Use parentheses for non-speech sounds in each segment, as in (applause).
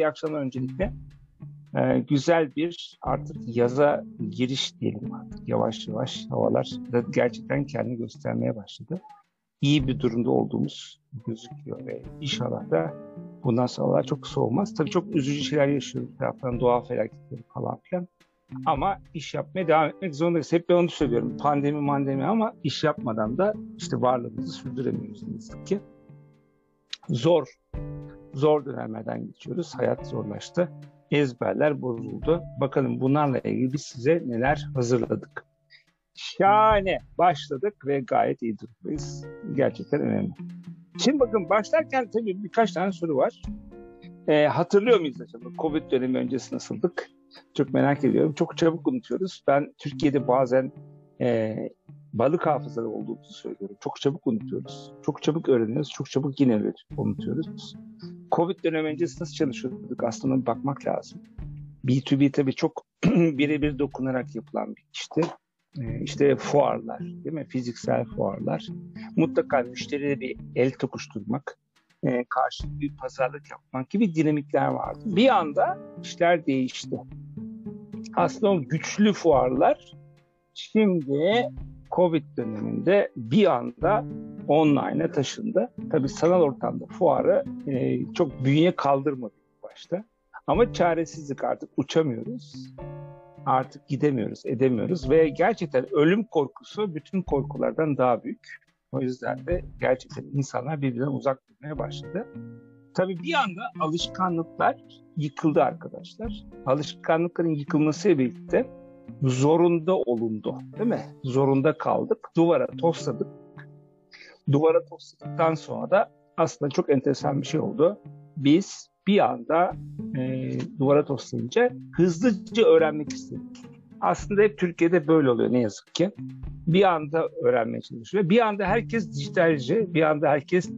iyi akşamlar öncelikle. Ee, güzel bir artık yaza giriş diyelim artık. Yavaş yavaş havalar da gerçekten kendini göstermeye başladı. İyi bir durumda olduğumuz gözüküyor ve inşallah da bundan sonra çok soğumaz. Tabii çok üzücü şeyler yaşıyoruz. Taraftan doğa felaketleri falan filan. Ama iş yapmaya devam etmek zorundayız. Hep ben onu söylüyorum. Pandemi mandemi ama iş yapmadan da işte varlığımızı sürdüremiyoruz ne yazık ki. Zor, zor dönemlerden geçiyoruz. Hayat zorlaştı. Ezberler bozuldu. Bakalım bunlarla ilgili biz size neler hazırladık. Şahane başladık ve gayet iyi durumdayız. Gerçekten önemli. Şimdi bakın başlarken tabii birkaç tane soru var. E, hatırlıyor muyuz acaba? Covid dönemi öncesi nasıldık? Çok merak ediyorum. Çok çabuk unutuyoruz. Ben Türkiye'de bazen e, balık hafızalı olduğumuzu söylüyorum. Çok çabuk unutuyoruz. Çok çabuk öğreniyoruz. Çok çabuk yine unutuyoruz. Covid dönemi öncesi nasıl çalışıyorduk? Aslında bakmak lazım. B2B tabii çok (clears throat) birebir dokunarak yapılan bir işti. Ee, işte fuarlar, değil mi? Fiziksel fuarlar. Mutlaka müşteriyle bir el tokuşturmak, e, karşılıklı bir pazarlık yapmak gibi dinamikler vardı. Bir anda işler değişti. Aslında o güçlü fuarlar şimdi Covid döneminde bir anda online'a taşındı. Tabii sanal ortamda fuarı e, çok bünye kaldırmadı başta. Ama çaresizlik artık uçamıyoruz. Artık gidemiyoruz, edemiyoruz ve gerçekten ölüm korkusu bütün korkulardan daha büyük. O yüzden de gerçekten insanlar birbirinden uzak durmaya başladı. Tabii bir anda alışkanlıklar yıkıldı arkadaşlar. Alışkanlıkların yıkılmasıyla birlikte zorunda olundu. Değil mi? Zorunda kaldık. Duvara tosladık. Duvara tosladıktan sonra da aslında çok enteresan bir şey oldu. Biz bir anda e, duvara toslayınca hızlıca öğrenmek istedik. Aslında hep Türkiye'de böyle oluyor ne yazık ki. Bir anda öğrenmeye çalışıyor. Bir anda herkes dijitalci, bir anda herkes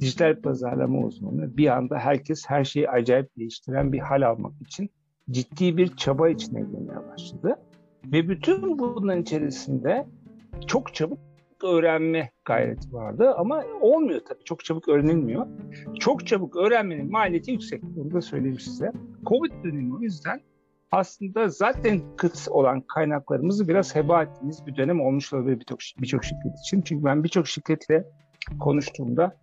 dijital pazarlama uzmanı, bir anda herkes her şeyi acayip değiştiren bir hal almak için ciddi bir çaba içine girmeye başladı. Ve bütün bunların içerisinde çok çabuk öğrenme gayreti vardı ama olmuyor tabii. Çok çabuk öğrenilmiyor. Çok çabuk öğrenmenin maliyeti yüksek. Bunu da söyleyeyim size. Covid dönemi o yüzden aslında zaten kıt olan kaynaklarımızı biraz heba ettiğimiz bir dönem olmuş olabilir birçok birçok şirket için. Çünkü ben birçok şirketle konuştuğumda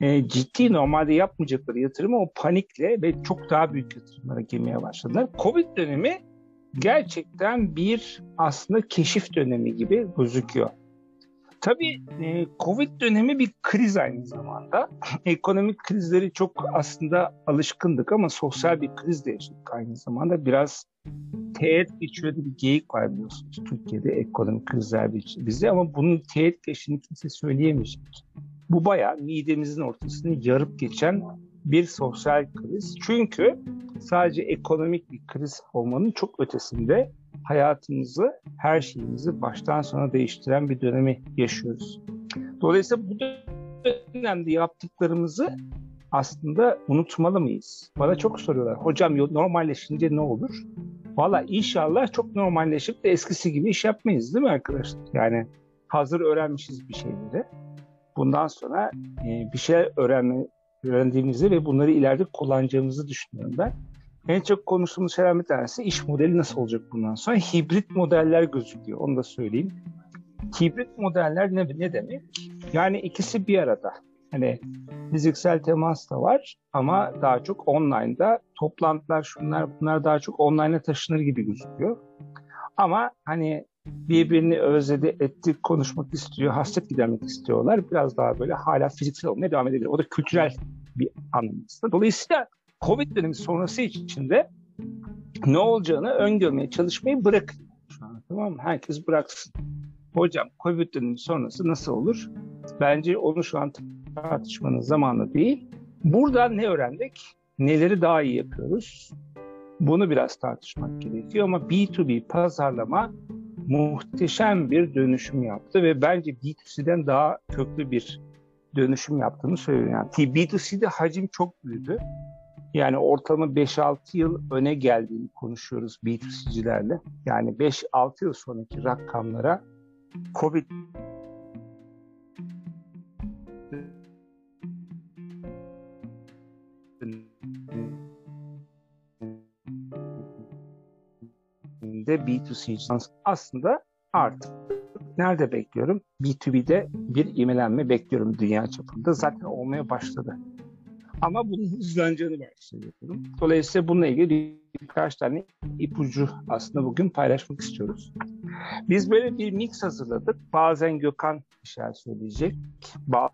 e, ciddi normalde yapmayacakları yatırımı o panikle ve çok daha büyük yatırımlara girmeye başladılar. Covid dönemi gerçekten bir aslında keşif dönemi gibi gözüküyor. Tabii e, Covid dönemi bir kriz aynı zamanda. (laughs) Ekonomik krizleri çok aslında alışkındık ama sosyal bir kriz de yaşadık aynı zamanda. Biraz teğet geçiyor bir geyik var biliyorsunuz Türkiye'de ekonomik krizler bizde ama bunun teğet geçtiğini kimse söyleyemeyecek. Bu bayağı midemizin ortasını yarıp geçen bir sosyal kriz. Çünkü sadece ekonomik bir kriz olmanın çok ötesinde hayatımızı, her şeyimizi baştan sona değiştiren bir dönemi yaşıyoruz. Dolayısıyla bu dönemde yaptıklarımızı aslında unutmalı mıyız? Bana çok soruyorlar. Hocam normalleşince ne olur? Valla inşallah çok normalleşip de eskisi gibi iş yapmayız değil mi arkadaşlar? Yani hazır öğrenmişiz bir şeyleri. Bundan sonra e, bir şey öğrenme, öğrendiğimizi ve bunları ileride kullanacağımızı düşünüyorum ben. En çok konuştuğumuz şeyler bir tanesi iş modeli nasıl olacak bundan sonra? Hibrit modeller gözüküyor. Onu da söyleyeyim. Hibrit modeller ne, ne demek? Yani ikisi bir arada. Hani fiziksel temas da var ama daha çok online'da toplantılar şunlar bunlar daha çok online'a taşınır gibi gözüküyor. Ama hani birbirini özledi, etti, konuşmak istiyor, hasret gidermek istiyorlar. Biraz daha böyle hala fiziksel olmaya devam edebilir. O da kültürel bir anlamda. Dolayısıyla Covid dönemi sonrası içinde ne olacağını öngörmeye çalışmayı bırakın. Şu an, tamam mı? Herkes bıraksın. Hocam Covid dönemi sonrası nasıl olur? Bence onu şu an tartışmanın zamanı değil. Buradan ne öğrendik? Neleri daha iyi yapıyoruz? Bunu biraz tartışmak gerekiyor ama B2B pazarlama muhteşem bir dönüşüm yaptı ve bence B2C'den daha köklü bir dönüşüm yaptığını söylüyor. Yani B2C'de hacim çok büyüdü. Yani ortalama 5-6 yıl öne geldiğini konuşuyoruz B2C'cilerle. Yani 5-6 yıl sonraki rakamlara COVID şeklinde B2C aslında artık nerede bekliyorum? B2B'de bir imelenme bekliyorum dünya çapında. Zaten olmaya başladı. Ama bunun hızlanacağını varsayıyorum. Dolayısıyla bununla ilgili birkaç tane ipucu aslında bugün paylaşmak istiyoruz. Biz böyle bir mix hazırladık. Bazen Gökhan bir şeyler söyleyecek. Bazen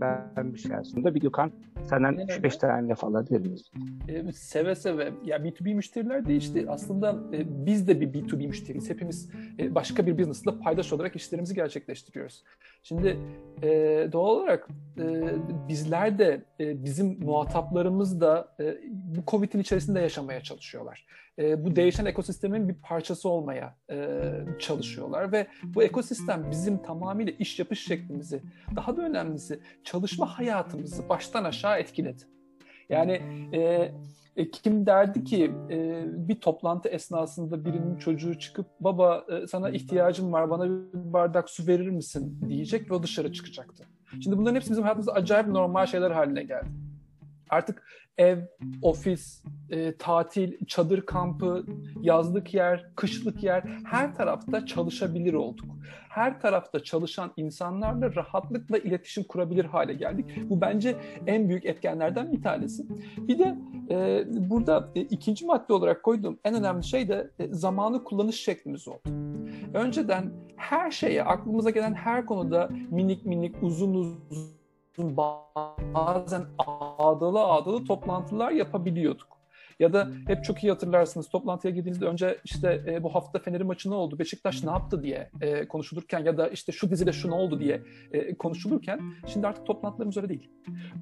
ben bir şeyler söyleyeyim. Bir Gökhan Senden 3-5 tane laf alabilir miyiz? E, seve seve. Ya B2B müşteriler değişti. Aslında e, biz de bir B2B müşteriyiz. Hepimiz e, başka bir business'da paydaş olarak işlerimizi gerçekleştiriyoruz. Şimdi e, doğal olarak e, bizler de e, bizim muhataplarımız da e, bu COVID'in içerisinde yaşamaya çalışıyorlar. E, bu değişen ekosistemin bir parçası olmaya e, çalışıyorlar ve bu ekosistem bizim tamamıyla iş yapış şeklimizi, daha da önemlisi çalışma hayatımızı baştan aşağı etkiledi. Yani e, e, kim derdi ki e, bir toplantı esnasında birinin çocuğu çıkıp baba e, sana ihtiyacım var bana bir bardak su verir misin diyecek ve o dışarı çıkacaktı. Şimdi bunların hepsi bizim hayatımızda acayip normal şeyler haline geldi. Artık ev, ofis, e, tatil, çadır kampı, yazlık yer, kışlık yer her tarafta çalışabilir olduk. Her tarafta çalışan insanlarla rahatlıkla iletişim kurabilir hale geldik. Bu bence en büyük etkenlerden bir tanesi. Bir de e, burada e, ikinci madde olarak koyduğum en önemli şey de e, zamanı kullanış şeklimiz oldu. Önceden her şeye, aklımıza gelen her konuda minik minik, uzun uzun bazen ağdalı ağdalı toplantılar yapabiliyorduk. Ya da hep çok iyi hatırlarsınız toplantıya girdiğinizde önce işte e, bu hafta Fener'in maçı ne oldu, Beşiktaş ne yaptı diye e, konuşulurken ya da işte şu dizide şu ne oldu diye e, konuşulurken şimdi artık toplantılarımız öyle değil.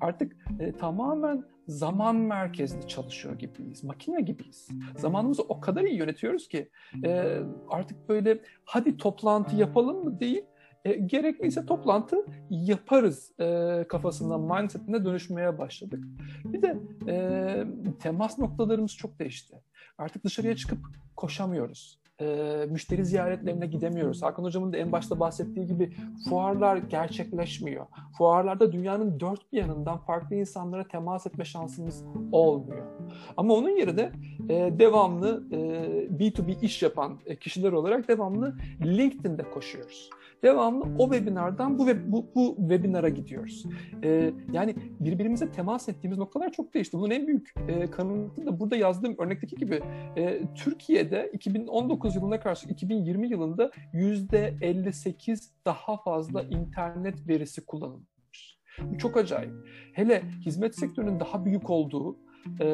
Artık e, tamamen zaman merkezli çalışıyor gibiyiz, makine gibiyiz. Zamanımızı o kadar iyi yönetiyoruz ki e, artık böyle hadi toplantı yapalım mı değil, e, gerekliyse toplantı yaparız e, kafasından, mindsetine dönüşmeye başladık. Bir de e, temas noktalarımız çok değişti. Artık dışarıya çıkıp koşamıyoruz. E, müşteri ziyaretlerine gidemiyoruz. Hakan Hocam'ın da en başta bahsettiği gibi fuarlar gerçekleşmiyor. Fuarlarda dünyanın dört bir yanından farklı insanlara temas etme şansımız olmuyor. Ama onun yerine e, devamlı e, B2B iş yapan kişiler olarak devamlı LinkedIn'de koşuyoruz devamlı o webinardan bu, bu, bu webinara gidiyoruz. E, yani birbirimize temas ettiğimiz noktalar çok değişti. Bunun en büyük e, kanıtı da burada yazdığım örnekteki gibi e, Türkiye'de 2019 yılına karşı 2020 yılında %58 daha fazla internet verisi kullanılmış. Bu çok acayip. Hele hizmet sektörünün daha büyük olduğu, e,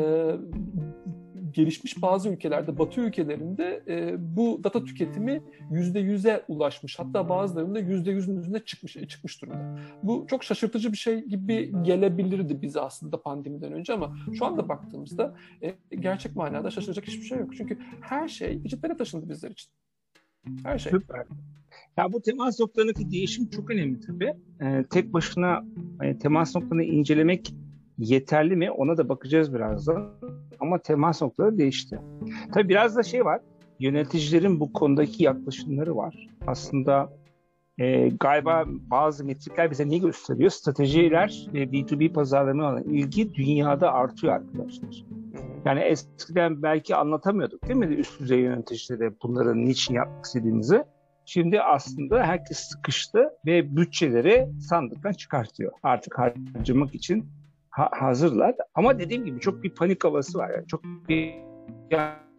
gelişmiş bazı ülkelerde, Batı ülkelerinde e, bu data tüketimi yüzde yüze ulaşmış. Hatta bazılarında yüzde yüzün üzerine çıkmış, çıkmış durumda. Bu çok şaşırtıcı bir şey gibi gelebilirdi bize aslında pandemiden önce ama şu anda baktığımızda e, gerçek manada şaşıracak hiçbir şey yok. Çünkü her şey dijitlere taşındı bizler için. Her şey. Süper. Ya bu temas noktalarındaki değişim çok önemli tabii. Ee, tek başına hani, temas noktalarını incelemek yeterli mi ona da bakacağız birazdan. Ama temas noktaları değişti. Tabii biraz da şey var. Yöneticilerin bu konudaki yaklaşımları var. Aslında e, galiba bazı metrikler bize ne gösteriyor? Stratejiler e, B2B pazarlarına olan ilgi dünyada artıyor arkadaşlar. Yani eskiden belki anlatamıyorduk değil mi üst düzey yöneticilere bunları niçin yapmak istediğimizi. Şimdi aslında herkes sıkıştı ve bütçeleri sandıktan çıkartıyor. Artık harcamak için ha- hazırlar. Ama dediğim gibi çok bir panik havası var. Yani çok bir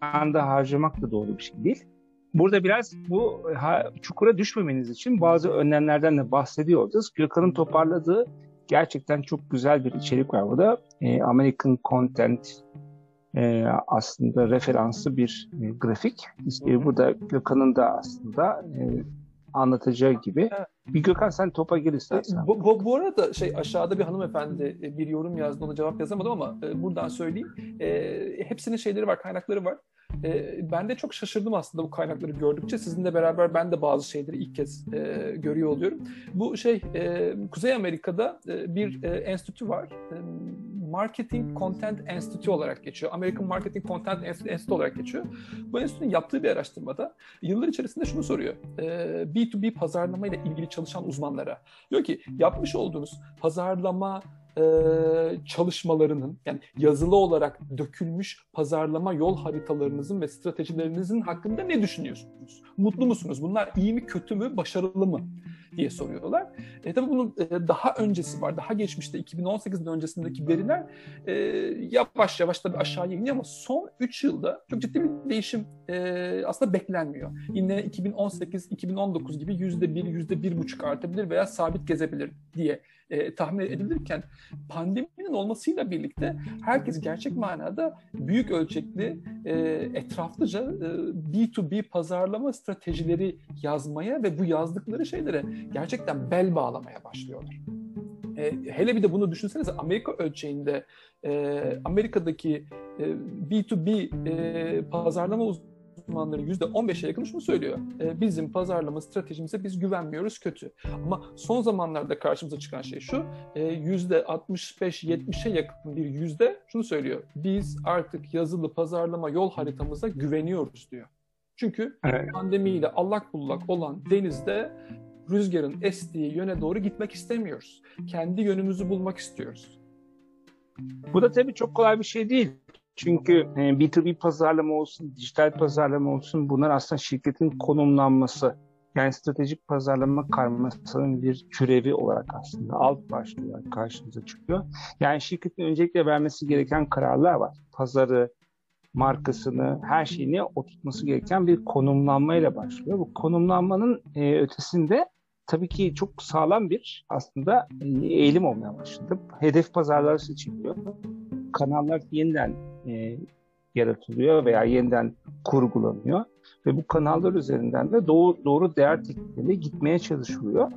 anda harcamak da doğru bir şey değil. Burada biraz bu ha, çukura düşmemeniz için bazı önlemlerden de bahsediyoruz. Gökhan'ın toparladığı gerçekten çok güzel bir içerik var burada. E, American Content e, aslında referanslı bir e, grafik. İşte burada Gökhan'ın da aslında e, anlatacağı gibi. Bir Gökhan sen topa gir istersen. Bu, bu, bu arada şey aşağıda bir hanımefendi e, bir yorum yazdı ona cevap yazamadım ama e, buradan söyleyeyim. E, hepsinin şeyleri var, kaynakları var. E, ben de çok şaşırdım aslında bu kaynakları gördükçe. Sizinle beraber ben de bazı şeyleri ilk kez e, görüyor oluyorum. Bu şey e, Kuzey Amerika'da e, bir e, enstitü var. E, Marketing Content Enstitü olarak geçiyor. American Marketing Content Enstitü olarak geçiyor. Bu enstitünün yaptığı bir araştırmada yıllar içerisinde şunu soruyor. E, B2B pazarlama ile ilgili çalışan uzmanlara. Diyor ki yapmış olduğunuz pazarlama e, çalışmalarının yani yazılı olarak dökülmüş pazarlama yol haritalarınızın ve stratejilerinizin hakkında ne düşünüyorsunuz? Mutlu musunuz? Bunlar iyi mi, kötü mü, başarılı mı? diye soruyorlar. E, tabii bunun e, daha öncesi var. Daha geçmişte 2018'den öncesindeki veriler e, yavaş yavaş tabii aşağıya iniyor ama son 3 yılda çok ciddi bir değişim e, aslında beklenmiyor. Yine 2018-2019 gibi %1, %1,5 artabilir veya sabit gezebilir diye e, tahmin edilirken pandeminin olmasıyla birlikte herkes gerçek manada büyük ölçekli e, etraflıca e, B2B pazarlama stratejileri yazmaya ve bu yazdıkları şeylere gerçekten bel bağlamaya başlıyorlar. E, hele bir de bunu düşünsenize Amerika ölçeğinde e, Amerika'daki e, B2B e, pazarlama uzmanları uzmanların %15'e yakın şunu söylüyor. E, bizim pazarlama stratejimize biz güvenmiyoruz kötü. Ama son zamanlarda karşımıza çıkan şey şu. E, %65-70'e yakın bir yüzde şunu söylüyor. Biz artık yazılı pazarlama yol haritamıza güveniyoruz diyor. Çünkü evet. pandemiyle allak bullak olan denizde rüzgarın estiği yöne doğru gitmek istemiyoruz. Kendi yönümüzü bulmak istiyoruz. Bu da tabii çok kolay bir şey değil. Çünkü B2B e, pazarlama olsun, dijital pazarlama olsun bunlar aslında şirketin konumlanması. Yani stratejik pazarlama karmasının bir türevi olarak aslında alt başlığı karşımıza çıkıyor. Yani şirketin öncelikle vermesi gereken kararlar var. Pazarı, markasını, her şeyini oturtması gereken bir konumlanmayla başlıyor. Bu konumlanmanın e, ötesinde tabii ki çok sağlam bir aslında e, eğilim olmaya başladı. Hedef pazarlar seçiliyor. Kanallar yeniden e, yaratılıyor veya yeniden kurgulanıyor ve bu kanallar üzerinden de doğru, doğru değer tekniklerine gitmeye çalışılıyor.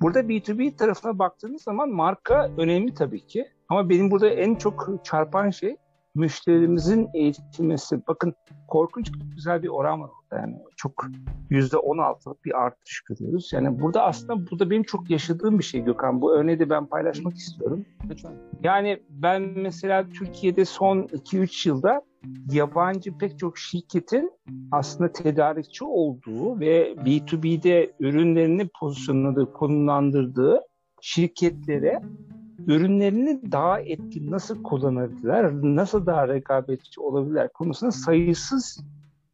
Burada B2B tarafına baktığınız zaman marka önemli tabii ki ama benim burada en çok çarpan şey müşterimizin eğitilmesi. Bakın korkunç güzel bir oran var orada yani çok yüzde on altılık bir artış görüyoruz. Yani burada aslında burada benim çok yaşadığım bir şey Gökhan. Bu örneği de ben paylaşmak istiyorum. Lütfen. Yani ben mesela Türkiye'de son 2-3 yılda yabancı pek çok şirketin aslında tedarikçi olduğu ve B2B'de ürünlerini pozisyonladığı, konumlandırdığı şirketlere ürünlerini daha etkin nasıl kullanabilirler, nasıl daha rekabetçi olabilirler konusunda sayısız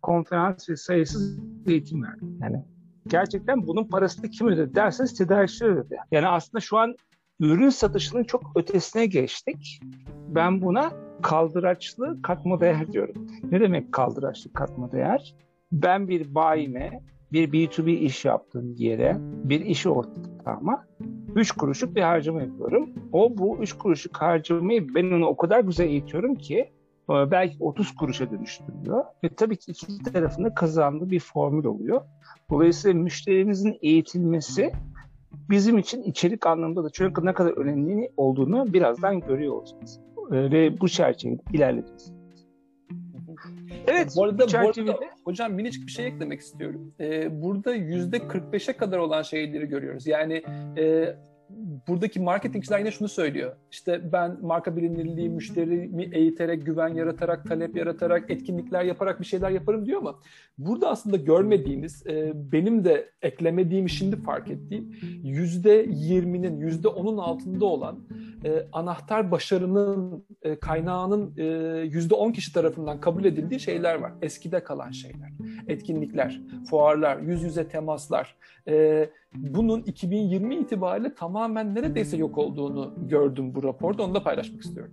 konferans ve sayısız eğitim verdi. Yani gerçekten bunun parasını kim ödedi derseniz tedarikçiler ödedi. Yani aslında şu an ürün satışının çok ötesine geçtik. Ben buna kaldıraçlı katma değer diyorum. Ne demek kaldıraçlı katma değer? Ben bir bayime, bir B2B iş yaptığım yere, bir iş ortağıma 3 kuruşluk bir harcama yapıyorum. O bu 3 kuruşluk harcamayı ben onu o kadar güzel eğitiyorum ki e, belki 30 kuruşa dönüştürüyor. Ve tabii ki iki tarafında kazandığı bir formül oluyor. Dolayısıyla müşterimizin eğitilmesi bizim için içerik anlamında da çok ne kadar önemli olduğunu birazdan görüyor olacağız. E, ve bu çerçevede ilerleyeceğiz. Evet, bu arada, bu arada hocam minicik bir şey eklemek istiyorum. Ee, burada yüzde 45'e kadar olan şeyleri görüyoruz. Yani e, buradaki marketingçiler yine şunu söylüyor. İşte ben marka bilinirliği, müşterimi eğiterek, güven yaratarak, talep yaratarak, etkinlikler yaparak bir şeyler yaparım diyor ama burada aslında görmediğiniz, e, benim de eklemediğimi şimdi fark ettiğim yüzde yirminin, yüzde onun altında olan e, anahtar başarının e, kaynağının yüzde on kişi tarafından kabul edildiği şeyler var. Eskide kalan şeyler. Etkinlikler, fuarlar, yüz yüze temaslar, bunun 2020 itibariyle tamamen neredeyse yok olduğunu gördüm bu raporda. Onu da paylaşmak istiyorum.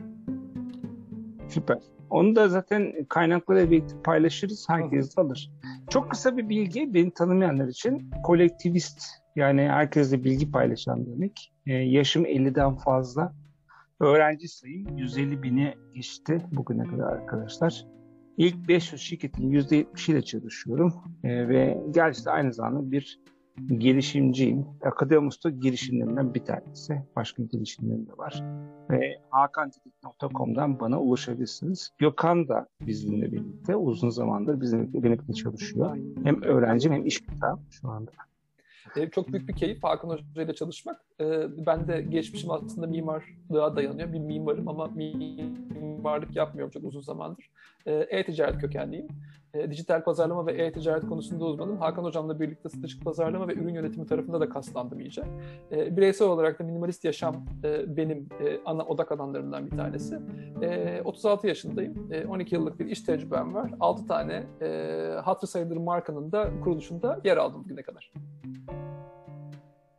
Süper. Onu da zaten kaynaklara birlikte paylaşırız. Herkes de alır. Çok kısa bir bilgi beni tanımayanlar için kolektivist yani herkesle bilgi paylaşan demek. Ee, yaşım 50'den fazla. Öğrenci sayım 150 bini geçti bugüne kadar arkadaşlar. İlk 500 şirketin %70 ile çalışıyorum. Ee, ve gerçekten aynı zamanda bir girişimciyim. Akademus'ta girişimlerimden bir tanesi. Başka girişimlerim de var. Ve hakantedik.com'dan bana ulaşabilirsiniz. Gökhan da bizimle birlikte uzun zamandır bizimle birlikte çalışıyor. Hem öğrencim hem iş kitap şu anda. Çok büyük bir keyif Hakan Hoca ile çalışmak. E, ben de geçmişim aslında mimarlığa dayanıyor. Bir mimarım ama mimarlık yapmıyorum çok uzun zamandır. E, e-ticaret kökenliyim. E, dijital pazarlama ve e-ticaret konusunda uzmanım. Hakan Hocam'la birlikte stratejik pazarlama ve ürün yönetimi tarafında da kaslandım iyice. E, bireysel olarak da minimalist yaşam e, benim ana odak alanlarımdan bir tanesi. E, 36 yaşındayım. E, 12 yıllık bir iş tecrübem var. 6 tane e, hatırı sayılır markanın da kuruluşunda yer aldım bugüne kadar.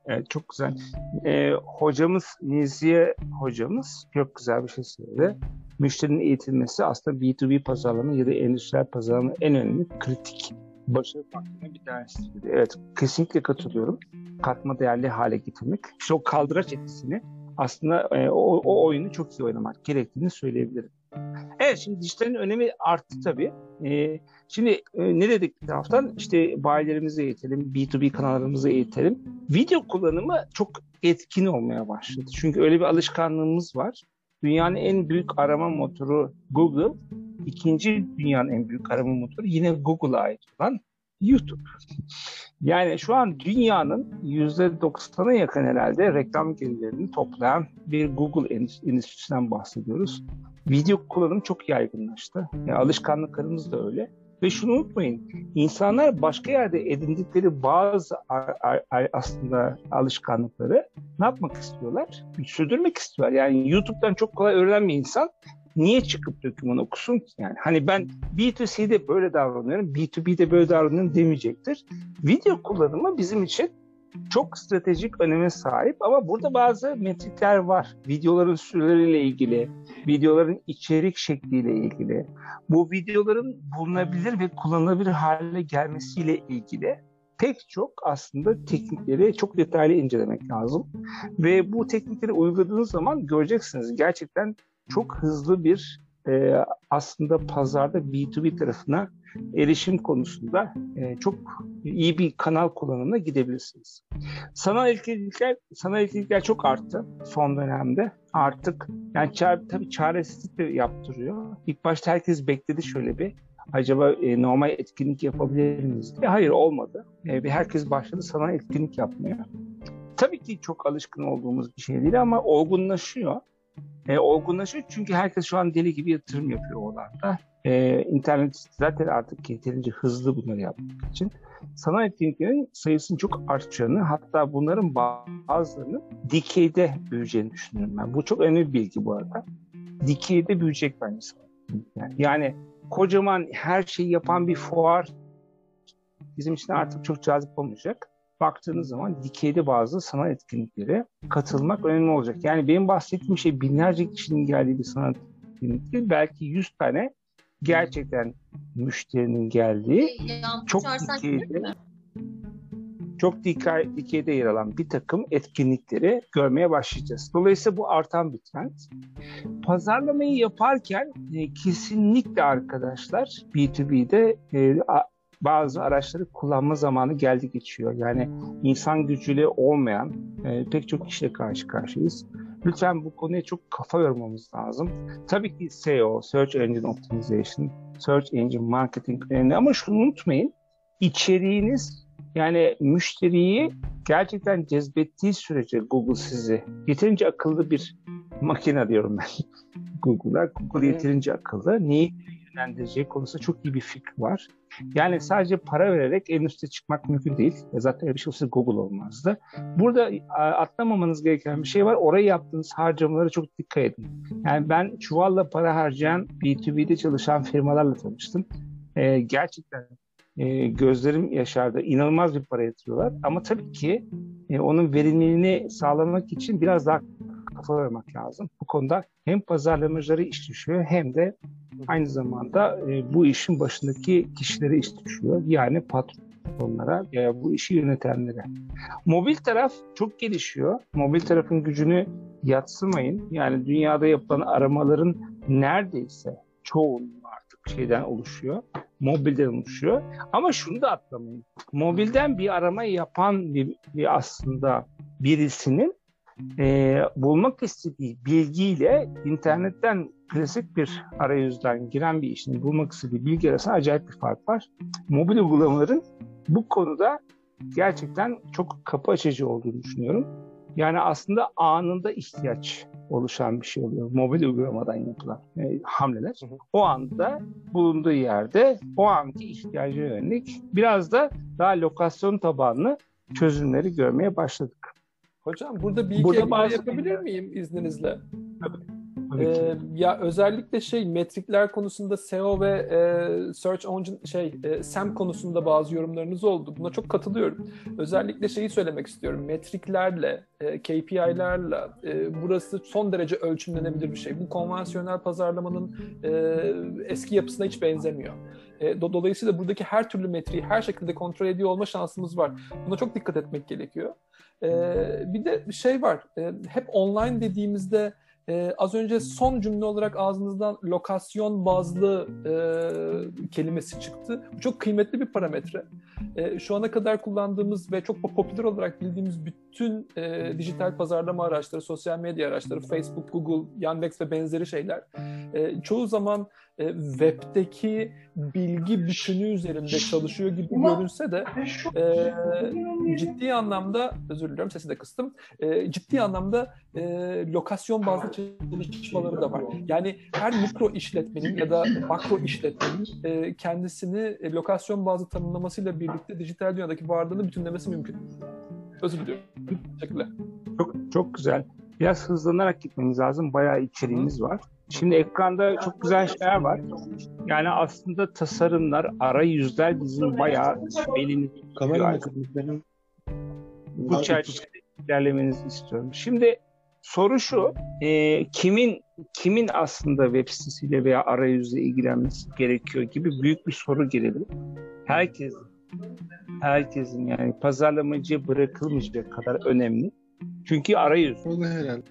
Evet, çok güzel. Ee, hocamız, Niziye hocamız çok güzel bir şey söyledi. Müşterinin eğitilmesi aslında B2B pazarlama ya da endüstriyel pazarlama en önemli kritik başarı faktörüne bir tanesi. Evet, kesinlikle katılıyorum. Katma değerli hale getirmek. İşte o kaldıraç etkisini aslında e, o, o oyunu çok iyi oynamak gerektiğini söyleyebilirim. Evet şimdi dijitalin önemi arttı tabii. Ee, şimdi e, ne dedik bir taraftan? İşte bayilerimizi eğitelim, B2B kanallarımızı eğitelim. Video kullanımı çok etkin olmaya başladı. Çünkü öyle bir alışkanlığımız var. Dünyanın en büyük arama motoru Google. ikinci dünyanın en büyük arama motoru yine Google'a ait olan YouTube. Yani şu an dünyanın %90'a yakın herhalde reklam gelirlerini toplayan bir Google endüstrisinden bahsediyoruz. Video kullanım çok yaygınlaştı. Yani alışkanlıklarımız da öyle. Ve şunu unutmayın, insanlar başka yerde edindikleri bazı aslında alışkanlıkları ne yapmak istiyorlar? Sürdürmek istiyorlar. Yani YouTube'dan çok kolay öğrenen bir insan niye çıkıp döküman okusun ki? Yani hani ben B2C'de böyle davranıyorum, B2B'de böyle davranıyorum demeyecektir. Video kullanımı bizim için çok stratejik öneme sahip ama burada bazı metrikler var. Videoların süreleriyle ilgili, videoların içerik şekliyle ilgili, bu videoların bulunabilir ve kullanılabilir hale gelmesiyle ilgili pek çok aslında teknikleri çok detaylı incelemek lazım. Ve bu teknikleri uyguladığınız zaman göreceksiniz gerçekten çok hızlı bir e, aslında pazarda B2B tarafına erişim konusunda e, çok iyi bir kanal kullanımına gidebilirsiniz. Sanal etkinlikler, sanal etkinlikler çok arttı son dönemde. Artık yani çare, tabii çaresizlik de yaptırıyor. İlk başta herkes bekledi şöyle bir acaba e, normal etkinlik yapabilir miyiz diye. Hayır olmadı. E, ve herkes başladı sanal etkinlik yapmaya. Tabii ki çok alışkın olduğumuz bir şey değil ama olgunlaşıyor. E, olgunlaşıyor çünkü herkes şu an deli gibi yatırım yapıyor oralarda. E, internet zaten artık yeterince hızlı bunları yapmak için. Sanal etkinliklerin sayısının çok artacağını hatta bunların bazılarının dikeyde büyüyeceğini düşünüyorum ben. Bu çok önemli bir bilgi bu arada. Dikeyde büyüyecek bence sanal Yani kocaman her şeyi yapan bir fuar bizim için artık çok cazip olmayacak baktığınız zaman dikeyde bazı sanat etkinliklere katılmak önemli olacak. Yani benim bahsettiğim şey binlerce kişinin geldiği bir sanat etkinliği belki 100 tane gerçekten müşterinin geldiği çok dikeyde çok dikey, dikeyde yer alan bir takım etkinlikleri görmeye başlayacağız. Dolayısıyla bu artan bir trend. Pazarlamayı yaparken e, kesinlikle arkadaşlar B2B'de e, bazı araçları kullanma zamanı geldi geçiyor. Yani insan gücüyle olmayan e, pek çok kişiyle karşı karşıyayız. Lütfen bu konuya çok kafa yormamız lazım. Tabii ki SEO, Search Engine Optimization, Search Engine Marketing önemli ama şunu unutmayın. İçeriğiniz yani müşteriyi gerçekten cezbettiği sürece Google sizi yeterince akıllı bir makine diyorum ben. (laughs) Google'lar. Google yeterince akıllı. Neyi yönlendireceği konusunda çok iyi bir fikir var. Yani sadece para vererek en üste çıkmak mümkün değil. E zaten bir şey olsa Google olmazdı. Burada atlamamanız gereken bir şey var. Oraya yaptığınız harcamalara çok dikkat edin. Yani ben çuvalla para harcayan B2B'de çalışan firmalarla tanıştım. Ee, gerçekten e, gözlerim yaşardı. İnanılmaz bir para yatırıyorlar. Ama tabii ki e, onun verimliliğini sağlamak için biraz daha kafa yormak lazım. Bu konuda hem pazarlamacıları iş düşüyor hem de aynı zamanda e, bu işin başındaki kişilere iş düşüyor. Yani patronlara veya bu işi yönetenlere. Mobil taraf çok gelişiyor. Mobil tarafın gücünü yatsımayın. Yani dünyada yapılan aramaların neredeyse çoğunluğu artık şeyden oluşuyor. Mobilden oluşuyor. Ama şunu da atlamayın. Mobilden bir arama yapan bir, bir aslında birisinin e, bulmak istediği bilgiyle internetten klasik bir arayüzden giren bir işini bulmak istediği bilgi arasında acayip bir fark var. Mobil uygulamaların bu konuda gerçekten çok kapı açıcı olduğunu düşünüyorum. Yani aslında anında ihtiyaç oluşan bir şey oluyor. Mobil uygulamadan yapılan e, hamleler. O anda bulunduğu yerde o anki ihtiyaca yönelik biraz da daha lokasyon tabanlı çözümleri görmeye başladık. Hocam burada bir iki burada bazı... yapabilir miyim izninizle? Tabii. Ee, ya özellikle şey metrikler konusunda SEO ve e, Search Engine şey e, SEM konusunda bazı yorumlarınız oldu. Buna çok katılıyorum. Özellikle şeyi söylemek istiyorum. Metriklerle, e, KPI'lerle e, burası son derece ölçümlenebilir bir şey. Bu konvansiyonel pazarlamanın e, eski yapısına hiç benzemiyor. E, do, dolayısıyla buradaki her türlü metriği her şekilde kontrol ediyor olma şansımız var. Buna çok dikkat etmek gerekiyor. E, bir de şey var. E, hep online dediğimizde ee, az önce son cümle olarak ağzınızdan lokasyon bazlı e, kelimesi çıktı. Bu çok kıymetli bir parametre. E, şu ana kadar kullandığımız ve çok popüler olarak bildiğimiz bütün e, dijital pazarlama araçları, sosyal medya araçları, Facebook, Google, Yandex ve benzeri şeyler e, çoğu zaman e, webdeki bilgi bütünü üzerinde çalışıyor gibi görünse de e, ciddi anlamda özür diliyorum sesi de kıstım e, ciddi anlamda e, lokasyon bazlı çalışmaları da var. Yani her mikro işletmenin ya da makro işletmenin e, kendisini e, lokasyon bazlı tanımlamasıyla birlikte dijital dünyadaki varlığını bütünlemesi mümkün. Özür diliyorum. Teşekkürler. Çok, çok güzel. Biraz hızlanarak gitmemiz lazım. Bayağı içeriğimiz var. Şimdi ekranda çok güzel şeyler var. Yani aslında tasarımlar, arayüzler bizim bayağı belini Kamera Bu çerçevede ilerlemenizi istiyorum. Şimdi soru şu, e, kimin kimin aslında web sitesiyle veya arayüzle ilgilenmesi gerekiyor gibi büyük bir soru gelebilir. Herkesin, herkesin yani pazarlamacıya bırakılmayacak kadar önemli. Çünkü arayüz. O da herhalde.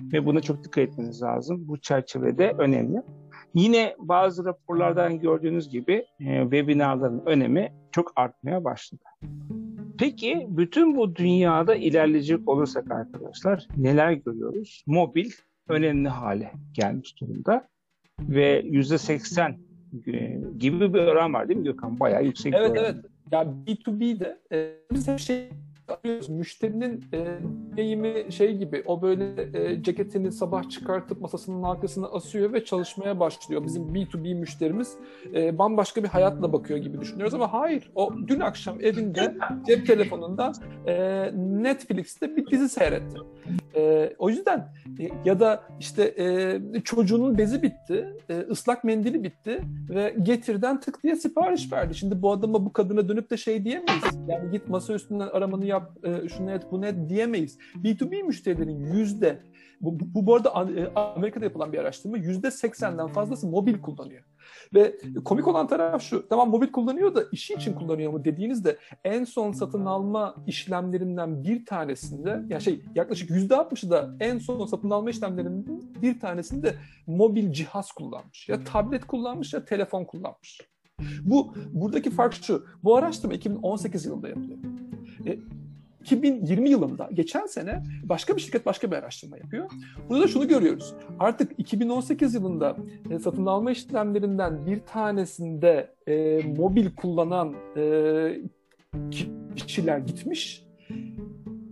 Ve buna çok dikkat etmeniz lazım. Bu çerçevede önemli. Yine bazı raporlardan gördüğünüz gibi e, webinarların önemi çok artmaya başladı. Peki bütün bu dünyada ilerleyecek olursak arkadaşlar neler görüyoruz? Mobil önemli hale gelmiş durumda ve yüzde seksen e, gibi bir oran var değil mi Gökhan? Bayağı yüksek evet, bir oran. Evet evet. Ya B2B'de e, biz hep şey arıyoruz. Müşterinin e, deneyimi şey gibi o böyle e, ceketini sabah çıkartıp masasının arkasına asıyor ve çalışmaya başlıyor. Bizim B2B müşterimiz e, bambaşka bir hayatla bakıyor gibi düşünüyoruz ama hayır. O dün akşam evinde cep telefonundan e, Netflix'te bir dizi seyretti. E, o yüzden e, ya da işte e, çocuğunun bezi bitti, e, ıslak mendili bitti ve getirden tık diye sipariş verdi. Şimdi bu adama bu kadına dönüp de şey diyemeyiz. Yani git masa üstünden aramanı yap, e, şunu et, bunu et diyemeyiz. B2B müşterilerin yüzde bu, bu, bu arada e, Amerika'da yapılan bir araştırma yüzde seksenden fazlası mobil kullanıyor. Ve komik olan taraf şu, tamam mobil kullanıyor da işi için kullanıyor mu dediğinizde en son satın alma işlemlerinden bir tanesinde, ya şey yaklaşık yüzde altmışı da en son satın alma işlemlerinden bir tanesinde mobil cihaz kullanmış. Ya tablet kullanmış ya telefon kullanmış. Bu buradaki fark şu. Bu araştırma 2018 yılında yapılıyor. E, 2020 yılında geçen sene başka bir şirket başka bir araştırma yapıyor. Burada da şunu görüyoruz. Artık 2018 yılında e, satın alma işlemlerinden bir tanesinde e, mobil kullanan e, kişiler gitmiş.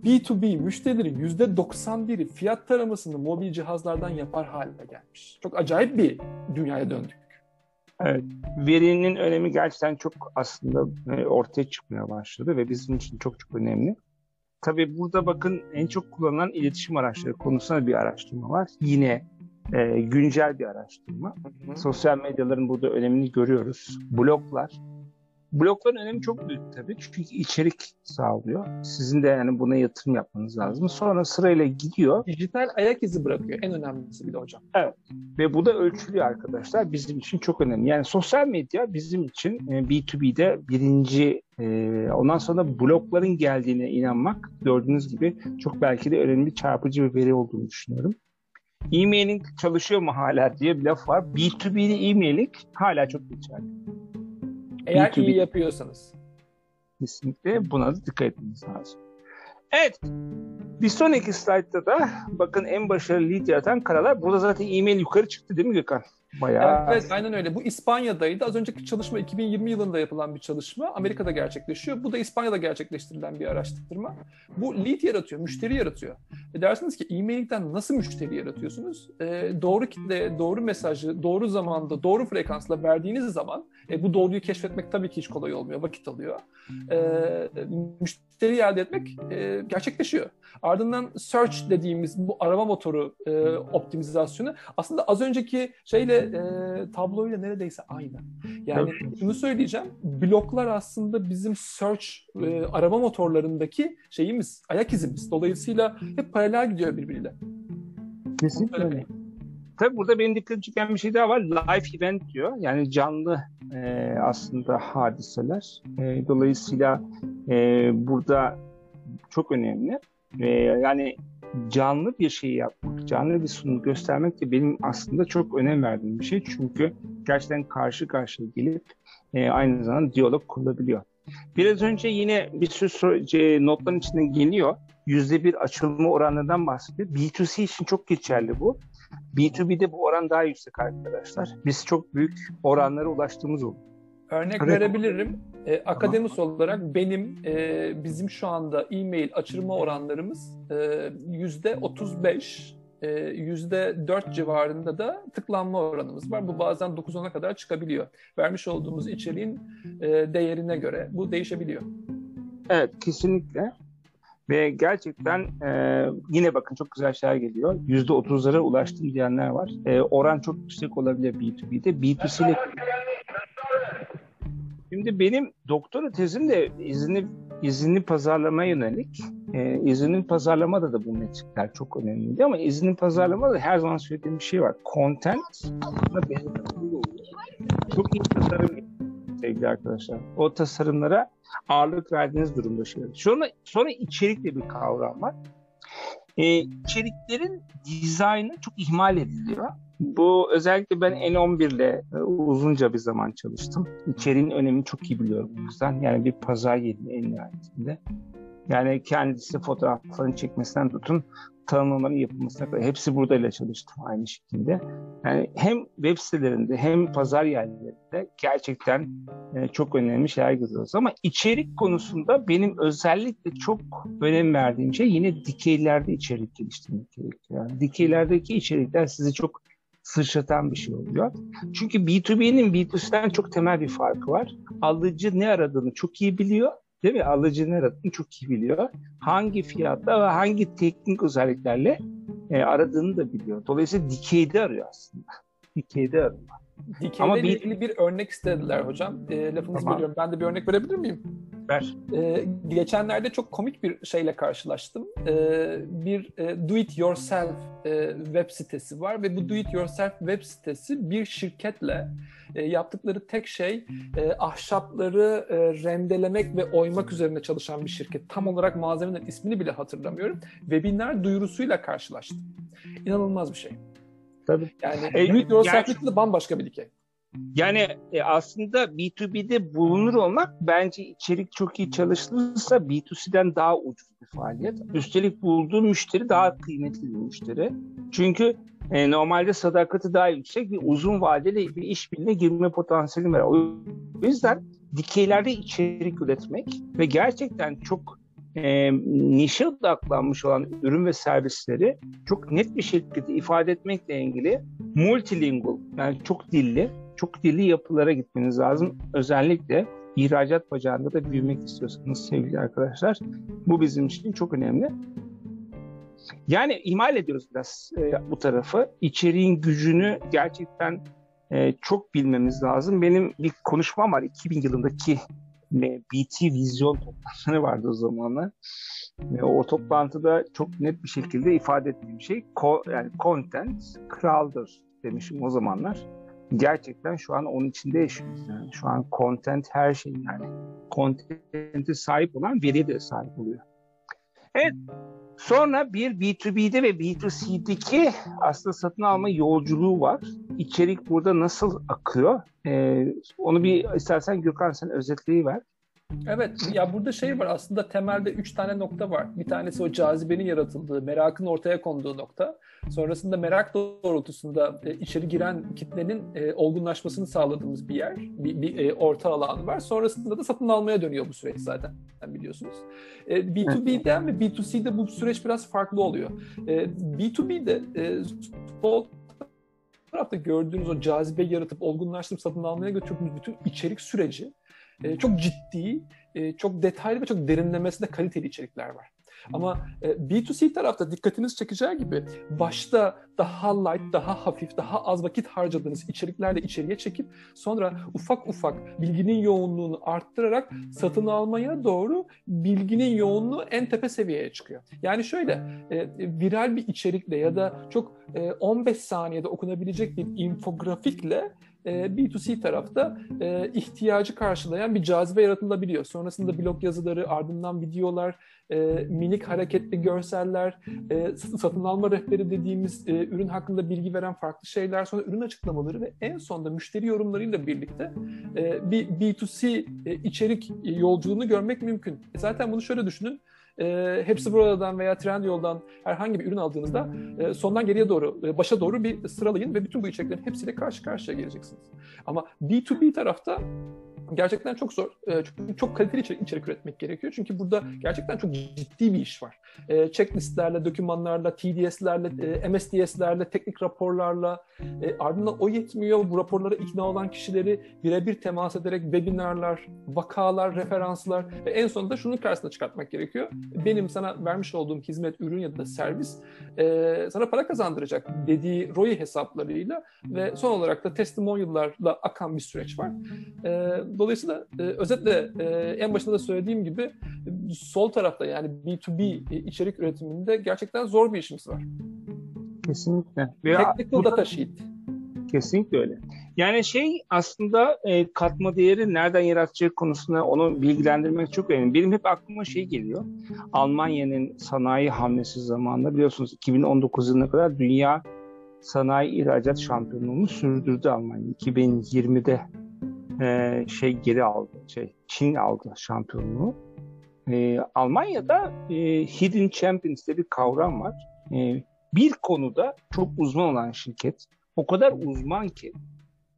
B2B müşterilerin %91'i fiyat taramasını mobil cihazlardan yapar haline gelmiş. Çok acayip bir dünyaya döndük. Evet, verinin önemi gerçekten çok aslında e, ortaya çıkmaya başladı ve bizim için çok çok önemli. Tabii burada bakın en çok kullanılan iletişim araçları konusunda bir araştırma var. Yine e, güncel bir araştırma. Hı hı. Sosyal medyaların burada önemini görüyoruz. Bloglar, Blokların önemi çok büyük tabii. Çünkü içerik sağlıyor. Sizin de yani buna yatırım yapmanız lazım. Sonra sırayla gidiyor. Dijital ayak izi bırakıyor. En önemlisi bir de hocam. Evet. Ve bu da ölçülüyor arkadaşlar. Bizim için çok önemli. Yani sosyal medya bizim için B2B'de birinci e, ondan sonra blokların geldiğine inanmak gördüğünüz gibi çok belki de önemli çarpıcı bir veri olduğunu düşünüyorum. E-mailing çalışıyor mu hala diye bir laf var. B2B'de e-mailing hala çok geçerli. Eğer B2B. iyi yapıyorsanız. Kesinlikle buna da dikkat etmeniz lazım. Evet. Bir sonraki slaytta da bakın en başarılı lead yaratan karalar. Burada zaten e-mail yukarı çıktı değil mi Gökhan? Bayağı... Evet aynen öyle. Bu İspanya'daydı. Az önceki çalışma 2020 yılında yapılan bir çalışma. Amerika'da gerçekleşiyor. Bu da İspanya'da gerçekleştirilen bir araştırma. Bu lead yaratıyor, müşteri yaratıyor. E dersiniz ki e-mail'den nasıl müşteri yaratıyorsunuz? E, doğru kitle, doğru mesajı, doğru zamanda, doğru frekansla verdiğiniz zaman e, bu doğruyu keşfetmek tabii ki hiç kolay olmuyor, vakit alıyor. E, müşteri elde etmek e, gerçekleşiyor. Ardından search dediğimiz bu arama motoru e, optimizasyonu aslında az önceki şeyle e, tabloyla neredeyse aynı. Yani evet. şunu söyleyeceğim, bloklar aslında bizim search e, arama motorlarındaki şeyimiz, ayak izimiz. Dolayısıyla hep paralel gidiyor birbiriyle. Kesinlikle öyle. Tabii burada benim dikkatimi çeken bir şey daha var. Live event diyor. Yani canlı e, aslında hadiseler. E, dolayısıyla e, burada çok önemli. E, yani canlı bir şey yapmak, canlı bir sunum göstermek de benim aslında çok önem verdiğim bir şey. Çünkü gerçekten karşı karşıya gelip e, aynı zamanda diyalog kurulabiliyor. Biraz önce yine bir sürü notların içinde geliyor. Yüzde bir açılma oranlarından bahsediyor. B2C için çok geçerli bu. B2B'de bu oran daha yüksek arkadaşlar. Biz çok büyük oranlara ulaştığımız oldu. Örnek evet. verebilirim. E, akademis tamam. olarak benim e, bizim şu anda e-mail açılma oranlarımız e, yüzde 35 e, yüzde 4 civarında da tıklanma oranımız var. Bu bazen 9-10'a kadar çıkabiliyor. Vermiş olduğumuz içeriğin e, değerine göre bu değişebiliyor. Evet kesinlikle. Ve gerçekten e, yine bakın çok güzel şeyler geliyor. Yüzde otuzlara ulaştım diyenler var. E, oran çok yüksek olabilir B2B'de. B2C ile Şimdi benim doktora tezim de izinli izinli pazarlamaya yönelik. E, izinli pazarlamada da bu metrikler çok önemliydi ama izinli pazarlamada her zaman söylediğim bir şey var. Content çok iyi tasarım sevgili arkadaşlar. O tasarımlara ağırlık verdiğiniz durumda şey. Sonra, sonra içerik de bir kavram var. Ee, içeriklerin dizaynı çok ihmal ediliyor. Bu özellikle ben N11 ile e, uzunca bir zaman çalıştım. İçeriğin önemini çok iyi biliyorum bu yüzden. Yani bir pazar yeri en nihayetinde. Yani kendisi fotoğraflarını çekmesinden tutun tanımlamaların yapılmasına kadar hepsi burada ile çalıştım aynı şekilde. Yani hem web sitelerinde hem pazar yerlerinde gerçekten e, çok önemli şeyler yazıyoruz. Ama içerik konusunda benim özellikle çok önem verdiğim şey yine dikeylerde içerik geliştirmek gerekiyor. Yani dikeylerdeki içerikler sizi çok sıçratan bir şey oluyor. Çünkü B2B'nin B2C'den çok temel bir farkı var. Alıcı ne aradığını çok iyi biliyor Değil mi? Alıcı ne aradığını çok iyi biliyor. Hangi fiyatta ve hangi teknik özelliklerle e, aradığını da biliyor. Dolayısıyla dikeyde arıyor aslında. Dikeyde arıyor. Dikeyde Ama bir... ilgili bir örnek istediler hocam. E, lafınızı tamam. bölüyorum. Ben de bir örnek verebilir miyim? Ver. E, geçenlerde çok komik bir şeyle karşılaştım. E, bir e, do it yourself e, web sitesi var ve bu do it yourself web sitesi bir şirketle e, yaptıkları tek şey e, ahşapları e, rendelemek ve oymak üzerine çalışan bir şirket. Tam olarak malzemenin ismini bile hatırlamıyorum. Webinar duyurusuyla karşılaştım. İnanılmaz bir şey. Tabii. Yani e, yourself'lik de bambaşka bir dikey. Yani e, aslında B2B'de bulunur olmak bence içerik çok iyi çalışılırsa B2C'den daha ucuz bir faaliyet. Üstelik bulduğun müşteri daha kıymetli bir müşteri. Çünkü e, normalde sadakati daha yüksek bir uzun vadeli bir işbirliğine girme potansiyeli var. O yüzden dikeylerde içerik üretmek ve gerçekten çok e, nişe odaklanmış olan ürün ve servisleri çok net bir şekilde ifade etmekle ilgili multilingual yani çok dilli çok dilli yapılara gitmeniz lazım. Özellikle ihracat bacağında da büyümek istiyorsanız sevgili arkadaşlar. Bu bizim için çok önemli. Yani ihmal ediyoruz biraz e, bu tarafı. İçeriğin gücünü gerçekten e, çok bilmemiz lazım. Benim bir konuşmam var 2000 yılındaki e, BT vizyon toplantıları vardı o zamanlar. E, o toplantıda çok net bir şekilde ifade ettiğim şey ko, yani content kraldır demişim o zamanlar gerçekten şu an onun içinde yaşıyoruz. Yani şu an content her şey yani. Content'e sahip olan veriye de sahip oluyor. Evet. Sonra bir B2B'de ve B2C'deki aslında satın alma yolculuğu var. İçerik burada nasıl akıyor? Ee, onu bir istersen Gökhan sen özetleyiver. Evet ya burada şey var aslında temelde üç tane nokta var. Bir tanesi o cazibenin yaratıldığı, merakın ortaya konduğu nokta. Sonrasında merak doğrultusunda e, içeri giren kitlenin e, olgunlaşmasını sağladığımız bir yer, bir, bir e, orta alan var. Sonrasında da satın almaya dönüyor bu süreç zaten biliyorsunuz. E, B2B'den ve B2C'de bu süreç biraz farklı oluyor. E, B2B'de e, sol tarafta gördüğünüz o cazibe yaratıp olgunlaştırıp satın almaya götürdüğünüz bütün içerik süreci e, çok ciddi, e, çok detaylı ve çok derinlemesine kaliteli içerikler var. Ama e, B2C tarafta dikkatiniz çekeceği gibi başta daha light, daha hafif, daha az vakit harcadığınız içeriklerle içeriye çekip sonra ufak ufak bilginin yoğunluğunu arttırarak satın almaya doğru bilginin yoğunluğu en tepe seviyeye çıkıyor. Yani şöyle e, viral bir içerikle ya da çok e, 15 saniyede okunabilecek bir infografikle B2C tarafta e, ihtiyacı karşılayan bir cazibe yaratılabiliyor. Sonrasında blog yazıları, ardından videolar, e, minik hareketli görseller, e, satın alma rehberi dediğimiz ürün hakkında bilgi veren farklı şeyler, sonra ürün açıklamaları ve en sonunda müşteri yorumlarıyla birlikte bir B2C e, içerik yolculuğunu görmek mümkün. Zaten bunu şöyle düşünün. E, hepsi buradan veya Trendyol'dan herhangi bir ürün aldığınızda e, sondan geriye doğru, e, başa doğru bir sıralayın ve bütün bu içeriklerin hepsiyle karşı karşıya geleceksiniz. Ama B2B tarafta gerçekten çok zor. E, çok, çok kaliteli içerik, içerik üretmek gerekiyor. Çünkü burada gerçekten çok ciddi bir iş var. E, checklistlerle, dokümanlarla, TDS'lerle, e, MSDS'lerle, teknik raporlarla e, ardından o yetmiyor. Bu raporlara ikna olan kişileri birebir temas ederek webinarlar, vakalar, referanslar ve en sonunda şunun karşısına çıkartmak gerekiyor. Benim sana vermiş olduğum hizmet, ürün ya da servis e, sana para kazandıracak dediği ROI hesaplarıyla ve son olarak da testimonial'larla akan bir süreç var. E, dolayısıyla e, özetle e, en başında da söylediğim gibi sol tarafta yani B2B içerik üretiminde gerçekten zor bir işimiz var. Kesinlikle. Technical data sheet. Kesinlikle öyle. Yani şey aslında e, katma değeri nereden yaratacağı konusunda onu bilgilendirmek çok önemli. Benim hep aklıma şey geliyor. Almanya'nın sanayi hamlesi zamanında biliyorsunuz 2019 yılına kadar dünya sanayi ihracat şampiyonluğunu sürdürdü Almanya. 2020'de e, şey geri aldı. Şey Çin aldı şampiyonluğu. E, Almanya'da e, Hidden Champions diye bir kavram var. E, bir konuda çok uzman olan şirket o kadar uzman ki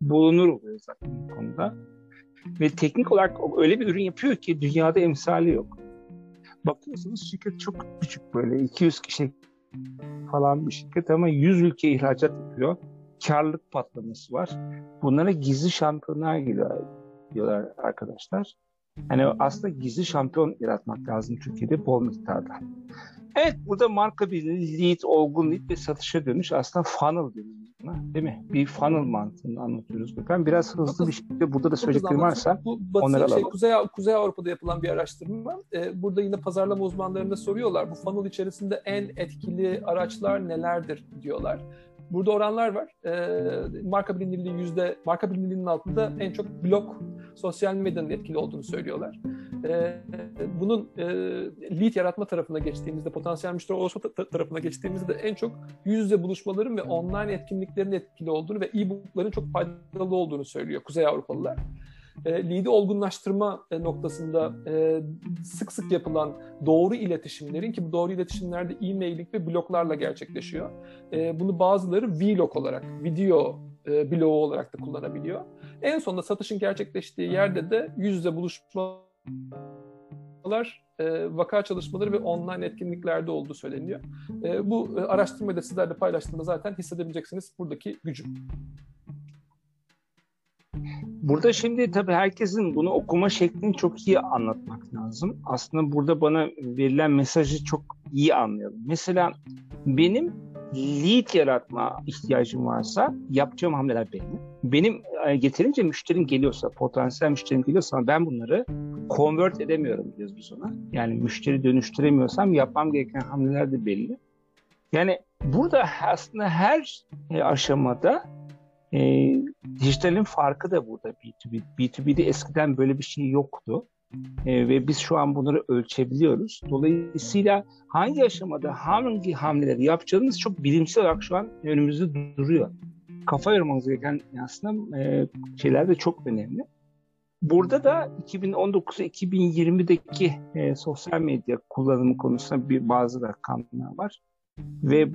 bulunur oluyor zaten bu konuda. Ve teknik olarak öyle bir ürün yapıyor ki dünyada emsali yok. Bakıyorsunuz şirket çok küçük böyle 200 kişi falan bir şirket ama 100 ülke ihracat yapıyor karlılık patlaması var. Bunlara gizli şampiyonlar diyorlar arkadaşlar. Hani aslında gizli şampiyon yaratmak lazım Türkiye'de bol miktarda. Evet burada marka bir lead, olgun lead ve satışa dönüş aslında funnel diyoruz buna değil mi? Bir funnel mantığını anlatıyoruz. Ben biraz hızlı bir şekilde burada da söyleyeceklerim varsa Bu batı, onları şey, alalım. Kuzey, Kuzey Avrupa'da yapılan bir araştırma. Ee, burada yine pazarlama uzmanlarına soruyorlar. Bu funnel içerisinde en etkili araçlar nelerdir diyorlar. Burada oranlar var. E, marka bilinirliği yüzde, marka bilinirliğinin altında en çok blog, sosyal medyanın etkili olduğunu söylüyorlar. E, bunun e, lead yaratma tarafına geçtiğimizde, potansiyel müşteri oluşma tarafına geçtiğimizde de en çok yüz yüze buluşmaların ve online etkinliklerin etkili olduğunu ve e-bookların çok faydalı olduğunu söylüyor Kuzey Avrupalılar e, lead'i olgunlaştırma e, noktasında e, sık sık yapılan doğru iletişimlerin ki bu doğru iletişimlerde e-mailing ve bloklarla gerçekleşiyor. E, bunu bazıları vlog olarak, video e, bloğu olarak da kullanabiliyor. En sonunda satışın gerçekleştiği yerde de yüz yüze buluşmalar e, vaka çalışmaları ve online etkinliklerde olduğu söyleniyor. E, bu e, araştırmayı da sizlerle paylaştığımda zaten hissedebileceksiniz buradaki gücü. Burada şimdi tabii herkesin bunu okuma şeklini çok iyi anlatmak lazım. Aslında burada bana verilen mesajı çok iyi anlayalım. Mesela benim lead yaratma ihtiyacım varsa yapacağım hamleler belli. Benim getirince müşterim geliyorsa, potansiyel müşterim geliyorsa ben bunları convert edemiyorum diyoruz biz ona. Yani müşteri dönüştüremiyorsam yapmam gereken hamleler de belli. Yani burada aslında her aşamada e, dijitalin farkı da burada B2B. B2B'de eskiden böyle bir şey yoktu. E, ve biz şu an bunları ölçebiliyoruz. Dolayısıyla hangi aşamada hangi hamleleri yapacağınız çok bilimsel olarak şu an önümüzde duruyor. Kafa yormanız gereken aslında e, şeyler de çok önemli. Burada da 2019-2020'deki e, sosyal medya kullanımı konusunda bir bazı rakamlar var. Ve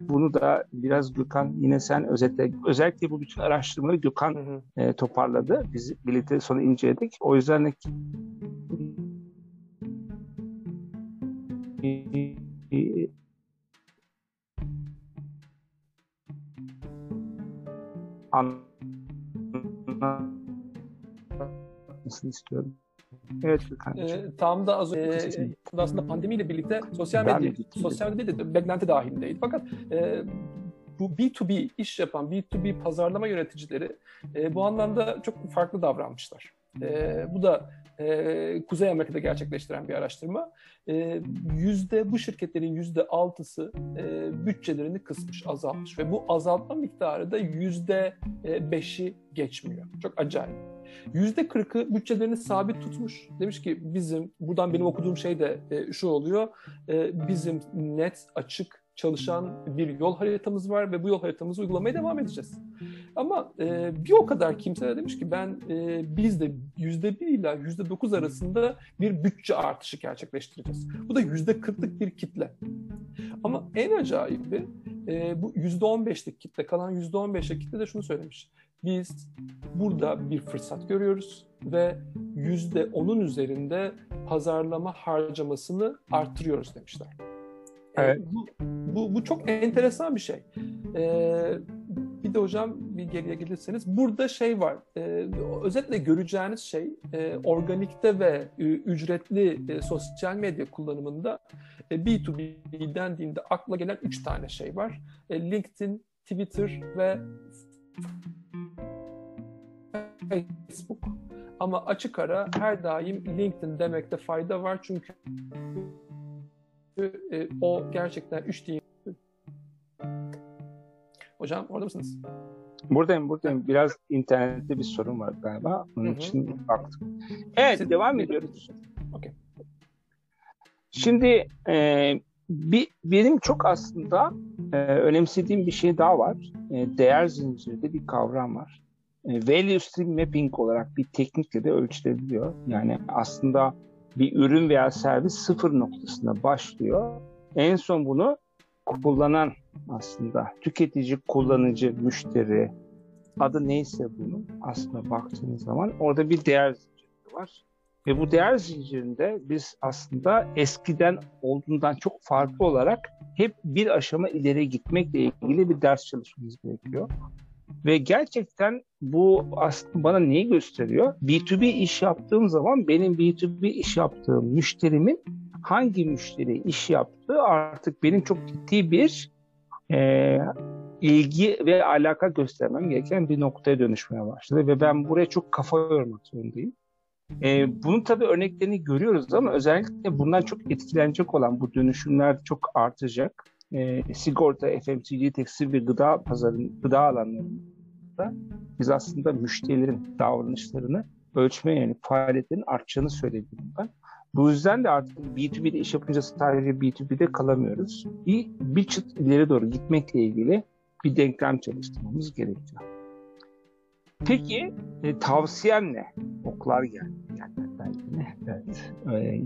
bunu da biraz Gökhan yine sen özetle özellikle bu bütün araştırmaları Gökhan hı hı. E, toparladı. Biz birlikte sonra inceledik. O yüzden de anlatmasını istiyorum. Evet Ee, tam da az önce e, aslında pandemiyle birlikte sosyal medya sosyal medya de beklenti dahilindeydi. Fakat e, bu B2B iş yapan B2B pazarlama yöneticileri e, bu anlamda çok farklı davranmışlar. E, bu da e, Kuzey Amerika'da gerçekleştiren bir araştırma. E, yüzde bu şirketlerin yüzde altısı e, bütçelerini kısmış, azaltmış ve bu azaltma miktarı da yüzde beşi geçmiyor. Çok acayip. Yüzde kırkı bütçelerini sabit tutmuş. Demiş ki bizim, buradan benim okuduğum şey de e, şu oluyor. E, bizim net, açık, çalışan bir yol haritamız var ve bu yol haritamızı uygulamaya devam edeceğiz. Ama e, bir o kadar kimse de demiş ki ben e, biz de yüzde bir ila yüzde dokuz arasında bir bütçe artışı gerçekleştireceğiz. Bu da yüzde kırklık bir kitle. Ama en acayibi e, bu yüzde on beşlik kitle, kalan yüzde on beşlik kitle de şunu söylemiş. Biz burada bir fırsat görüyoruz ve yüzde onun üzerinde pazarlama harcamasını arttırıyoruz demişler. Evet. Bu, bu, bu çok enteresan bir şey. Ee, bir de hocam bir geriye gelirseniz burada şey var. E, özetle göreceğiniz şey e, organikte ve e, ücretli e, sosyal medya kullanımında e, B2B dendiğinde akla gelen üç tane şey var. E, LinkedIn, Twitter ve Facebook. Ama açık ara her daim LinkedIn demekte fayda var çünkü e, o gerçekten üç diyeyim. Hocam orada mısınız? Buradayım, buradayım. Biraz internette bir sorun var galiba. Onun Hı-hı. için baktım. Evet, Siz devam ediyoruz. Okay. Şimdi e, bir, benim çok aslında e, önemsediğim bir şey daha var. E, değer zincirinde bir kavram var. E, value stream mapping olarak bir teknikle de ölçülebiliyor. Yani aslında bir ürün veya servis sıfır noktasına başlıyor. En son bunu kullanan aslında tüketici, kullanıcı, müşteri adı neyse bunun aslında baktığınız zaman orada bir değer zinciri var. Ve bu değer zincirinde biz aslında eskiden olduğundan çok farklı olarak hep bir aşama ileri gitmekle ilgili bir ders çalışmamız gerekiyor. Ve gerçekten bu aslında bana neyi gösteriyor? B2B iş yaptığım zaman benim B2B iş yaptığım müşterimin hangi müşteri iş yaptığı artık benim çok ciddi bir e, ilgi ve alaka göstermem gereken bir noktaya dönüşmeye başladı ve ben buraya çok kafa yormak zorundayım. E, bunun tabii örneklerini görüyoruz ama özellikle bundan çok etkilenecek olan bu dönüşümler çok artacak. E, sigorta, FMCG, tekstil ve gıda pazarın, gıda alanlarında biz aslında müşterilerin davranışlarını ölçmeye yani faaliyetlerin artacağını söyledim ben. Bu yüzden de artık B2B'de iş yapınca sadece B2B'de kalamıyoruz. Bir, bir çıt ileri doğru gitmekle ilgili bir denklem çalıştırmamız gerekiyor. Peki e, tavsiyem ne? Oklar geldi. Yani ne? Evet. E,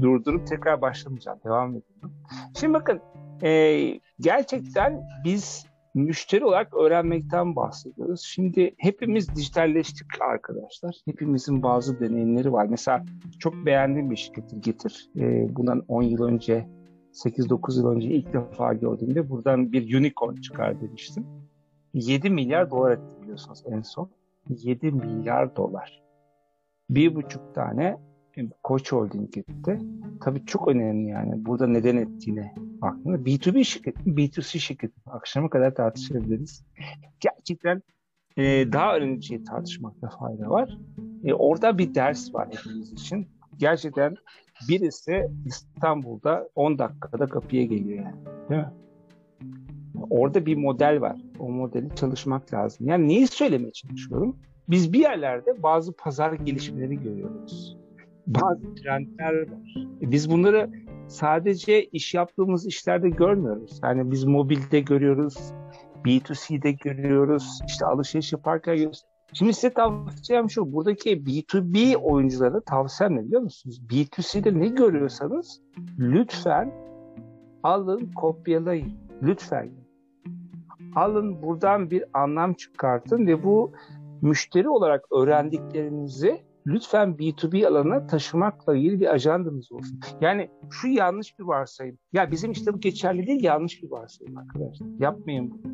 durdurup tekrar başlamayacağım. Devam ediyorum. Şimdi bakın e, gerçekten biz müşteri olarak öğrenmekten bahsediyoruz. Şimdi hepimiz dijitalleştik arkadaşlar. Hepimizin bazı deneyimleri var. Mesela çok beğendiğim bir şirketi Getir. E, bundan 10 yıl önce 8-9 yıl önce ilk defa gördüğümde buradan bir unicorn çıkar demiştim. 7 milyar dolar etti biliyorsunuz en son. 7 milyar dolar. Bir buçuk tane Koç Holding gitti. Tabii çok önemli yani. Burada neden ettiğine baktığında B2B şirket B2C şirket akşama kadar tartışabiliriz. Gerçekten e, daha önemli şey tartışmakta fayda var. E, orada bir ders var hepimiz için. Gerçekten birisi İstanbul'da 10 dakikada kapıya geliyor yani. Değil mi? Orada bir model var. O modeli çalışmak lazım. Yani neyi söylemeye çalışıyorum? Biz bir yerlerde bazı pazar gelişmeleri görüyoruz bazı trendler var. E, biz bunları sadece iş yaptığımız işlerde görmüyoruz. Yani biz mobilde görüyoruz, B2C'de görüyoruz, işte alışveriş yaparken Şimdi size tavsiyem şu. Buradaki B2B oyunculara tavsiyem ne biliyor musunuz? B2C'de ne görüyorsanız lütfen alın kopyalayın. Lütfen. Alın buradan bir anlam çıkartın ve bu müşteri olarak öğrendiklerinizi lütfen B2B alanına taşımakla ilgili bir ajandanız olsun. Yani şu yanlış bir varsayım. Ya bizim işte bu geçerli değil yanlış bir varsayım arkadaşlar. Yapmayın bunu.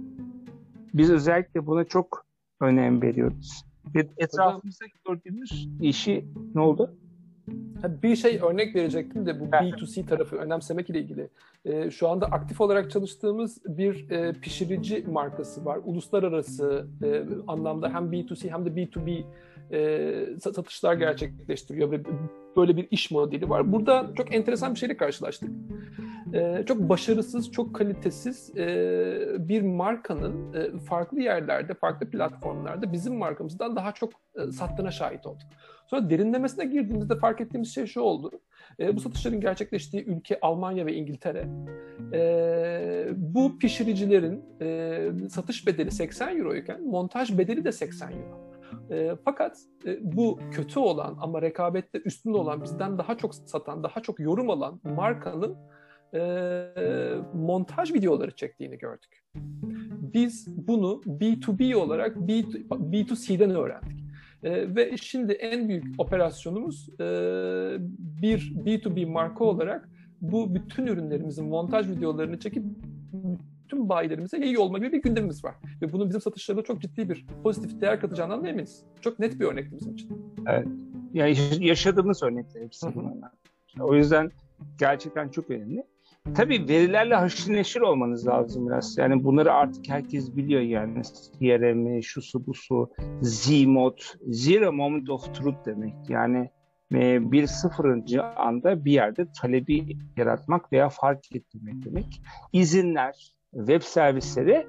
Biz özellikle buna çok önem veriyoruz. Ve etrafımızda gördüğümüz işi ne oldu? Bir şey örnek verecektim de bu B2C tarafı önemsemek ile ilgili. E, şu anda aktif olarak çalıştığımız bir e, pişirici markası var. Uluslararası e, anlamda hem B2C hem de B2B e, satışlar gerçekleştiriyor ve böyle bir iş modeli var. Burada çok enteresan bir şeyle karşılaştık. E, çok başarısız, çok kalitesiz e, bir markanın e, farklı yerlerde, farklı platformlarda bizim markamızdan daha çok e, sattığına şahit olduk. Sonra derinlemesine girdiğimizde fark ettiğimiz şey şu oldu. E, bu satışların gerçekleştiği ülke Almanya ve İngiltere. E, bu pişiricilerin e, satış bedeli 80 euro iken montaj bedeli de 80 euro. E, fakat e, bu kötü olan ama rekabette üstün olan bizden daha çok satan, daha çok yorum alan markanın e, montaj videoları çektiğini gördük. Biz bunu B2B olarak B2C'den öğrendik. E, ve şimdi en büyük operasyonumuz e, bir B2B marka olarak bu bütün ürünlerimizin montaj videolarını çekip tüm bayilerimize iyi olma gibi bir gündemimiz var. Ve bunun bizim satışlarında çok ciddi bir pozitif değer katacağından da eminiz. Çok net bir örnekti bizim için. Evet. Yani yaşadığımız örnekler hepsi bunlar. O yüzden gerçekten çok önemli. Tabii verilerle haşır neşir olmanız lazım biraz. Yani bunları artık herkes biliyor yani. CRM, şusu busu, Z-mod, Zero Moment of Truth demek. Yani e, bir sıfırıncı anda bir yerde talebi yaratmak veya fark ettirmek demek. İzinler, web servisleri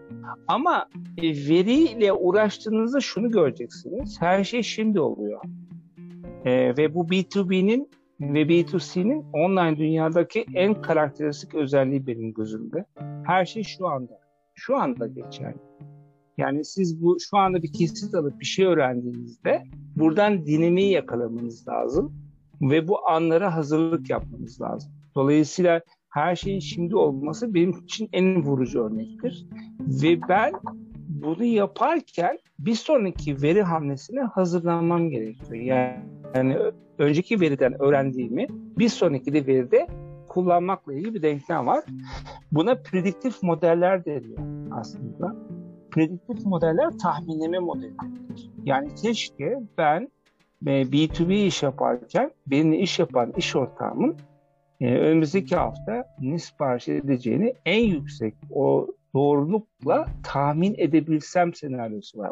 ama e, veriyle uğraştığınızda şunu göreceksiniz. Her şey şimdi oluyor. E, ve bu B2B'nin ve B2C'nin online dünyadaki en karakteristik özelliği benim gözümde. Her şey şu anda. Şu anda geçerli. Yani siz bu şu anda bir kesit alıp bir şey öğrendiğinizde buradan dinamiği yakalamanız lazım ve bu anlara hazırlık yapmanız lazım. Dolayısıyla her şeyin şimdi olması benim için en vurucu örnektir. Ve ben bunu yaparken bir sonraki veri hamlesine hazırlanmam gerekiyor. Yani, yani önceki veriden öğrendiğimi bir sonraki de veride kullanmakla ilgili bir denklem var. Buna prediktif modeller deniyor aslında. Prediktif modeller tahminleme modelleridir. Yani keşke ben B2B iş yaparken benimle iş yapan iş ortağımın e, önümüzdeki hafta ne sipariş edeceğini en yüksek o doğrulukla tahmin edebilsem senaryosu var.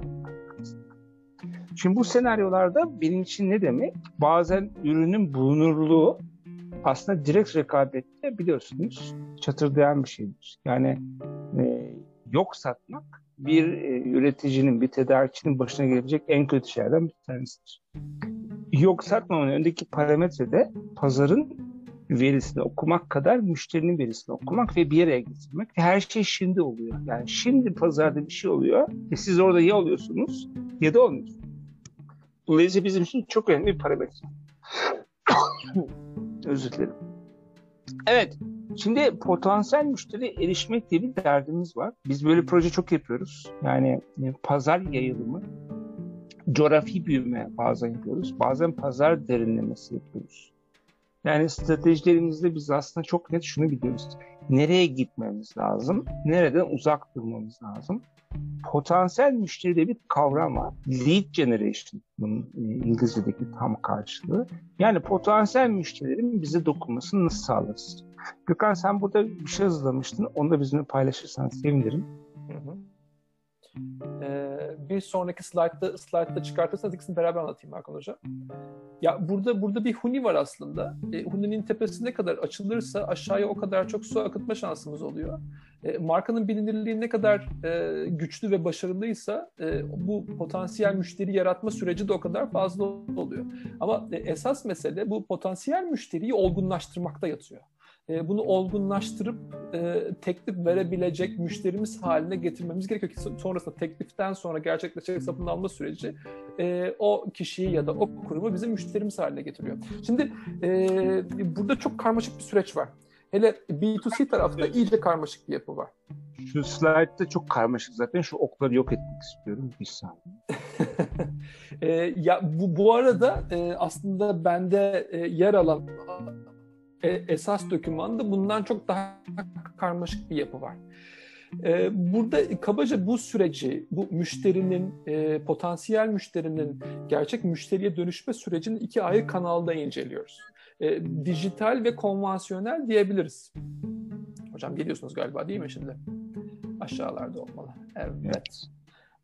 Şimdi bu senaryolarda benim için ne demek? Bazen ürünün bulunurluğu aslında direkt rekabette biliyorsunuz çatırdayan bir şeydir. Yani e, yok satmak bir e, üreticinin, bir tedarikçinin başına gelebilecek en kötü şeylerden bir tanesidir. Yok satmamanın öndeki parametre de pazarın verisini okumak kadar müşterinin verisini okumak ve bir yere getirmek. Her şey şimdi oluyor. Yani şimdi pazarda bir şey oluyor. E siz orada ya oluyorsunuz ya da olmuyorsunuz. Dolayısıyla bizim için çok önemli bir parametre. (coughs) Özür dilerim. Evet. Şimdi potansiyel müşteri erişmek diye bir derdimiz var. Biz böyle proje çok yapıyoruz. Yani e, pazar yayılımı, coğrafi büyüme bazen yapıyoruz. Bazen pazar derinlemesi yapıyoruz. Yani stratejilerimizde biz aslında çok net şunu biliyoruz. Nereye gitmemiz lazım? Nereden uzak durmamız lazım? Potansiyel müşteride bir kavram var. Lead generation bunun e, İngilizce'deki tam karşılığı. Yani potansiyel müşterilerin bize dokunmasını nasıl sağlarız? Gökhan sen burada bir şey hazırlamıştın. Onu da bizimle paylaşırsan sevinirim. Hı hı. Ee, bir sonraki slaytta slaytta çıkartırsanız ikisini beraber anlatayım Hakan. Ya burada burada bir huni var aslında. E, huninin tepesi ne kadar açılırsa aşağıya o kadar çok su akıtma şansımız oluyor. E, markanın bilinirliği ne kadar e, güçlü ve başarılıysa e, bu potansiyel müşteri yaratma süreci de o kadar fazla oluyor. Ama e, esas mesele bu potansiyel müşteriyi olgunlaştırmakta yatıyor. E, bunu olgunlaştırıp e, teklif verebilecek müşterimiz haline getirmemiz gerekiyor ki sonrasında tekliften sonra gerçekleşecek satın alma süreci e, o kişiyi ya da o kurumu bizim müşterimiz haline getiriyor. Şimdi e, burada çok karmaşık bir süreç var. Hele B2C tarafta iyice karmaşık bir yapı var. Şu slide'da çok karmaşık zaten. Şu okları yok etmek istiyorum. Bir saniye. (laughs) e, ya bu, bu arada e, aslında bende e, yer alan e, esas dokümanda bundan çok daha karmaşık bir yapı var. E, burada kabaca bu süreci, bu müşterinin, e, potansiyel müşterinin gerçek müşteriye dönüşme sürecini iki ayrı kanalda inceliyoruz. Dijital ve konvansiyonel diyebiliriz. Hocam geliyorsunuz galiba değil mi şimdi? Aşağılarda olmalı. Evet. evet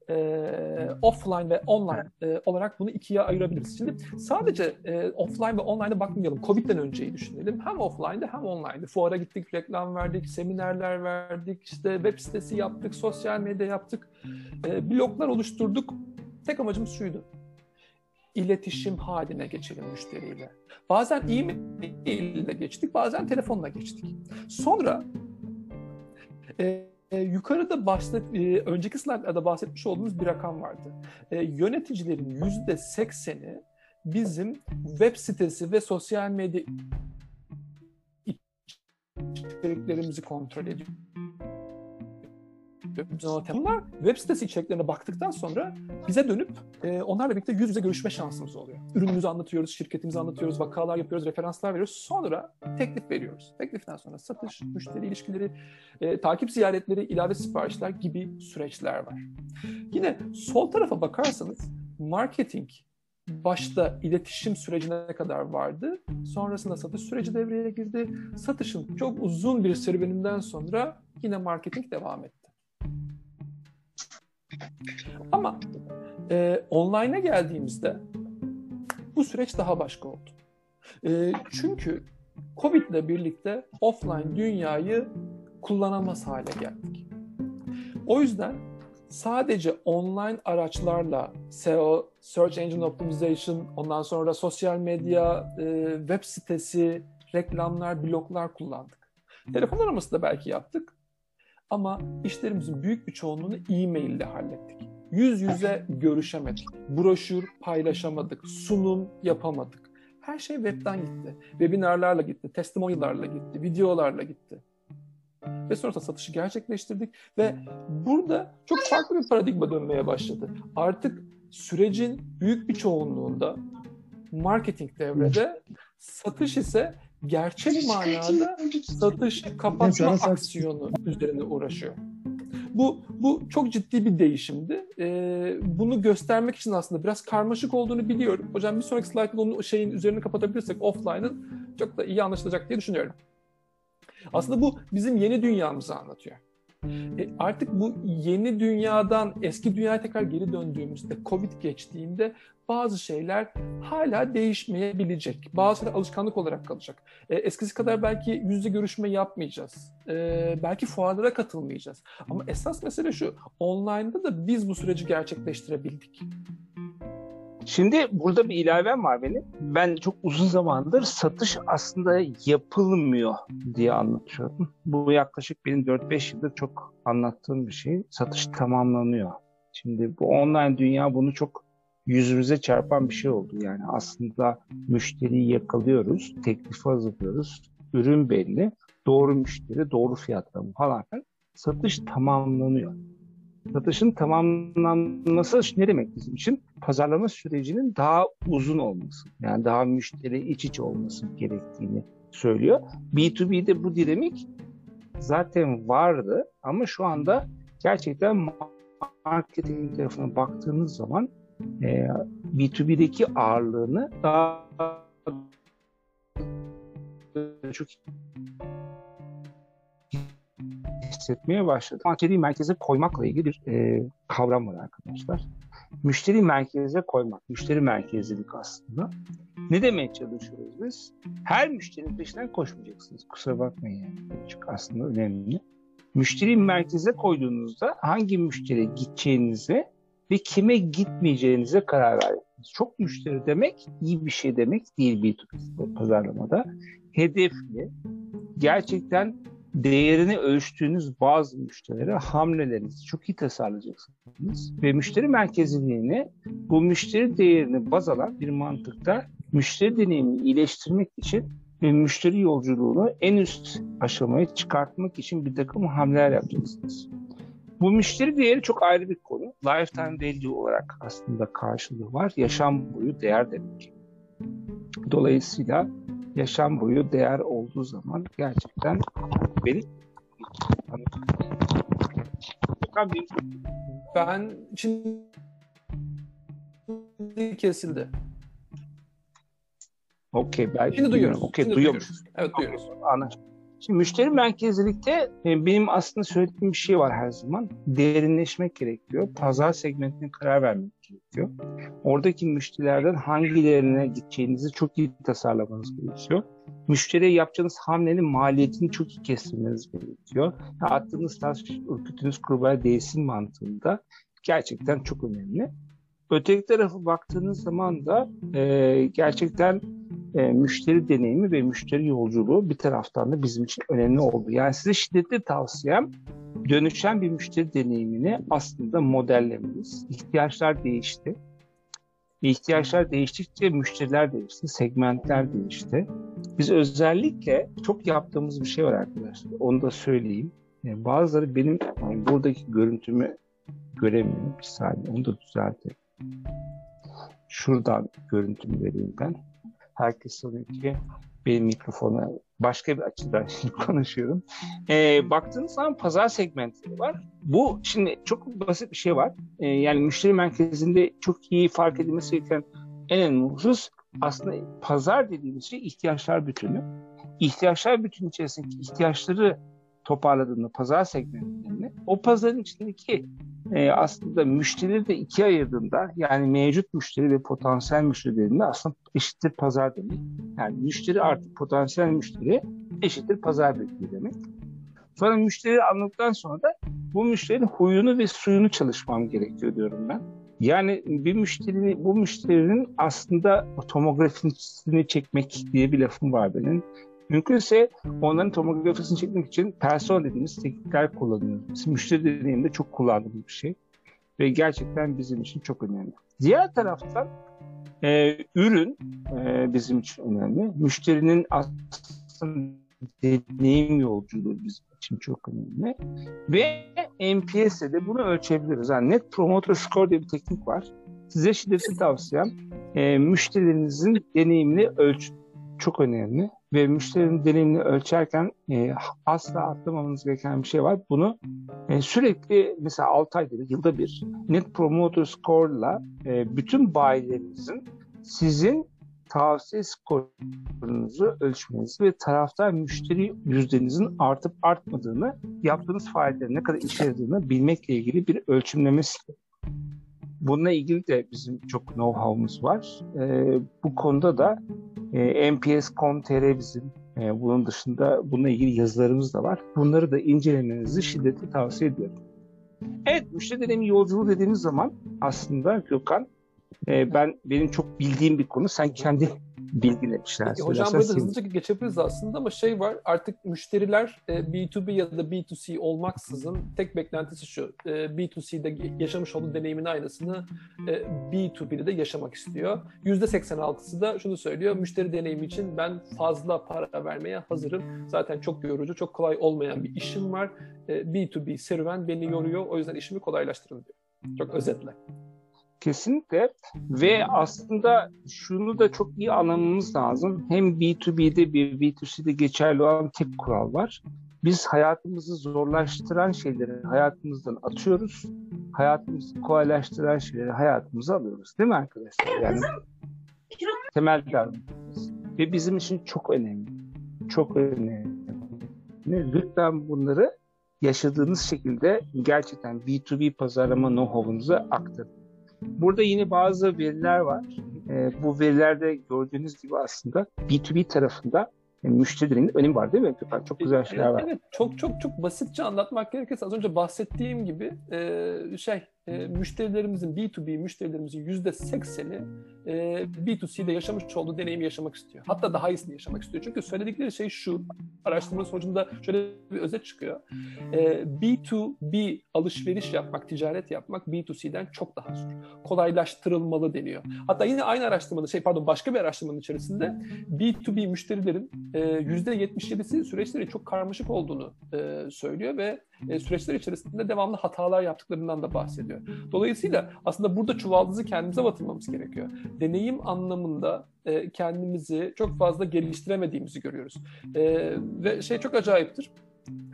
e, offline ve online e, olarak bunu ikiye ayırabiliriz. Şimdi sadece e, offline ve online'a bakmayalım. Covid'den önceyi düşünelim. Hem offline'de hem online'de. Fuara gittik, reklam verdik, seminerler verdik, işte web sitesi yaptık, sosyal medya yaptık, e, bloglar oluşturduk. Tek amacımız şuydu. İletişim haline geçelim müşteriyle. Bazen e-mail ile geçtik, bazen telefonla geçtik. Sonra e, e, yukarıda bahset, e, önceki slaytlarda bahsetmiş olduğumuz bir rakam vardı. E, yöneticilerin yüzde sekseni bizim web sitesi ve sosyal medya içeriklerimizi kontrol ediyor. Bunlar web sitesi içeriklerine baktıktan sonra bize dönüp e, onlarla birlikte yüz yüze görüşme şansımız oluyor. Ürünümüzü anlatıyoruz, şirketimizi anlatıyoruz, vakalar yapıyoruz, referanslar veriyoruz. Sonra teklif veriyoruz. Tekliften sonra satış, müşteri ilişkileri, e, takip ziyaretleri, ilave siparişler gibi süreçler var. Yine sol tarafa bakarsanız marketing başta iletişim sürecine kadar vardı. Sonrasında satış süreci devreye girdi. Satışın çok uzun bir serüveninden sonra yine marketing devam etti. Ama e, online'a geldiğimizde bu süreç daha başka oldu. E, çünkü Covid ile birlikte offline dünyayı kullanamaz hale geldik. O yüzden sadece online araçlarla SEO, Search Engine Optimization, ondan sonra sosyal medya, e, web sitesi, reklamlar, bloglar kullandık. Telefon araması da belki yaptık ama işlerimizin büyük bir çoğunluğunu e-mail ile hallettik. Yüz yüze görüşemedik. Broşür paylaşamadık. Sunum yapamadık. Her şey webten gitti. Webinarlarla gitti, testimonylarla gitti, videolarla gitti. Ve sonra satışı gerçekleştirdik ve burada çok farklı bir paradigma dönmeye başladı. Artık sürecin büyük bir çoğunluğunda marketing devrede, satış ise gerçek manada satış kapatma aksiyonu üzerine uğraşıyor. Bu bu çok ciddi bir değişimdi. Ee, bunu göstermek için aslında biraz karmaşık olduğunu biliyorum. Hocam bir sonraki slaytla onu şeyin üzerine kapatabilirsek offline'ın çok da iyi anlaşılacak diye düşünüyorum. Aslında bu bizim yeni dünyamızı anlatıyor. E artık bu yeni dünyadan eski dünyaya tekrar geri döndüğümüzde, Covid geçtiğinde bazı şeyler hala değişmeyebilecek. Bazı şeyler alışkanlık olarak kalacak. E, eskisi kadar belki yüzde görüşme yapmayacağız. E, belki fuarlara katılmayacağız. Ama esas mesele şu, online'da da biz bu süreci gerçekleştirebildik. Şimdi burada bir ilavem var benim. Ben çok uzun zamandır satış aslında yapılmıyor diye anlatıyorum. Bu yaklaşık benim 4-5 yıldır çok anlattığım bir şey. Satış tamamlanıyor. Şimdi bu online dünya bunu çok yüzümüze çarpan bir şey oldu. Yani aslında müşteriyi yakalıyoruz, teklifi hazırlıyoruz, ürün belli, doğru müşteri, doğru fiyatlama falan. Satış tamamlanıyor satışın tamamlanması ne demek bizim için? Pazarlama sürecinin daha uzun olması, yani daha müşteri iç içe olması gerektiğini söylüyor. B2B'de bu dinamik zaten vardı ama şu anda gerçekten marketing tarafına baktığınız zaman e, B2B'deki ağırlığını daha çok hissetmeye başladı. Müşteriyi merkeze koymakla ilgili bir e, kavram var arkadaşlar. Müşteri merkeze koymak, müşteri merkezlilik aslında. Ne demeye çalışıyoruz biz? Her müşterinin peşinden koşmayacaksınız. Kusura bakmayın. Çok aslında önemli. Müşteri merkeze koyduğunuzda hangi müşteriye gideceğinize ve kime gitmeyeceğinize karar verirsiniz. Çok müşteri demek iyi bir şey demek değil bir pazarlamada. Hedefli, gerçekten değerini ölçtüğünüz bazı müşterilere hamlelerinizi çok iyi tasarlayacaksınız. Ve müşteri merkeziliğini bu müşteri değerini baz alan bir mantıkta müşteri deneyimini iyileştirmek için ve müşteri yolculuğunu en üst aşamaya çıkartmak için bir takım hamleler yapacaksınız. Bu müşteri değeri çok ayrı bir konu. Lifetime value olarak aslında karşılığı var. Yaşam boyu değer demek. Dolayısıyla yaşam boyu değer olduğu zaman gerçekten beni ben şimdi kesildi. Okey. Ben şimdi duyuyoruz. Okey, duyuyoruz. Evet duyuyoruz. Anlaşıldı. Şimdi müşteri merkezlilikte e, benim aslında söylediğim bir şey var her zaman. Derinleşmek gerekiyor. Pazar segmentine karar vermek gerekiyor. Oradaki müşterilerden hangilerine gideceğinizi çok iyi tasarlamanız gerekiyor. Müşteriye yapacağınız hamlenin maliyetini çok iyi kestirmeniz gerekiyor. Attığınız taş ürkütünüz kurbağa değilsin mantığında gerçekten çok önemli. Öteki tarafı baktığınız zaman da e, gerçekten e, müşteri deneyimi ve müşteri yolculuğu bir taraftan da bizim için önemli oldu. Yani size şiddetli tavsiyem dönüşen bir müşteri deneyimini aslında modellemeniz. İhtiyaçlar değişti. İhtiyaçlar değiştikçe müşteriler değişti, segmentler değişti. Biz özellikle çok yaptığımız bir şey var arkadaşlar. Onu da söyleyeyim. E, bazıları benim buradaki görüntümü göremiyor. Bir saniye onu da düzeltelim. Şuradan görüntümü vereyim ben herkes sanıyor ki benim mikrofona başka bir açıdan (laughs) konuşuyorum. Ee, baktığınız zaman pazar segmentleri var. Bu şimdi çok basit bir şey var. Ee, yani müşteri merkezinde çok iyi fark edilmesi gereken en önemli husus aslında pazar dediğimiz şey ihtiyaçlar bütünü. İhtiyaçlar bütünü içerisindeki ihtiyaçları toparladığında pazar segmentlerini o pazarın içindeki e, aslında müşterileri de ikiye ayırdığında yani mevcut müşteri ve potansiyel müşterilerinde aslında eşittir pazar demek. Yani müşteri artı potansiyel müşteri eşittir pazar bekliyor demek. Sonra müşteri anladıktan sonra da bu müşterinin huyunu ve suyunu çalışmam gerekiyor diyorum ben. Yani bir müşterinin, bu müşterinin aslında tomografisini çekmek diye bir lafım var benim. Mümkünse onların tomografisini çekmek için person dediğimiz teknikler kullanıyoruz. Bizim müşteri deneyiminde çok kullandığımız bir şey. Ve gerçekten bizim için çok önemli. Diğer taraftan e, ürün e, bizim için önemli. Müşterinin aslında deneyim yolculuğu bizim için çok önemli. Ve NPS'de de bunu ölçebiliriz. Yani Net Promoter Score diye bir teknik var. Size şiddetli tavsiyem e, müşterilerinizin deneyimini ölçün. Çok önemli ve müşterinin deneyimini ölçerken e, asla atlamamanız gereken bir şey var. Bunu e, sürekli mesela 6 ayda bir, yılda bir Net Promoter Score'la e, bütün bayilerinizin sizin tavsiye skorunuzu ölçmenizi ve taraftar müşteri yüzdenizin artıp artmadığını, yaptığınız faaliyetlerin ne kadar işe yaradığını bilmekle ilgili bir ölçümlemesi. Bununla ilgili de bizim çok know-how'umuz var. E, bu konuda da e, NPS.com.tr bizim e, bunun dışında bununla ilgili yazılarımız da var. Bunları da incelemenizi şiddetle tavsiye ediyorum. Evet, müşteri yolculuğu dediğimiz zaman aslında Gökhan e, ben benim çok bildiğim bir konu. Sen kendi bilgilemişler. Peki, hocam burada hızlıca geçebiliriz aslında ama şey var artık müşteriler e, B2B ya da B2C olmaksızın tek beklentisi şu. E, B2C'de yaşamış olduğu deneyimin aynısını e, B2B'de de yaşamak istiyor. %86'sı da şunu söylüyor. Müşteri deneyimi için ben fazla para vermeye hazırım. Zaten çok yorucu, çok kolay olmayan bir işim var. B2B serüven beni yoruyor. O yüzden işimi kolaylaştırın diyor. Çok özetle. Kesinlikle ve aslında şunu da çok iyi anlamamız lazım. Hem B2B'de bir B2C'de geçerli olan tek kural var. Biz hayatımızı zorlaştıran şeyleri hayatımızdan atıyoruz. Hayatımızı kolaylaştıran şeyleri hayatımıza alıyoruz. Değil mi arkadaşlar? Yani temel davranışımız. Ve bizim için çok önemli. Çok önemli. Lütfen bunları yaşadığınız şekilde gerçekten B2B pazarlama know-how'unuza aktarın. Burada yine bazı veriler var. E, bu verilerde gördüğünüz gibi aslında B2B tarafında yani müşterilerin önemi var değil mi? Çok güzel şeyler var. Evet, çok çok çok basitçe anlatmak gerekirse az önce bahsettiğim gibi e, şey e, müşterilerimizin B2B müşterilerimizin yüzde sekseni e, B2C'de yaşamış olduğu deneyimi yaşamak istiyor. Hatta daha iyisini yaşamak istiyor. Çünkü söyledikleri şey şu, araştırma sonucunda şöyle bir özet çıkıyor. E, B2B alışveriş yapmak, ticaret yapmak B2C'den çok daha zor. Kolaylaştırılmalı deniyor. Hatta yine aynı araştırmada, şey pardon başka bir araştırmanın içerisinde B2B müşterilerin e, yüzde 77'si süreçleri çok karmaşık olduğunu e, söylüyor ve e, süreçler içerisinde devamlı hatalar yaptıklarından da bahsediyor. Dolayısıyla aslında burada çuvaldızı kendimize batırmamız gerekiyor. Deneyim anlamında e, kendimizi çok fazla geliştiremediğimizi görüyoruz. E, ve şey çok acayiptir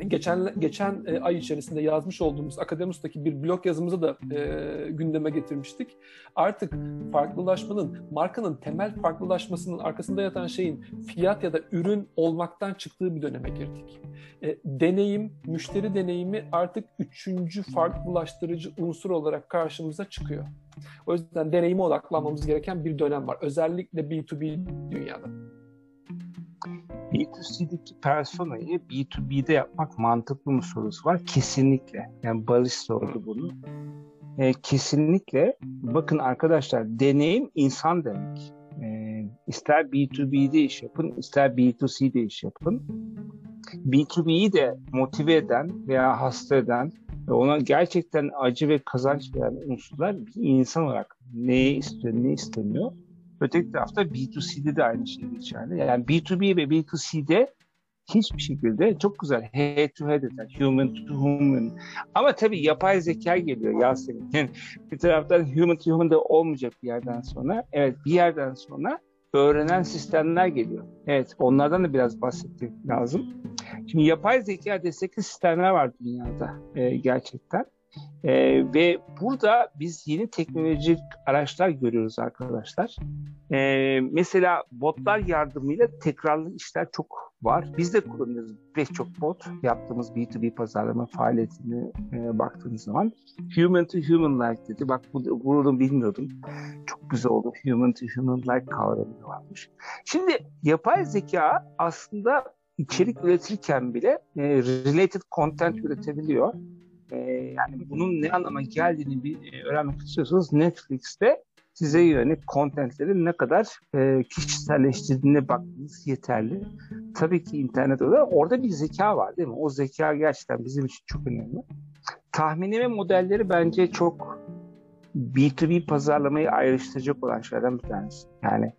geçen geçen e, ay içerisinde yazmış olduğumuz Akademus'taki bir blog yazımızı da e, gündeme getirmiştik. Artık farklılaşmanın, markanın temel farklılaşmasının arkasında yatan şeyin fiyat ya da ürün olmaktan çıktığı bir döneme girdik. E, deneyim, müşteri deneyimi artık üçüncü farklılaştırıcı unsur olarak karşımıza çıkıyor. O yüzden deneyime odaklanmamız gereken bir dönem var. Özellikle B2B dünyada. B2C'deki personayı B2B'de yapmak mantıklı mı sorusu var. Kesinlikle. Yani Barış sordu bunu. E, kesinlikle. Bakın arkadaşlar deneyim insan demek. E, ister B2B'de iş yapın, ister B2C'de iş yapın. B2B'yi de motive eden veya hasta eden ona gerçekten acı ve kazanç veren unsurlar bir insan olarak neyi istiyor, ne istemiyor Öteki tarafta B2C'de de aynı şey geçerli. Yani B2B ve B2C'de hiçbir şekilde çok güzel head to head eder. Human to human. Ama tabii yapay zeka geliyor Yasemin. Yani bir taraftan human to human da olmayacak bir yerden sonra. Evet bir yerden sonra öğrenen sistemler geliyor. Evet onlardan da biraz bahsetmek lazım. Şimdi yapay zeka destekli sistemler var dünyada e, gerçekten. E, ve burada biz yeni teknolojik araçlar görüyoruz arkadaşlar. E, mesela botlar yardımıyla tekrarlı işler çok var. Biz de kullanıyoruz pek çok bot yaptığımız B2B pazarlama faaliyetine e, baktığınız zaman. Human to human like dedi. Bak bu, bilmiyordum. Çok güzel oldu. Human to human like kavramı varmış. Şimdi yapay zeka aslında içerik üretirken bile e, related content üretebiliyor. E, yani bunun ne anlama geldiğini bir e, öğrenmek istiyorsanız Netflix'te size yönelik kontentlerin ne kadar e, kişiselleştirdiğine bakmanız yeterli. Tabii ki internet orada, orada bir zeka var değil mi? O zeka gerçekten bizim için çok önemli. Tahminleme modelleri bence çok B2B pazarlamayı ayrıştıracak olan şeylerden bir tanesi. Yani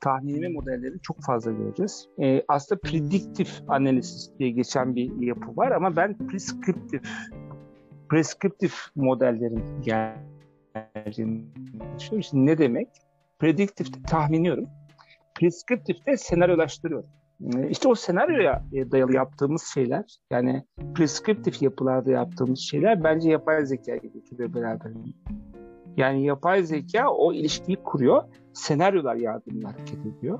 tahminleme modelleri çok fazla göreceğiz. E, aslında prediktif analiz diye geçen bir yapı var ama ben preskriptif preskriptif modellerin geldiğini düşünüyorum. Şimdi ne demek? Prediktifte tahminliyorum. Preskriptifte senaryolaştırıyorum. E, işte o senaryoya e, dayalı yaptığımız şeyler, yani preskriptif yapılarda yaptığımız şeyler bence yapay zeka getiriyor beraber. Yani yapay zeka o ilişkiyi kuruyor, senaryolar yardımıyla hareket ediyor.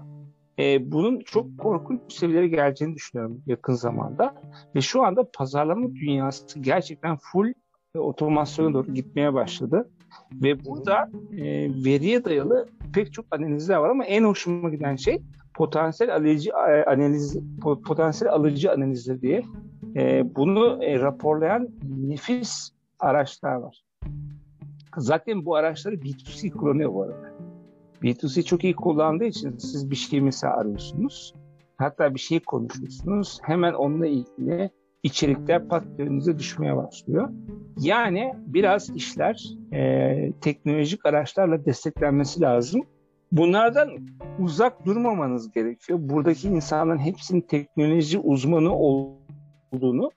E, bunun çok korkunç seviyelere geleceğini düşünüyorum yakın zamanda. Ve şu anda pazarlama dünyası gerçekten full otomasyona doğru gitmeye başladı. Ve burada e, veriye dayalı pek çok analizler var ama en hoşuma giden şey potansiyel alıcı e, analiz potansiyel alıcı analizleri diye e, bunu e, raporlayan nefis araçlar var. Zaten bu araçları B2C kullanıyor bu arada. B2C çok iyi kullandığı için siz bir şey mesela arıyorsunuz. Hatta bir şey konuşuyorsunuz. Hemen onunla ilgili içerikler pat önünüze düşmeye başlıyor. Yani biraz işler e, teknolojik araçlarla desteklenmesi lazım. Bunlardan uzak durmamanız gerekiyor. Buradaki insanların hepsinin teknoloji uzmanı olduğunu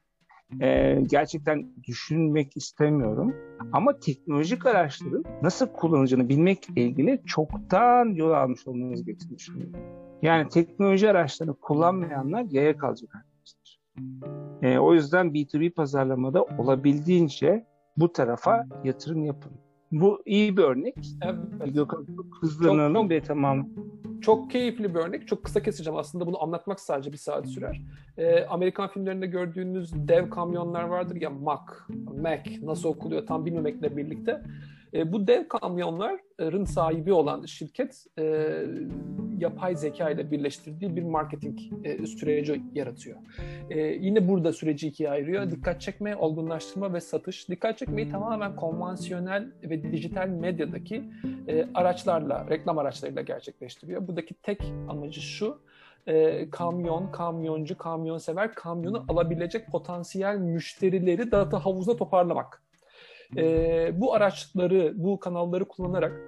e, gerçekten düşünmek istemiyorum. Ama teknolojik araçların nasıl kullanılacağını bilmekle ilgili çoktan yol almış olmanız gerektiğini düşünüyorum. Yani teknoloji araçlarını kullanmayanlar yaya kalacak. E, o yüzden B2B pazarlamada olabildiğince bu tarafa yatırım yapın. Bu iyi bir örnek. Evet. Gökhan hızlanalım ve tamam. Çok keyifli bir örnek. Çok kısa keseceğim aslında. Bunu anlatmak sadece bir saat sürer. Ee, Amerikan filmlerinde gördüğünüz dev kamyonlar vardır ya Mac, Mac nasıl okuluyor tam bilmemekle birlikte. E, bu dev kamyonların sahibi olan şirket e, yapay zeka ile birleştirdiği bir marketing e, süreci yaratıyor. E, yine burada süreci ikiye ayırıyor. Dikkat çekme, olgunlaştırma ve satış. Dikkat çekmeyi tamamen konvansiyonel ve dijital medyadaki e, araçlarla, reklam araçlarıyla gerçekleştiriyor. Buradaki tek amacı şu, e, kamyon, kamyoncu, kamyonsever, kamyonu alabilecek potansiyel müşterileri data havuzuna toparlamak. E, bu araçları, bu kanalları kullanarak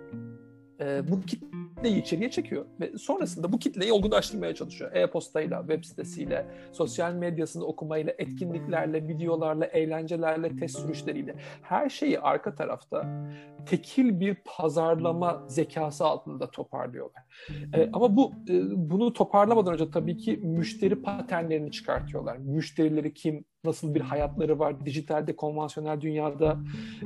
e, bu kitleyi içeriye çekiyor ve sonrasında bu kitleyi olgunlaştırmaya çalışıyor. E-postayla, web sitesiyle, sosyal medyasını okumayla, etkinliklerle, videolarla, eğlencelerle, test sürüşleriyle her şeyi arka tarafta tekil bir pazarlama zekası altında toparlıyorlar. E, ama bu e, bunu toparlamadan önce tabii ki müşteri paternlerini çıkartıyorlar. Müşterileri kim, nasıl bir hayatları var, dijitalde, konvansiyonel dünyada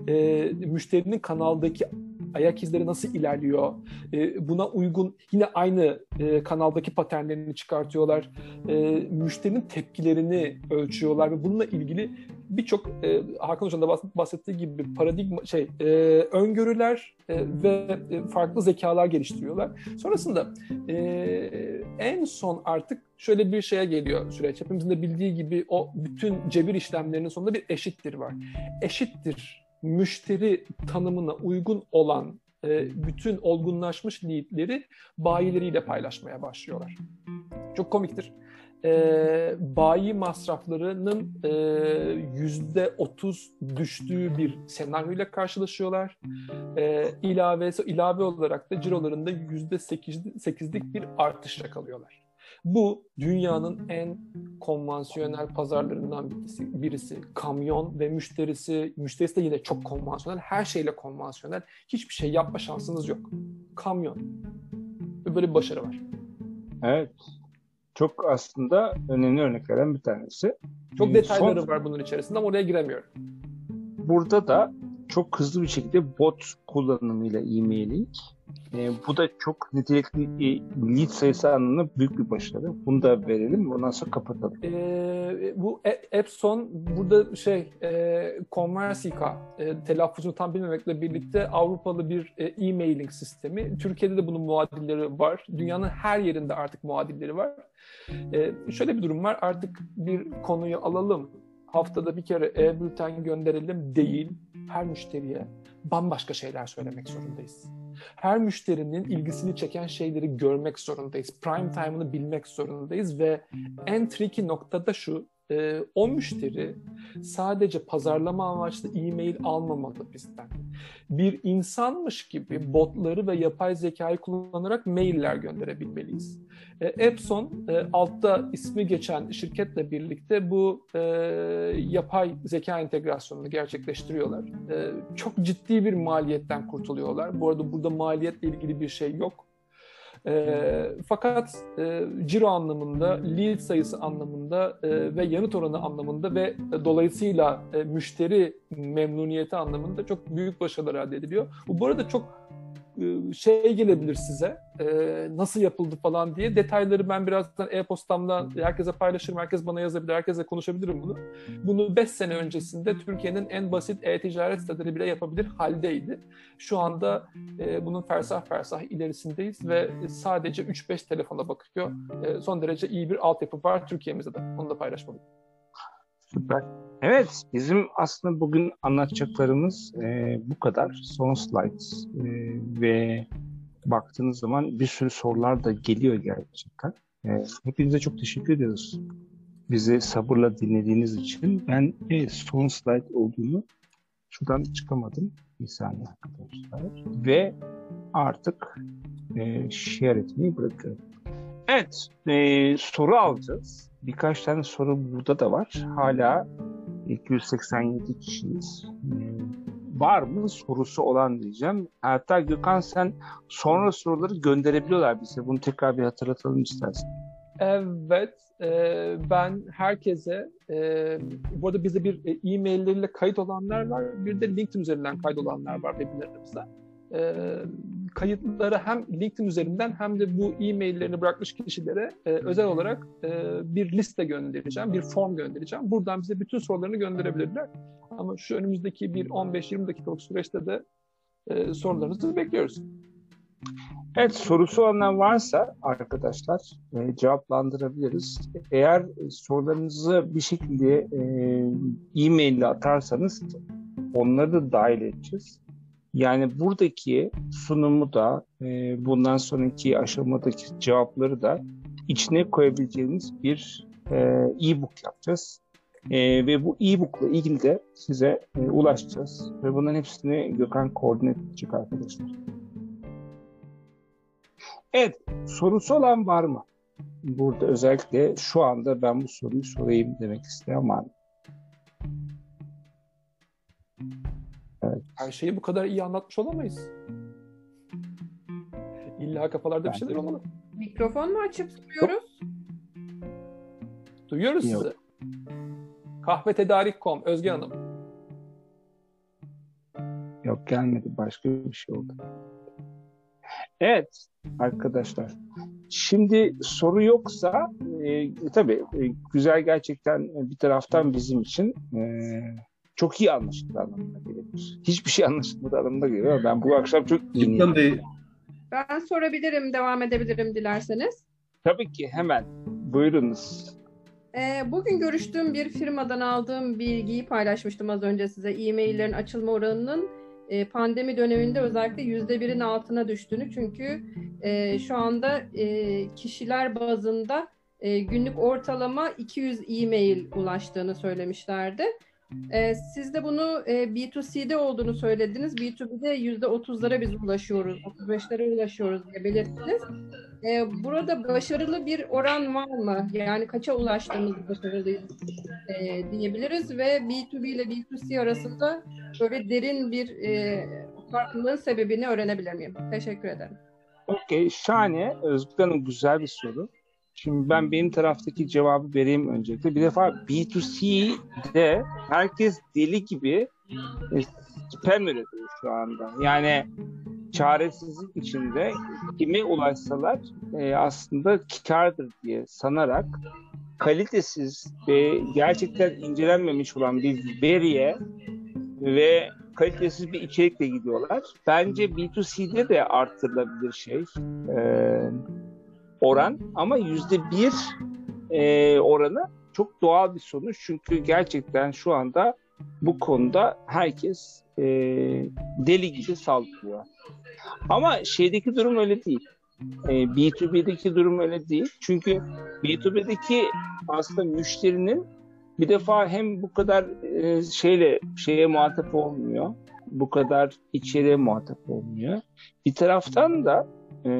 e, müşterinin kanaldaki ayak izleri nasıl ilerliyor, e, buna uygun yine aynı e, kanaldaki paternlerini çıkartıyorlar, e, müşterinin tepkilerini ölçüyorlar ve bununla ilgili birçok e, Hakan Hoca'nın da bahsettiği gibi paradigma şey e, öngörüler e, ve e, farklı zekalar geliştiriyorlar. Sonrasında e, en son artık şöyle bir şeye geliyor süreç. Hepimizin de bildiği gibi o bütün cebir işlemlerinin sonunda bir eşittir var. Eşittir müşteri tanımına uygun olan e, bütün olgunlaşmış leadleri bayileriyle paylaşmaya başlıyorlar. Çok komiktir e, bayi masraflarının yüzde otuz düştüğü bir senaryoyla karşılaşıyorlar. E, ilave ilave olarak da cirolarında yüzde sekizlik bir artış yakalıyorlar. Bu dünyanın en konvansiyonel pazarlarından birisi, birisi. Kamyon ve müşterisi, müşterisi de yine çok konvansiyonel. Her şeyle konvansiyonel. Hiçbir şey yapma şansınız yok. Kamyon. Ve böyle bir başarı var. Evet çok aslında önemli örneklerden bir tanesi. Çok ee, detayları Son, var bunun içerisinde ama oraya giremiyorum. Burada da çok hızlı bir şekilde bot kullanımıyla e-mailing. E, bu da çok nitelikli e, lead sayısı anlamında büyük bir başarı. Bunu da verelim. Ondan sonra kapatalım. E, bu Epson burada şey e, Conversica e, telaffuzunu tam bilmemekle birlikte Avrupalı bir e, e-mailing sistemi. Türkiye'de de bunun muadilleri var. Dünyanın her yerinde artık muadilleri var. E, şöyle bir durum var. Artık bir konuyu alalım. Haftada bir kere e-bülten gönderelim değil. Her müşteriye bambaşka şeyler söylemek zorundayız. Her müşterinin ilgisini çeken şeyleri görmek zorundayız. Prime time'ını bilmek zorundayız ve en tricky nokta da şu e, o müşteri sadece pazarlama amaçlı e-mail almamalı bizden. Bir insanmış gibi botları ve yapay zekayı kullanarak mailler gönderebilmeliyiz. E, Epson e, altta ismi geçen şirketle birlikte bu e, yapay zeka entegrasyonunu gerçekleştiriyorlar. E, çok ciddi bir maliyetten kurtuluyorlar. Bu arada burada maliyetle ilgili bir şey yok e, fakat e, ciro anlamında, lead sayısı anlamında e, ve yanıt oranı anlamında ve e, dolayısıyla e, müşteri memnuniyeti anlamında çok büyük başarılar elde ediliyor. Bu, bu arada çok şey gelebilir size e, nasıl yapıldı falan diye. Detayları ben birazdan e-postamdan herkese paylaşırım herkes bana yazabilir herkese konuşabilirim bunu. Bunu 5 sene öncesinde Türkiye'nin en basit e-ticaret siteleri bile yapabilir haldeydi. Şu anda e, bunun fersah fersah ilerisindeyiz ve sadece 3-5 telefona bakıyor. Son derece iyi bir altyapı var Türkiye'mizde de. Onu da paylaşmalıyım. Süper. Evet, bizim aslında bugün anlatacaklarımız e, bu kadar. Son slides e, ve baktığınız zaman bir sürü sorular da geliyor gerçekten. E, hepinize çok teşekkür ediyoruz. Bizi sabırla dinlediğiniz için. Ben e, son slide olduğunu şuradan çıkamadım. Bir saniye arkadaşlar. Ve artık e, share etmeyi bırakıyorum. Evet, e, soru alacağız. Birkaç tane soru burada da var. Hala 287 kişiyiz. Ee, var mı sorusu olan diyeceğim. Hatta Gökhan sen sonra soruları gönderebiliyorlar bize. Bunu tekrar bir hatırlatalım istersen. Evet, e, ben herkese, e, bu arada bizde bir e, e-mailleriyle kayıt olanlar var, bir de LinkedIn üzerinden kayıt olanlar var webinarımızda. E, kayıtları hem LinkedIn üzerinden hem de bu e-maillerini bırakmış kişilere e, özel olarak e, bir liste göndereceğim, bir form göndereceğim. Buradan bize bütün sorularını gönderebilirler. Ama şu önümüzdeki bir 15-20 dakikalık süreçte de e, sorularınızı bekliyoruz. Evet sorusu olanlar varsa arkadaşlar e, cevaplandırabiliriz. Eğer sorularınızı bir şekilde e, e-mail ile atarsanız onları da dahil edeceğiz. Yani buradaki sunumu da e, bundan sonraki aşamadaki cevapları da içine koyabileceğiniz bir e, e-book yapacağız. E, ve bu e-bookla ilgili de size e, ulaşacağız. Ve bunların hepsini Gökhan koordine edecek arkadaşlar. Evet, sorusu olan var mı? Burada özellikle şu anda ben bu soruyu sorayım demek isteyen var mı? Her şeyi bu kadar iyi anlatmış olamayız. İlla kafalarda ben bir şeyler olmalı. Mikrofon mu açıp soruyoruz? Duyuyoruz Yok. sizi. Kahvetedarik.com Özge Hanım. Yok gelmedi. Başka bir şey oldu. Evet arkadaşlar. Şimdi soru yoksa e, tabii e, güzel gerçekten bir taraftan bizim için e, çok iyi anlaşıldı anlamına gelebilir. Hiçbir şey anlaşılmadı anlamına geliyor. Ben bu akşam çok iyi değil. Ben sorabilirim, devam edebilirim dilerseniz. Tabii ki hemen. Buyurunuz. E, bugün görüştüğüm bir firmadan aldığım bilgiyi paylaşmıştım az önce size. E-maillerin açılma oranının e, pandemi döneminde özellikle yüzde birin altına düştüğünü çünkü e, şu anda e, kişiler bazında e, günlük ortalama 200 e-mail ulaştığını söylemişlerdi. E, siz de bunu e, B2C'de olduğunu söylediniz. B2B'de yüzde 30'lara biz ulaşıyoruz, 35'lere ulaşıyoruz diye belirttiniz. E, burada başarılı bir oran var mı? Yani kaça ulaştığımız başarılıyız e, diyebiliriz ve B2B ile B2C arasında böyle derin bir e, farklılığın sebebini öğrenebilir miyim? Teşekkür ederim. Okey, şahane. Özgür Hanım güzel bir soru. Şimdi ben benim taraftaki cevabı vereyim öncelikle. Bir defa B2C'de herkes deli gibi e, spam üretiyor şu anda. Yani çaresizlik içinde kime ulaşsalar e, aslında kardır diye sanarak kalitesiz ve gerçekten incelenmemiş olan bir veriye ve kalitesiz bir içerikle gidiyorlar. Bence B2C'de de arttırılabilir şey. Ee, oran ama yüzde bir e, oranı çok doğal bir sonuç. Çünkü gerçekten şu anda bu konuda herkes e, deli gibi saldırıyor. Ama şeydeki durum öyle değil. E, B2B'deki durum öyle değil. Çünkü B2B'deki aslında müşterinin bir defa hem bu kadar e, şeyle şeye muhatap olmuyor. Bu kadar içeriye muhatap olmuyor. Bir taraftan da e,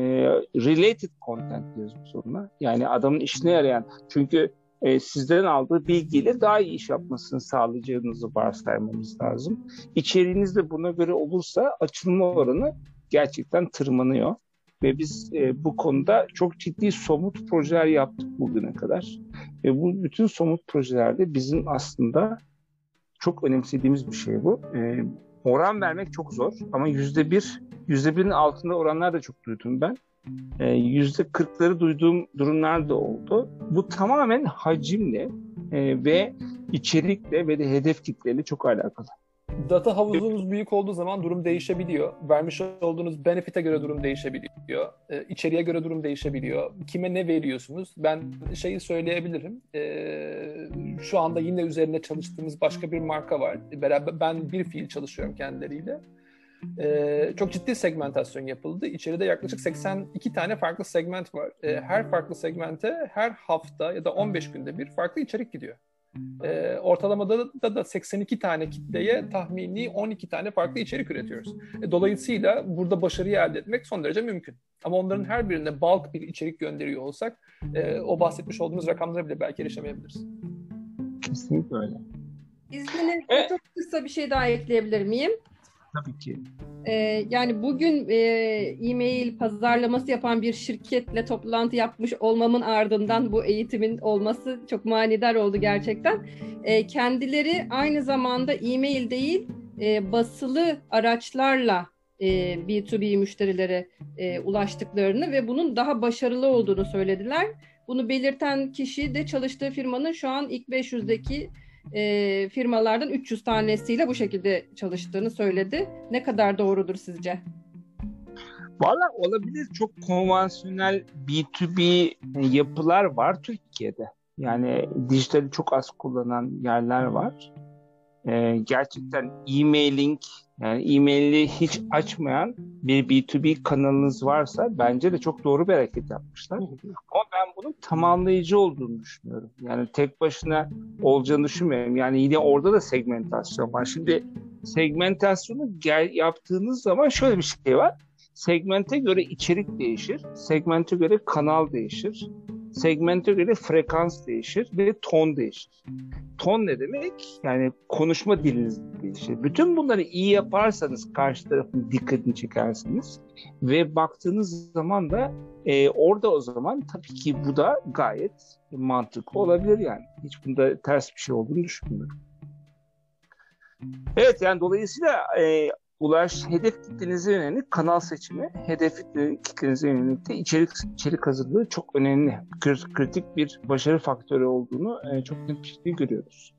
related content diyoruz bu soruna. Yani adamın işine yarayan. Çünkü e, sizden aldığı bilgiyle daha iyi iş yapmasını sağlayacağınızı varsaymamız lazım. İçeriğiniz de buna göre olursa açılma oranı gerçekten tırmanıyor. Ve biz e, bu konuda çok ciddi somut projeler yaptık bugüne kadar. Ve bu bütün somut projelerde bizim aslında çok önemsediğimiz bir şey bu. E, oran vermek çok zor ama yüzde bir, yüzde birin altında oranlar da çok duydum ben. E, yüzde kırkları duyduğum durumlar da oldu. Bu tamamen hacimle e, ve içerikle ve de hedef kitleyle çok alakalı. Data havuzunuz büyük olduğu zaman durum değişebiliyor. Vermiş olduğunuz benefit'e göre durum değişebiliyor. E, içeriye göre durum değişebiliyor. Kime ne veriyorsunuz? Ben şeyi söyleyebilirim. E, şu anda yine üzerine çalıştığımız başka bir marka var. Beraber ben bir fiil çalışıyorum kendileriyle. E, çok ciddi segmentasyon yapıldı. İçeride yaklaşık 82 tane farklı segment var. E, her farklı segmente her hafta ya da 15 günde bir farklı içerik gidiyor. E, ortalamada da, da 82 tane kitleye tahmini 12 tane farklı içerik üretiyoruz. E, dolayısıyla burada başarıyı elde etmek son derece mümkün. Ama onların her birine bulk bir içerik gönderiyor olsak e, o bahsetmiş olduğumuz rakamlara bile belki erişemeyebiliriz. Kesinlikle öyle. İzninizle evet. çok kısa bir şey daha ekleyebilir miyim? Tabii ki. Ee, yani bugün e, e-mail pazarlaması yapan bir şirketle toplantı yapmış olmamın ardından bu eğitimin olması çok manidar oldu gerçekten. E, kendileri aynı zamanda e-mail değil e, basılı araçlarla e, B2B müşterilere e, ulaştıklarını ve bunun daha başarılı olduğunu söylediler. Bunu belirten kişi de çalıştığı firmanın şu an ilk 500'deki e, firmalardan 300 tanesiyle bu şekilde çalıştığını söyledi. Ne kadar doğrudur sizce? Valla olabilir. Çok konvansiyonel B2B yapılar var Türkiye'de. Yani dijitali çok az kullanan yerler var. Ee, gerçekten e-mailing yani e-maili hiç açmayan bir B2B kanalınız varsa bence de çok doğru bir hareket yapmışlar. Ama ben bunun tamamlayıcı olduğunu düşünüyorum. Yani tek başına olacağını düşünmüyorum. Yani yine orada da segmentasyon var. Şimdi segmentasyonu yaptığınız zaman şöyle bir şey var. Segmente göre içerik değişir, segmente göre kanal değişir, segmente göre frekans değişir ve ton değişir. Ton ne demek? Yani konuşma diliniz değişir. Bütün bunları iyi yaparsanız karşı tarafın dikkatini çekersiniz ve baktığınız zaman da e, orada o zaman tabii ki bu da gayet mantıklı olabilir yani. Hiç bunda ters bir şey olduğunu düşünmüyorum. Evet yani dolayısıyla e, ulaş hedef kitlenize yönelik kanal seçimi, hedef kitlenize yönelik de içerik içerik hazırlığı çok önemli. Kritik bir başarı faktörü olduğunu e, çok net bir şekilde görüyoruz.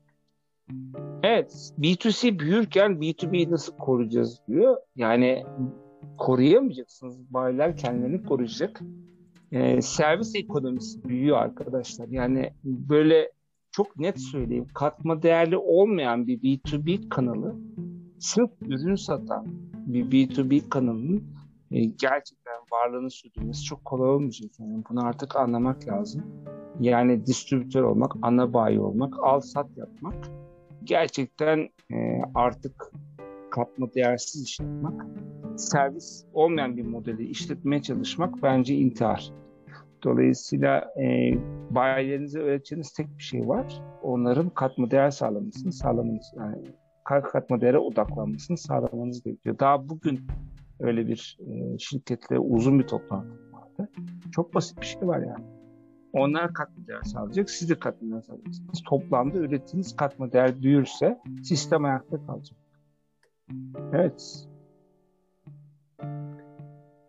Evet, B2C büyürken B2B'yi nasıl koruyacağız diyor. Yani koruyamayacaksınız. Bayiler kendilerini koruyacak. E, servis ekonomisi büyüyor arkadaşlar. Yani böyle çok net söyleyeyim. Katma değerli olmayan bir B2B kanalı sırf ürün satan bir B2B kanalının e, gerçekten varlığını sürdürmesi çok kolay olmayacak. Yani bunu artık anlamak lazım. Yani distribütör olmak, ana bayi olmak, al sat yapmak gerçekten e, artık katma değersiz iş yapmak. Servis olmayan bir modeli işletmeye çalışmak bence intihar. Dolayısıyla e, bayilerinize öğreteceğiniz tek bir şey var. Onların katma değer sağlamasını sağlamanız. Yani katma değere odaklanmasını sağlamanız gerekiyor. Daha bugün öyle bir e, şirketle uzun bir toplantı vardı. Çok basit bir şey var yani. Onlar katma değer sağlayacak, siz de katma değer sağlayacaksınız. Toplamda ürettiğiniz katma değer büyürse sistem ayakta kalacak. Evet.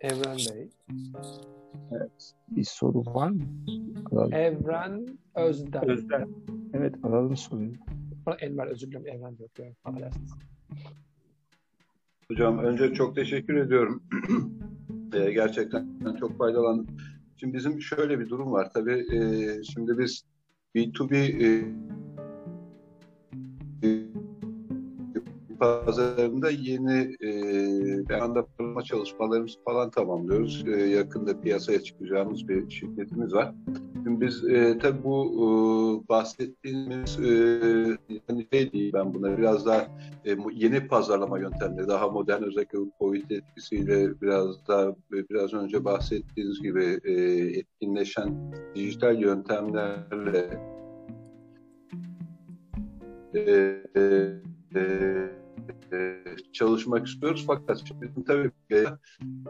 Evren Bey. Evet. Bir soru var mı? Alalım. Evren Özden. Özden. Evet alalım soruyu. Enver özür dilerim. Evren diyor. Affedersiniz. Hocam önce çok teşekkür ediyorum. (clears throat) ee, gerçekten çok faydalandım. Şimdi bizim şöyle bir durum var. Tabii e, şimdi biz B2B e, pazarında yeni e, bir anda kurma çalışmalarımızı falan tamamlıyoruz. E, yakında piyasaya çıkacağımız bir şirketimiz var. Şimdi biz e, tabii bu e, bahsettiğimiz e, yani şey değil ben buna biraz daha e, yeni pazarlama yöntemleri daha modern özellikle Covid etkisiyle biraz daha e, biraz önce bahsettiğiniz gibi e, etkinleşen dijital yöntemlerle e, e, e, çalışmak istiyoruz. Fakat bizim tabii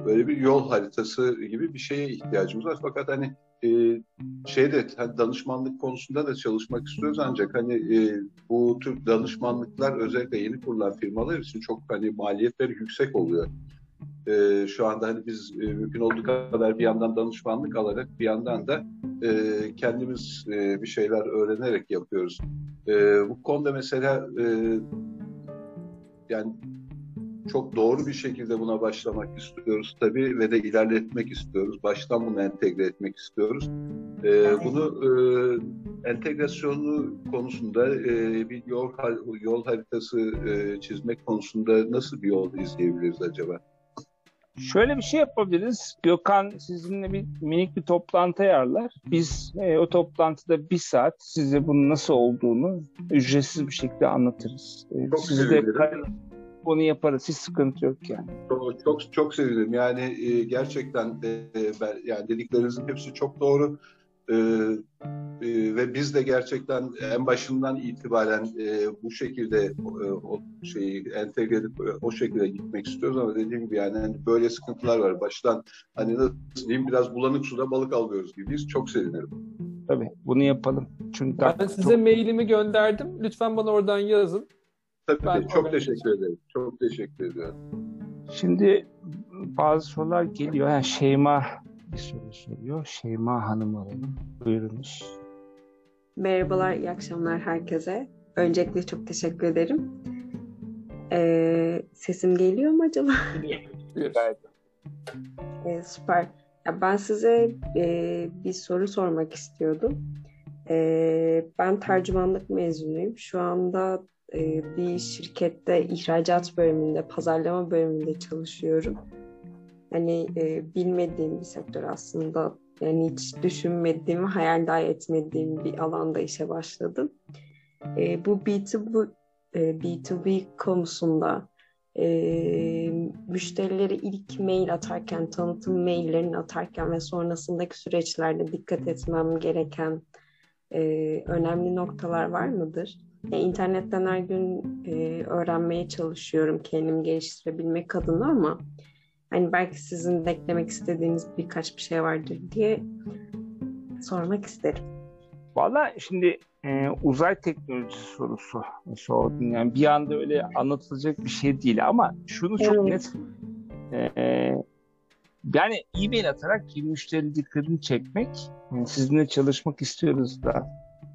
böyle bir yol haritası gibi bir şeye ihtiyacımız var. Fakat hani e, şeyde danışmanlık konusunda da çalışmak istiyoruz ancak hani e, bu tür danışmanlıklar özellikle yeni kurulan firmalar için çok hani maliyetleri yüksek oluyor. E, şu anda hani biz e, mümkün olduğu kadar bir yandan danışmanlık alarak bir yandan da e, kendimiz e, bir şeyler öğrenerek yapıyoruz. E, bu konuda mesela e, yani çok doğru bir şekilde buna başlamak istiyoruz tabii ve de ilerletmek istiyoruz. Baştan bunu entegre etmek istiyoruz. Ee, bunu e, entegrasyonu konusunda e, bir yol yol haritası e, çizmek konusunda nasıl bir yol izleyebiliriz acaba? Şöyle bir şey yapabiliriz. Gökhan sizinle bir minik bir toplantı ayarlar. Biz e, o toplantıda bir saat size bunun nasıl olduğunu ücretsiz bir şekilde anlatırız. E, çok Sizi de bunu yaparız. Hiç sıkıntı yok yani. Çok çok, çok sevinirim. Yani e, gerçekten e, ben, yani dediklerinizin hepsi çok doğru. E, e, ve biz de gerçekten en başından itibaren e, bu şekilde e, o şeyi entegre edip e, o şekilde gitmek istiyoruz ama dediğim gibi yani hani böyle sıkıntılar var. Baştan hani nasıl diyeyim biraz bulanık suda balık alıyoruz gibiyiz. Çok sevinirim. Tabii bunu yapalım. Çünkü ben size çok... mailimi gönderdim. Lütfen bana oradan yazın. Tabii ben çok teşekkür ederim. Çok teşekkür ediyorum. Şimdi bazı sorular geliyor. Yani Şeyma bir soru soruyor. Şeyma Hanım alalım. Buyurunuz. Merhabalar, iyi akşamlar herkese. öncelikle çok teşekkür ederim. Ee, sesim geliyor mu acaba? (laughs) Gayet. Ee, süper. Ya ben size e, bir soru sormak istiyordum. E, ben tercümanlık mezunuyum. Şu anda bir şirkette ihracat bölümünde, pazarlama bölümünde çalışıyorum. Hani e, bilmediğim bir sektör aslında. Yani hiç düşünmediğim, hayal dahi etmediğim bir alanda işe başladım. E, bu B2B, e, B2B konusunda e, müşterilere ilk mail atarken, tanıtım maillerini atarken ve sonrasındaki süreçlerde dikkat etmem gereken e, önemli noktalar var mıdır? Yani internetten her gün e, öğrenmeye çalışıyorum kendimi geliştirebilmek adına ama hani belki sizin de eklemek istediğiniz birkaç bir şey vardır diye sormak isterim. Valla şimdi e, uzay teknolojisi sorusu sordun. Yani bir anda öyle anlatılacak bir şey değil ama şunu çok Evet. net e, yani e-mail atarak bir müşterinin dikkatini çekmek e, sizinle çalışmak istiyoruz da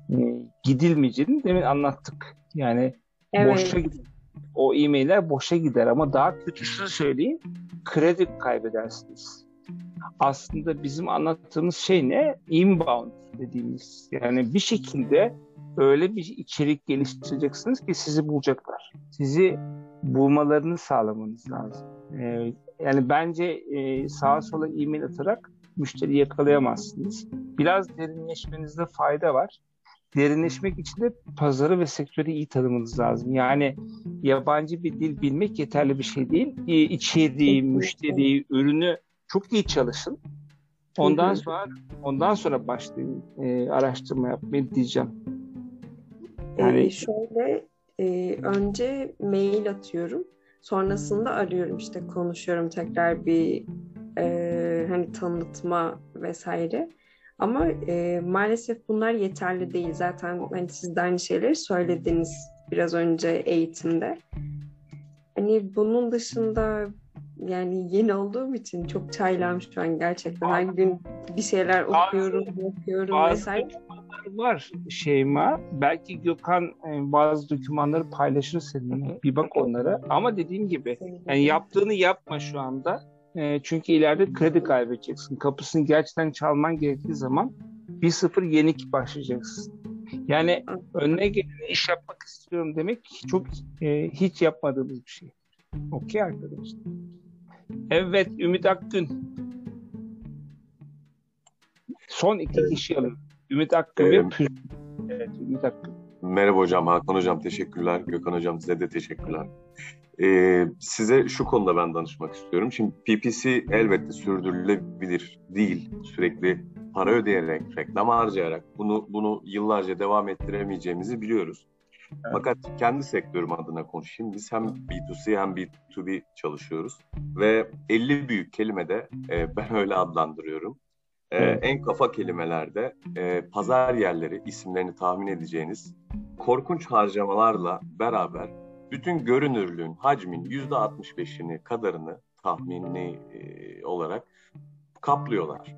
e, gidilmeyeceğini demin anlattık. Yani Evet. boşa gider. O e-mailler boşa gider ama daha kötüsünü söyleyeyim kredi kaybedersiniz. Aslında bizim anlattığımız şey ne? Inbound dediğimiz. Yani bir şekilde öyle bir içerik geliştireceksiniz ki sizi bulacaklar. Sizi bulmalarını sağlamanız lazım. Ee, yani bence e, sağa sola e-mail atarak müşteri yakalayamazsınız. Biraz derinleşmenizde fayda var. Derinleşmek için de pazarı ve sektörü iyi tanımanız lazım. Yani yabancı bir dil bilmek yeterli bir şey değil. E, İçeriği, müşteriyi, ürünü çok iyi çalışın. Ondan sonra ondan sonra başlayın e, araştırma yapmayı diyeceğim. Ee, Yani- şöyle e, önce mail atıyorum. Sonrasında arıyorum işte konuşuyorum tekrar bir e, hani tanıtma vesaire. Ama e, maalesef bunlar yeterli değil. Zaten hani siz de aynı şeyleri söylediniz biraz önce eğitimde. Hani bunun dışında yani yeni olduğum için çok çaylağım şu an gerçekten. Her gün bir şeyler okuyorum, okuyorum Bazı vesaire. var Şeyma. Belki Gökhan e, bazı dokümanları paylaşır seninle. Bir bak onlara. Ama dediğim gibi yani yaptığını yapma şu anda. E, çünkü ileride kredi kaybedeceksin. Kapısını gerçekten çalman gerektiği zaman 1-0 yenik başlayacaksın. Yani önüne geleni iş yapmak istiyorum demek çok e, hiç yapmadığımız bir şey. Okey arkadaşlar. Evet Ümit Akgün. Son iki kişi alalım. Ümit Akgün ve. Püz. Evet Ümit Akgün. Merhaba hocam, Hakan hocam teşekkürler. Gökhan hocam size de teşekkürler. Ee, size şu konuda ben danışmak istiyorum. Şimdi PPC elbette sürdürülebilir değil. Sürekli para ödeyerek, reklam harcayarak bunu bunu yıllarca devam ettiremeyeceğimizi biliyoruz. Fakat kendi sektörüm adına konuşayım. Biz hem B2C hem B2B çalışıyoruz. Ve 50 büyük kelimede e, ben öyle adlandırıyorum. E, Evet. En kafa kelimelerde e, pazar yerleri isimlerini tahmin edeceğiniz korkunç harcamalarla beraber bütün görünürlüğün, hacmin %65'ini kadarını tahmini e, olarak kaplıyorlar.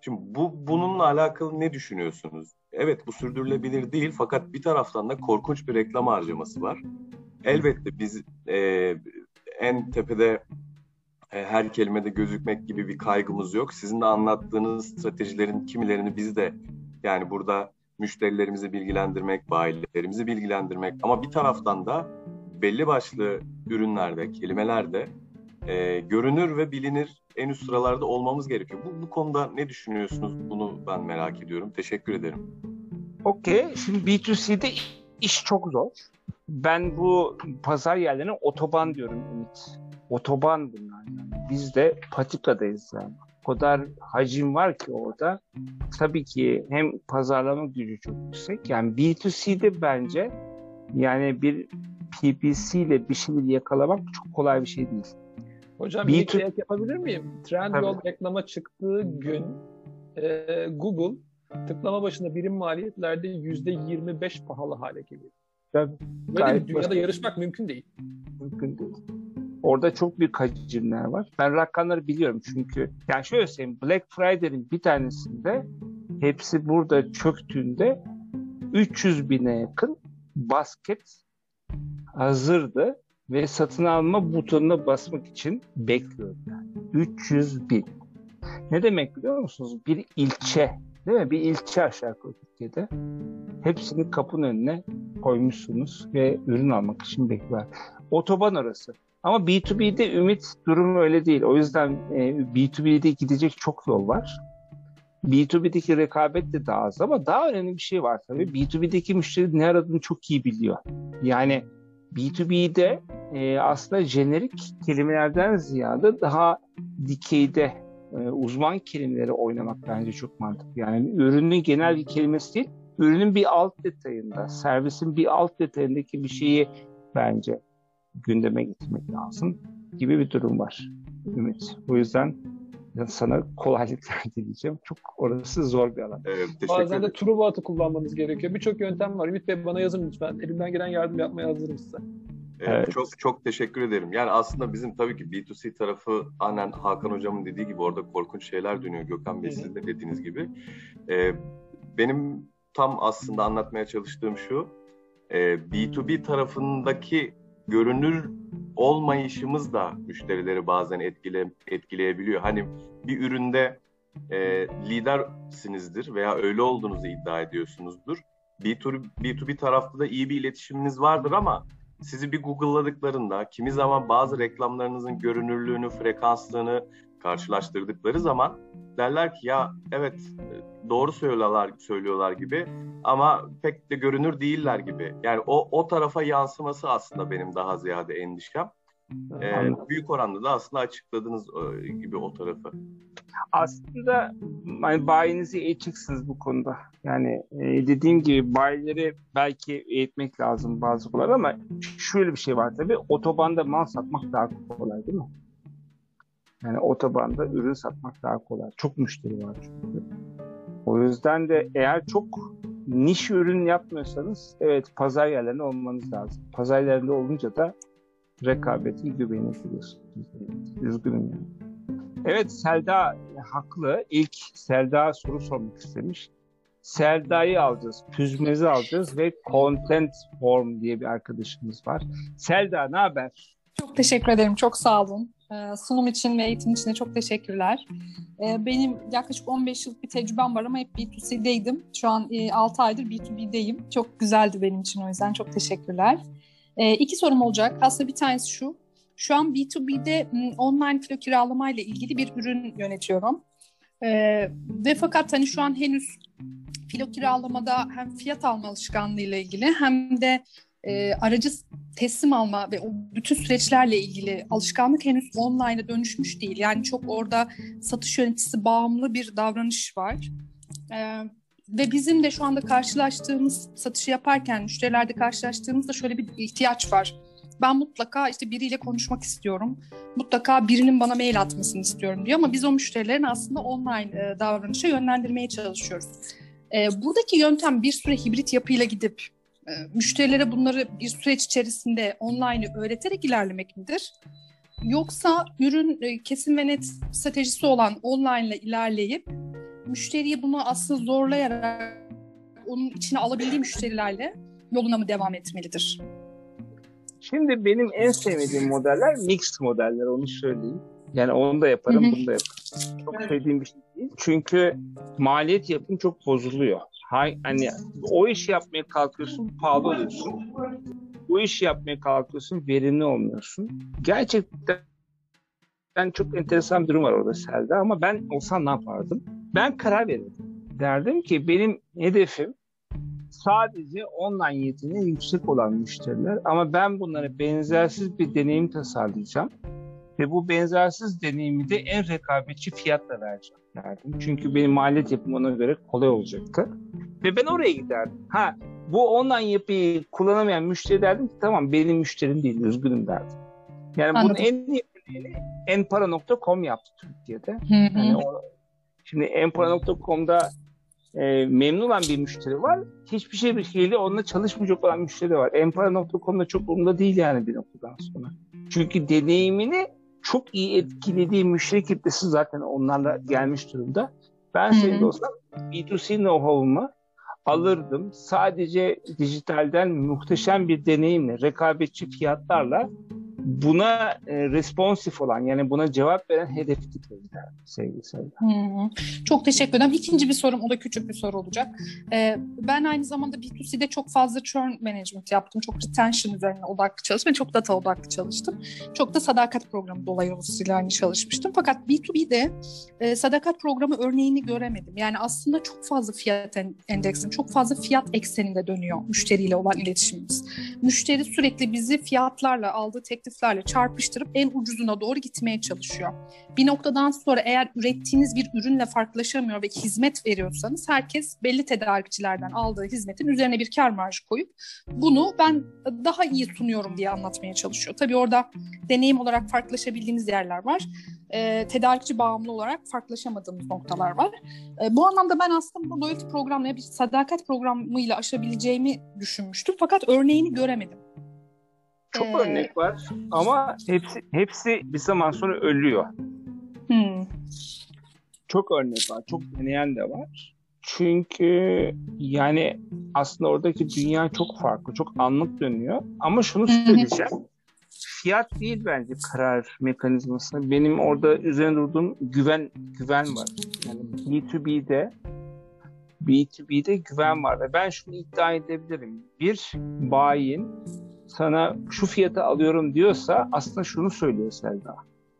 Şimdi bu bununla alakalı ne düşünüyorsunuz? Evet bu sürdürülebilir değil fakat bir taraftan da korkunç bir reklam harcaması var. Elbette biz e, en tepede e, her kelimede gözükmek gibi bir kaygımız yok. Sizin de anlattığınız stratejilerin kimilerini biz de yani burada müşterilerimizi bilgilendirmek, bayilerimizi bilgilendirmek ama bir taraftan da belli başlı ürünlerde, kelimelerde e, görünür ve bilinir en üst sıralarda olmamız gerekiyor. Bu, bu konuda ne düşünüyorsunuz? Bunu ben merak ediyorum. Teşekkür ederim. Okey. Şimdi B2C'de iş çok zor. Ben bu pazar yerlerine otoban diyorum Ümit. Otoban bunlar. Biz de patikadayız yani. O kadar hacim var ki orada. Tabii ki hem pazarlama gücü çok yüksek. Yani B2C'de bence yani bir PPC ile bir şeyleri yakalamak çok kolay bir şey değil. Hocam B2 bir iki ek yapabilir miyim? Trendyol Tabii. reklama çıktığı gün e, Google tıklama başına birim maliyetlerde %25 pahalı hale geliyor. Tabii. Böyle bir dünyada yarışmak mümkün değil. mümkün değil. Orada çok büyük hacimler var. Ben rakamları biliyorum çünkü. Yani şöyle söyleyeyim. Black Friday'in bir tanesinde hepsi burada çöktüğünde 300 bine yakın basket hazırdı ve satın alma butonuna basmak için bekliyordu. 300 bin. Ne demek biliyor musunuz? Bir ilçe, değil mi? Bir ilçe aşağı yukarı Türkiye'de. Hepsini kapının önüne koymuşsunuz ve ürün almak için bekliyor. Otoban arası. Ama B2B'de ümit durumu öyle değil. O yüzden e, B2B'de gidecek çok yol var. B2B'deki rekabet de daha az ama daha önemli bir şey var tabii. B2B'deki müşteri ne aradığını çok iyi biliyor. Yani B2B'de e, aslında jenerik kelimelerden ziyade daha dikeyde e, uzman kelimeleri oynamak bence çok mantıklı. Yani ürünün genel bir kelimesi değil, ürünün bir alt detayında, servisin bir alt detayındaki bir şeyi bence gündeme getirmek lazım gibi bir durum var Ümit. O yüzden sana kolaylıklar (laughs) dileyeceğim. Çok orası zor bir alan. Evet, Bazen de Truebat'ı kullanmanız gerekiyor. Birçok yöntem var. Ümit Bey bana yazın lütfen. Elimden gelen yardım yapmaya hazırım size. Evet, Çok çok teşekkür ederim. Yani aslında bizim tabii ki B2C tarafı aynen Hakan Hocam'ın dediği gibi orada korkunç şeyler dönüyor. Gökhan Bey sizin de dediğiniz gibi. Ee, benim tam aslında anlatmaya çalıştığım şu. E, B2B tarafındaki görünür olmayışımız da müşterileri bazen etkile, etkileyebiliyor. Hani bir üründe e, lidersinizdir veya öyle olduğunuzu iddia ediyorsunuzdur. B2B, B2B tarafta da iyi bir iletişiminiz vardır ama sizi bir Google'ladıklarında kimi zaman bazı reklamlarınızın görünürlüğünü, frekanslığını karşılaştırdıkları zaman derler ki ya evet doğru söylüyorlar söylüyorlar gibi ama pek de görünür değiller gibi. Yani o o tarafa yansıması aslında benim daha ziyade endişem. Ee, büyük oranda da aslında açıkladınız e, gibi o tarafı. Aslında yani bayinizi eğiteceksiniz bu konuda. Yani e, dediğim gibi bayileri belki eğitmek lazım bazı konular ama şöyle bir şey var tabii. Otobanda mal satmak daha kolay değil mi? Yani otobanda ürün satmak daha kolay. Çok müşteri var çünkü. O yüzden de eğer çok niş ürün yapmıyorsanız evet pazar yerlerinde olmanız lazım. Pazar yerlerinde olunca da rekabeti güveni kuruyorsunuz. Üzgünüm yani. Evet Selda haklı. İlk Selda soru sormak istemiş. Selda'yı alacağız, Püzmez'i alacağız ve Content Form diye bir arkadaşımız var. Selda ne haber? Çok teşekkür ederim, çok sağ olun. Ee, sunum için ve eğitim için de çok teşekkürler. Ee, benim yaklaşık 15 yıllık bir tecrübem var ama hep B2C'deydim. Şu an 6 e, aydır B2B'deyim. Çok güzeldi benim için o yüzden çok teşekkürler. Ee, iki sorum olacak. Aslında bir tanesi şu. Şu an B2B'de online filo kiralama ile ilgili bir ürün yönetiyorum. Ve fakat hani şu an henüz filo kiralamada hem fiyat alma alışkanlığı ile ilgili hem de e, aracı teslim alma ve o bütün süreçlerle ilgili alışkanlık henüz online'a dönüşmüş değil. Yani çok orada satış yöneticisi bağımlı bir davranış var. E, ve bizim de şu anda karşılaştığımız satışı yaparken müşterilerde karşılaştığımızda şöyle bir ihtiyaç var. Ben mutlaka işte biriyle konuşmak istiyorum. Mutlaka birinin bana mail atmasını istiyorum diyor ama biz o müşterilerin aslında online e, davranışa yönlendirmeye çalışıyoruz. E, buradaki yöntem bir süre hibrit yapıyla gidip müşterilere bunları bir süreç içerisinde online öğreterek ilerlemek midir? Yoksa ürün e, kesin ve net stratejisi olan online ile ilerleyip müşteriyi bunu aslında zorlayarak onun içine alabildiği müşterilerle yoluna mı devam etmelidir? Şimdi benim en sevmediğim modeller mixed modeller onu söyleyeyim. Yani onu da yaparım, bunu da yaparım. Çok sevdiğim bir şey değil. Çünkü maliyet yapım çok bozuluyor hani o işi yapmaya kalkıyorsun pahalı oluyorsun. Bu işi yapmaya kalkıyorsun verimli olmuyorsun. Gerçekten ben çok enteresan bir durum var orada Selda ama ben olsam ne yapardım? Ben karar verirdim. Derdim ki benim hedefim sadece online yeteneği yüksek olan müşteriler ama ben bunlara benzersiz bir deneyim tasarlayacağım ve bu benzersiz deneyimi de en rekabetçi fiyatla vereceğim derdim. Çünkü benim maliyet yapım ona göre kolay olacaktı. Ve ben oraya giderdim. Ha bu online yapıyı kullanamayan müşteri derdim ki tamam benim müşterim değil üzgünüm derdim. Yani Anladım. bunun en iyi örneğini enpara.com yaptı Türkiye'de. Yani o, şimdi enpara.com'da e, memnun olan bir müşteri var. Hiçbir şey bir şeyle onunla çalışmayacak olan müşteri var. Enpara.com'da çok umurunda değil yani bir noktadan sonra. Çünkü deneyimini çok iyi etkilediği müşteri kitlesi zaten onlarla gelmiş durumda. Ben senin olsam B2C know-how'umu alırdım. Sadece dijitalden muhteşem bir deneyimle, rekabetçi fiyatlarla buna e, responsif olan yani buna cevap veren hedef kitleydiler sevgili Sevda. Hmm. Çok teşekkür ederim. İkinci bir sorum, o da küçük bir soru olacak. Ee, ben aynı zamanda B2C'de çok fazla churn management yaptım. Çok retention üzerine odaklı çalıştım çok data odaklı çalıştım. Çok da sadakat programı dolayısıyla aynı çalışmıştım. Fakat B2B'de e, sadakat programı örneğini göremedim. Yani aslında çok fazla fiyat endeksinin, çok fazla fiyat ekseninde dönüyor müşteriyle olan iletişimimiz. Müşteri sürekli bizi fiyatlarla aldığı tekliflerle çarpıştırıp en ucuzuna doğru gitmeye çalışıyor. Bir noktadan sonra eğer ürettiğiniz bir ürünle farklılaşamıyor ve hizmet veriyorsanız herkes belli tedarikçilerden aldığı hizmetin üzerine bir kar marjı koyup bunu ben daha iyi sunuyorum diye anlatmaya çalışıyor. Tabii orada deneyim olarak farklılaşabildiğimiz yerler var. E, tedarikçi bağımlı olarak farklılaşamadığımız noktalar var. E, bu anlamda ben aslında bu loyalty programına bir sadakat programıyla aşabileceğimi düşünmüştüm. Fakat örneğini göremedim. Çok ee... örnek var ama hepsi hepsi bir zaman sonra ölüyor. Hmm. Çok örnek var, çok deneyen de var. Çünkü yani aslında oradaki dünya çok farklı, çok anlık dönüyor. Ama şunu söyleyeceğim. Fiyat değil bence karar mekanizması. Benim orada üzerine durduğum güven güven var. Yani B2B'de B2B'de güven var ve ben şunu iddia edebilirim. Bir bayin sana şu fiyata alıyorum diyorsa aslında şunu söylüyor Selda.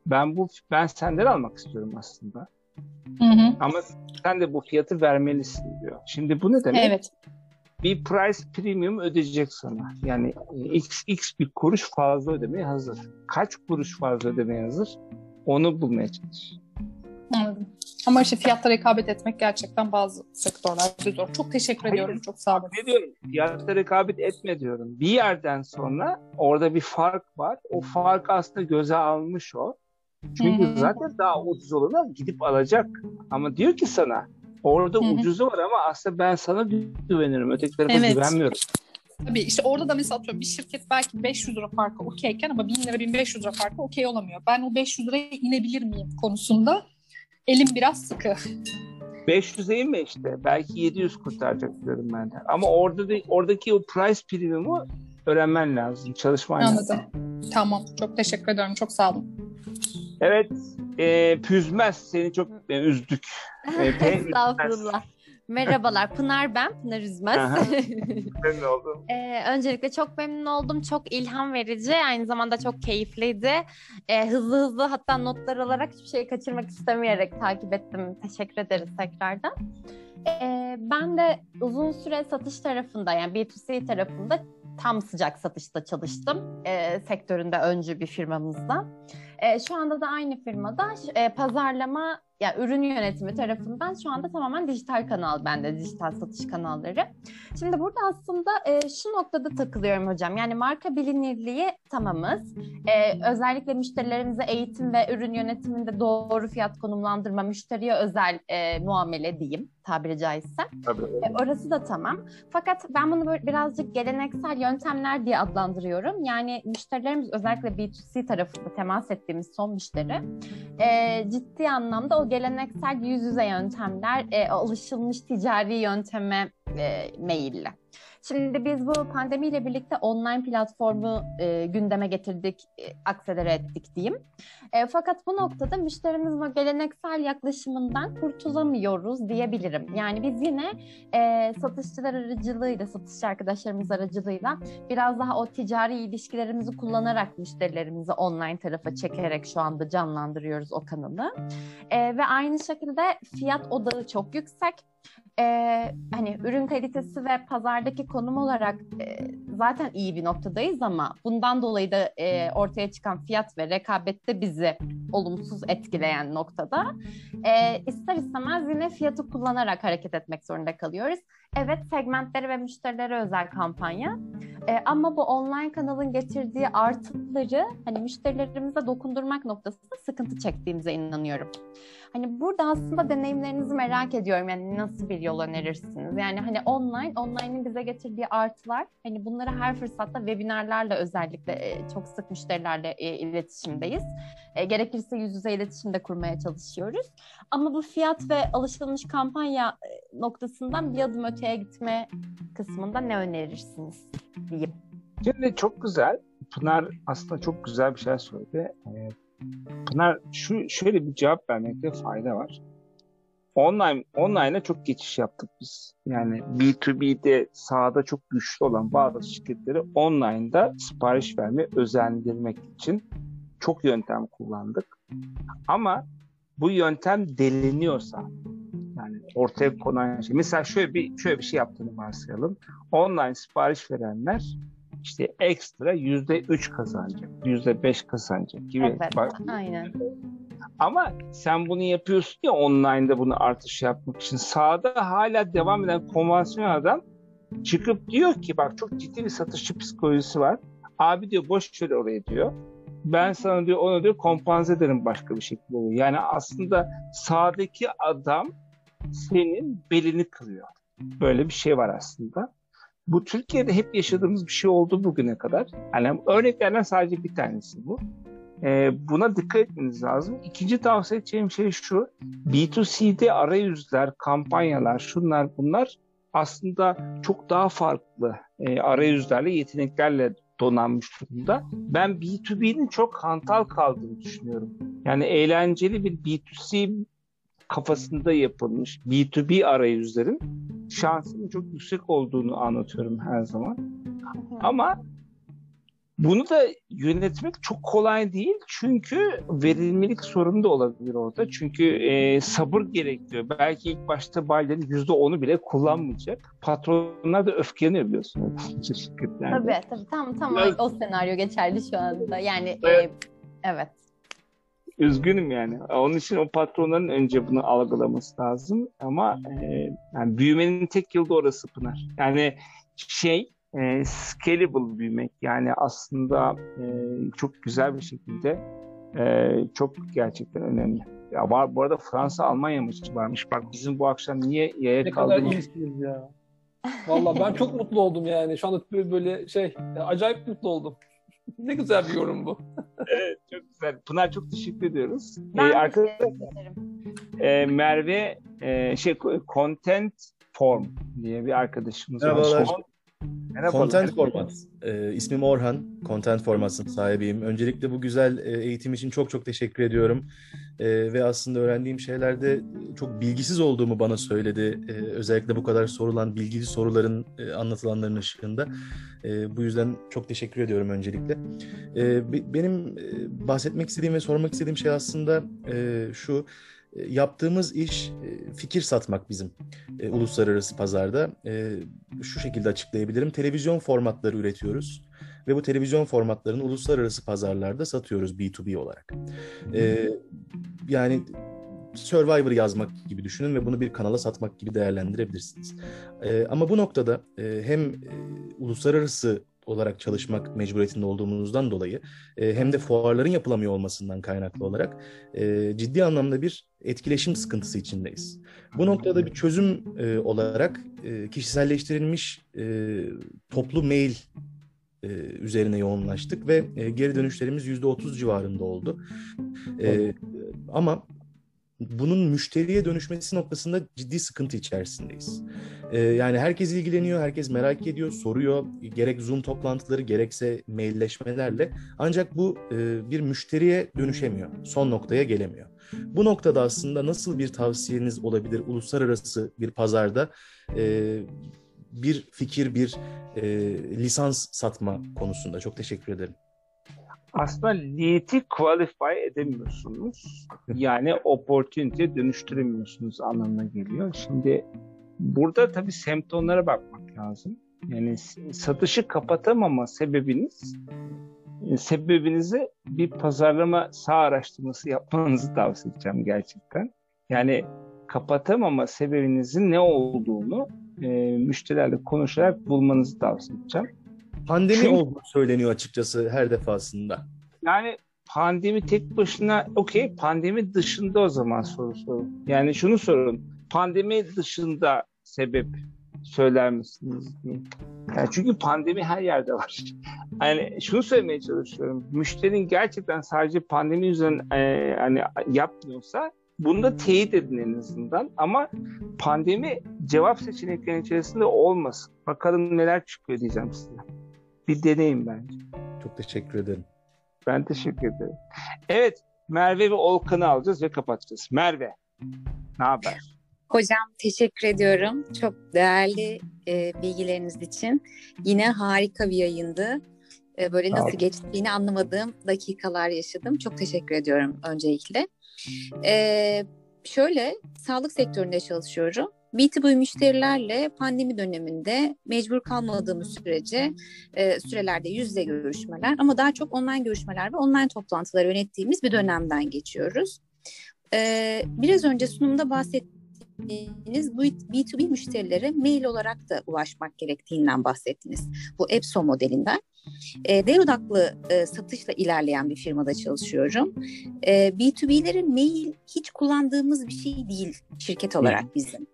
Ben bu ben senden almak istiyorum aslında. Hı hı. Ama sen de bu fiyatı vermelisin diyor. Şimdi bu ne demek? Evet. Bir price premium ödeyecek sana. Yani x, x bir kuruş fazla ödemeye hazır. Kaç kuruş fazla ödemeye hazır? Onu bulmaya çalış. Anladım. Ama işte fiyatta rekabet etmek gerçekten bazı sektörlerde zor. Çok teşekkür Hayır, ediyorum. Çok sağ olun. Ne diyorum? Fiyatta rekabet etme diyorum. Bir yerden sonra orada bir fark var. O fark aslında göze almış o. Çünkü Hı-hı. zaten daha ucuz olanı gidip alacak. Ama diyor ki sana orada Hı-hı. ucuzu var ama aslında ben sana güvenirim. Öteki tarafa evet. güvenmiyorum. Tabii işte orada da mesela atıyorum bir şirket belki 500 lira farkı okeyken ama 1000 lira 1500 lira farkı okey olamıyor. Ben o 500 liraya inebilir miyim konusunda elim biraz sıkı. 500'e inme işte. Belki 700 kurtaracak diyorum ben de. Ama orada da, oradaki o price premium'u öğrenmen lazım. Çalışman Anladım. lazım. Tamam. Çok teşekkür ederim. Çok sağ olun. Evet. E, Püzmez seni çok e, üzdük. (laughs) E, Estağfurullah. Merhabalar Pınar ben, Pınar Üzmez. (laughs) memnun oldum. ee, öncelikle çok memnun oldum. Çok ilham verici, aynı zamanda çok keyifliydi. Ee, hızlı hızlı hatta notlar alarak hiçbir şeyi kaçırmak istemeyerek takip ettim. Teşekkür ederiz tekrardan. Ee, ben de uzun süre satış tarafında yani B2C tarafında tam sıcak satışta çalıştım. E, sektöründe öncü bir firmamızda. E, şu anda da aynı firmada e, pazarlama yani ürün yönetimi tarafından şu anda tamamen dijital kanal bende, dijital satış kanalları. Şimdi burada aslında e, şu noktada takılıyorum hocam. Yani marka bilinirliği tamamız. E, özellikle müşterilerimize eğitim ve ürün yönetiminde doğru fiyat konumlandırma, müşteriye özel e, muamele diyeyim tabiri caizse. Tabii. E, orası da tamam. Fakat ben bunu böyle birazcık geleneksel yöntemler diye adlandırıyorum. Yani müşterilerimiz özellikle B2C tarafında temas ettiğimiz son müşteri e, ciddi anlamda o geleneksel yüz yüze yöntemler, e, alışılmış ticari yönteme e, meyilli. Şimdi biz bu pandemiyle birlikte online platformu e, gündeme getirdik, e, akselere ettik diyeyim. E, fakat bu noktada müşterimizin geleneksel yaklaşımından kurtulamıyoruz diyebilirim. Yani biz yine e, satışçılar aracılığıyla, satışçı arkadaşlarımız aracılığıyla biraz daha o ticari ilişkilerimizi kullanarak müşterilerimizi online tarafa çekerek şu anda canlandırıyoruz o kanalı. E, ve aynı şekilde fiyat odağı çok yüksek e, hani ürün kalitesi ve pazardaki konum olarak e, zaten iyi bir noktadayız ama bundan dolayı da e, ortaya çıkan fiyat ve rekabette bizi olumsuz etkileyen noktada e, ister istemez yine fiyatı kullanarak hareket etmek zorunda kalıyoruz. Evet segmentlere ve müşterilere özel kampanya e, ama bu online kanalın getirdiği artıları hani müşterilerimize dokundurmak noktasında sıkıntı çektiğimize inanıyorum. Hani burada aslında deneyimlerinizi merak ediyorum. Yani nasıl bir yol önerirsiniz? Yani hani online, online'in bize getirdiği artılar. Hani bunları her fırsatta webinarlarla özellikle e, çok sık müşterilerle e, iletişimdeyiz. E, gerekirse yüz yüze iletişim de kurmaya çalışıyoruz. Ama bu fiyat ve alışılmış kampanya noktasından bir adım öte ülkeye gitme kısmında ne önerirsiniz diyeyim. Şimdi çok güzel. Pınar aslında çok güzel bir şey söyledi. Pınar şu şöyle bir cevap vermekte fayda var. Online online'a çok geçiş yaptık biz. Yani B2B'de sahada çok güçlü olan bazı şirketleri online'da sipariş verme özendirmek için çok yöntem kullandık. Ama bu yöntem deliniyorsa yani ortaya konan şey. Mesela şöyle bir şöyle bir şey yaptığını varsayalım. Online sipariş verenler işte ekstra yüzde üç kazanacak, yüzde beş kazanacak gibi. Evet, Bak, aynen. ama sen bunu yapıyorsun ya online'da bunu artış yapmak için. Sahada hala devam eden konvansiyonel adam çıkıp diyor ki bak çok ciddi bir satışçı psikolojisi var. Abi diyor boş ver oraya diyor. Ben sana diyor onu diyor kompanse ederim başka bir şekilde oluyor. Yani aslında sahadaki adam senin belini kırıyor. Böyle bir şey var aslında. Bu Türkiye'de hep yaşadığımız bir şey oldu bugüne kadar. Yani örneklerden sadece bir tanesi bu. Ee, buna dikkat etmeniz lazım. İkinci tavsiye edeceğim şey şu. B2C'de arayüzler, kampanyalar, şunlar bunlar aslında çok daha farklı e, arayüzlerle, yeteneklerle donanmış durumda. Ben B2B'nin çok hantal kaldığını düşünüyorum. Yani eğlenceli bir B2C kafasında yapılmış B2B arayüzlerin şansının çok yüksek olduğunu anlatıyorum her zaman. Ama bunu da yönetmek çok kolay değil çünkü verimlilik sorunu da olabilir orada. Çünkü e, sabır gerekiyor. Belki ilk başta bayilerin %10'u bile kullanmayacak. Patronlar da öfkeleniyor biliyorsunuz şirketlerde. Tabii tabii tam tam Evet. o senaryo geçerli şu anda. Yani Evet. e, evet. Üzgünüm yani. Onun için o patronların önce bunu algılaması lazım. Ama e, yani büyümenin tek yolu da orası Pınar. Yani şey e, scalable büyümek. Yani aslında e, çok güzel bir şekilde e, çok gerçekten önemli. Ya var bu arada Fransa Almanya maçı varmış. Bak bizim bu akşam niye yaya Ne kadar kaldığımız iyisiniz ya. Vallahi ben çok mutlu oldum yani. Şu anda böyle, böyle şey acayip mutlu oldum. (laughs) ne güzel bir yorum bu. çok güzel. Pınar çok teşekkür ediyoruz. Ben E, arkadaşlar teşekkür ederim. e, Merve e, şey content form diye bir arkadaşımız var. Merhabalar. Content Format. Ee, ismim Orhan. Content Format'ın sahibiyim. Öncelikle bu güzel e, eğitim için çok çok teşekkür ediyorum. Ee, ve aslında öğrendiğim şeylerde çok bilgisiz olduğumu bana söyledi. Ee, özellikle bu kadar sorulan bilgili soruların e, anlatılanların ışığında. Ee, bu yüzden çok teşekkür ediyorum öncelikle. Be- benim e, bahsetmek istediğim ve sormak istediğim şey aslında e, şu. E, Yaptığımız iş e, fikir satmak bizim e, uluslararası pazarda. E, şu şekilde açıklayabilirim. Televizyon formatları üretiyoruz ve bu televizyon formatlarını uluslararası pazarlarda satıyoruz B2B olarak. E, yani Survivor yazmak gibi düşünün ve bunu bir kanala satmak gibi değerlendirebilirsiniz. E, ama bu noktada e, hem e, uluslararası olarak çalışmak mecburiyetinde olduğumuzdan dolayı e, hem de fuarların yapılamıyor olmasından kaynaklı olarak e, ciddi anlamda bir etkileşim sıkıntısı içindeyiz. Bu noktada bir çözüm e, olarak e, kişiselleştirilmiş e, toplu mail e, üzerine yoğunlaştık ve e, geri dönüşlerimiz %30 civarında oldu. E, ama bunun müşteriye dönüşmesi noktasında ciddi sıkıntı içerisindeyiz. Ee, yani herkes ilgileniyor, herkes merak ediyor, soruyor. Gerek Zoom toplantıları gerekse mailleşmelerle. Ancak bu e, bir müşteriye dönüşemiyor. Son noktaya gelemiyor. Bu noktada aslında nasıl bir tavsiyeniz olabilir uluslararası bir pazarda e, bir fikir, bir e, lisans satma konusunda? Çok teşekkür ederim. Aslında lead'i qualify edemiyorsunuz. Yani opportunity dönüştüremiyorsunuz anlamına geliyor. Şimdi burada tabii semptomlara bakmak lazım. Yani satışı kapatamama sebebiniz sebebinizi bir pazarlama sağ araştırması yapmanızı tavsiye edeceğim gerçekten. Yani kapatamama sebebinizin ne olduğunu e, müşterilerle konuşarak bulmanızı tavsiye edeceğim. Pandemi Çünkü- olduğu söyleniyor açıkçası her defasında. Yani pandemi tek başına okey pandemi dışında o zaman soru sorun. Yani şunu sorun. Pandemi dışında sebep söyler misiniz diye. Yani çünkü pandemi her yerde var. (laughs) Yani şunu söylemeye çalışıyorum. Müşterinin gerçekten sadece pandemi yüzünden e, hani yapmıyorsa Bunu da teyit edin en azından. Ama pandemi cevap seçeneklerinin içerisinde olmasın. Bakalım neler çıkıyor diyeceğim size. Bir deneyim bence. Çok teşekkür ederim. Ben teşekkür ederim. Evet, Merve ve Olkan'ı alacağız ve kapatacağız. Merve, ne haber? Hocam teşekkür ediyorum. Çok değerli e, bilgileriniz için. Yine harika bir yayındı. E, böyle nasıl geçtiğini anlamadığım dakikalar yaşadım. Çok teşekkür ediyorum öncelikle. E, şöyle, sağlık sektöründe çalışıyorum. B2B müşterilerle pandemi döneminde mecbur kalmadığımız sürece e, sürelerde yüz yüze görüşmeler ama daha çok online görüşmeler ve online toplantılar yönettiğimiz bir dönemden geçiyoruz. E, biraz önce sunumda bahsettiğiniz bu B2B müşterilere mail olarak da ulaşmak gerektiğinden bahsettiniz. Bu EPSO modelinden. E, değer odaklı e, satışla ilerleyen bir firmada çalışıyorum. E, B2B'lerin mail hiç kullandığımız bir şey değil şirket olarak bizim.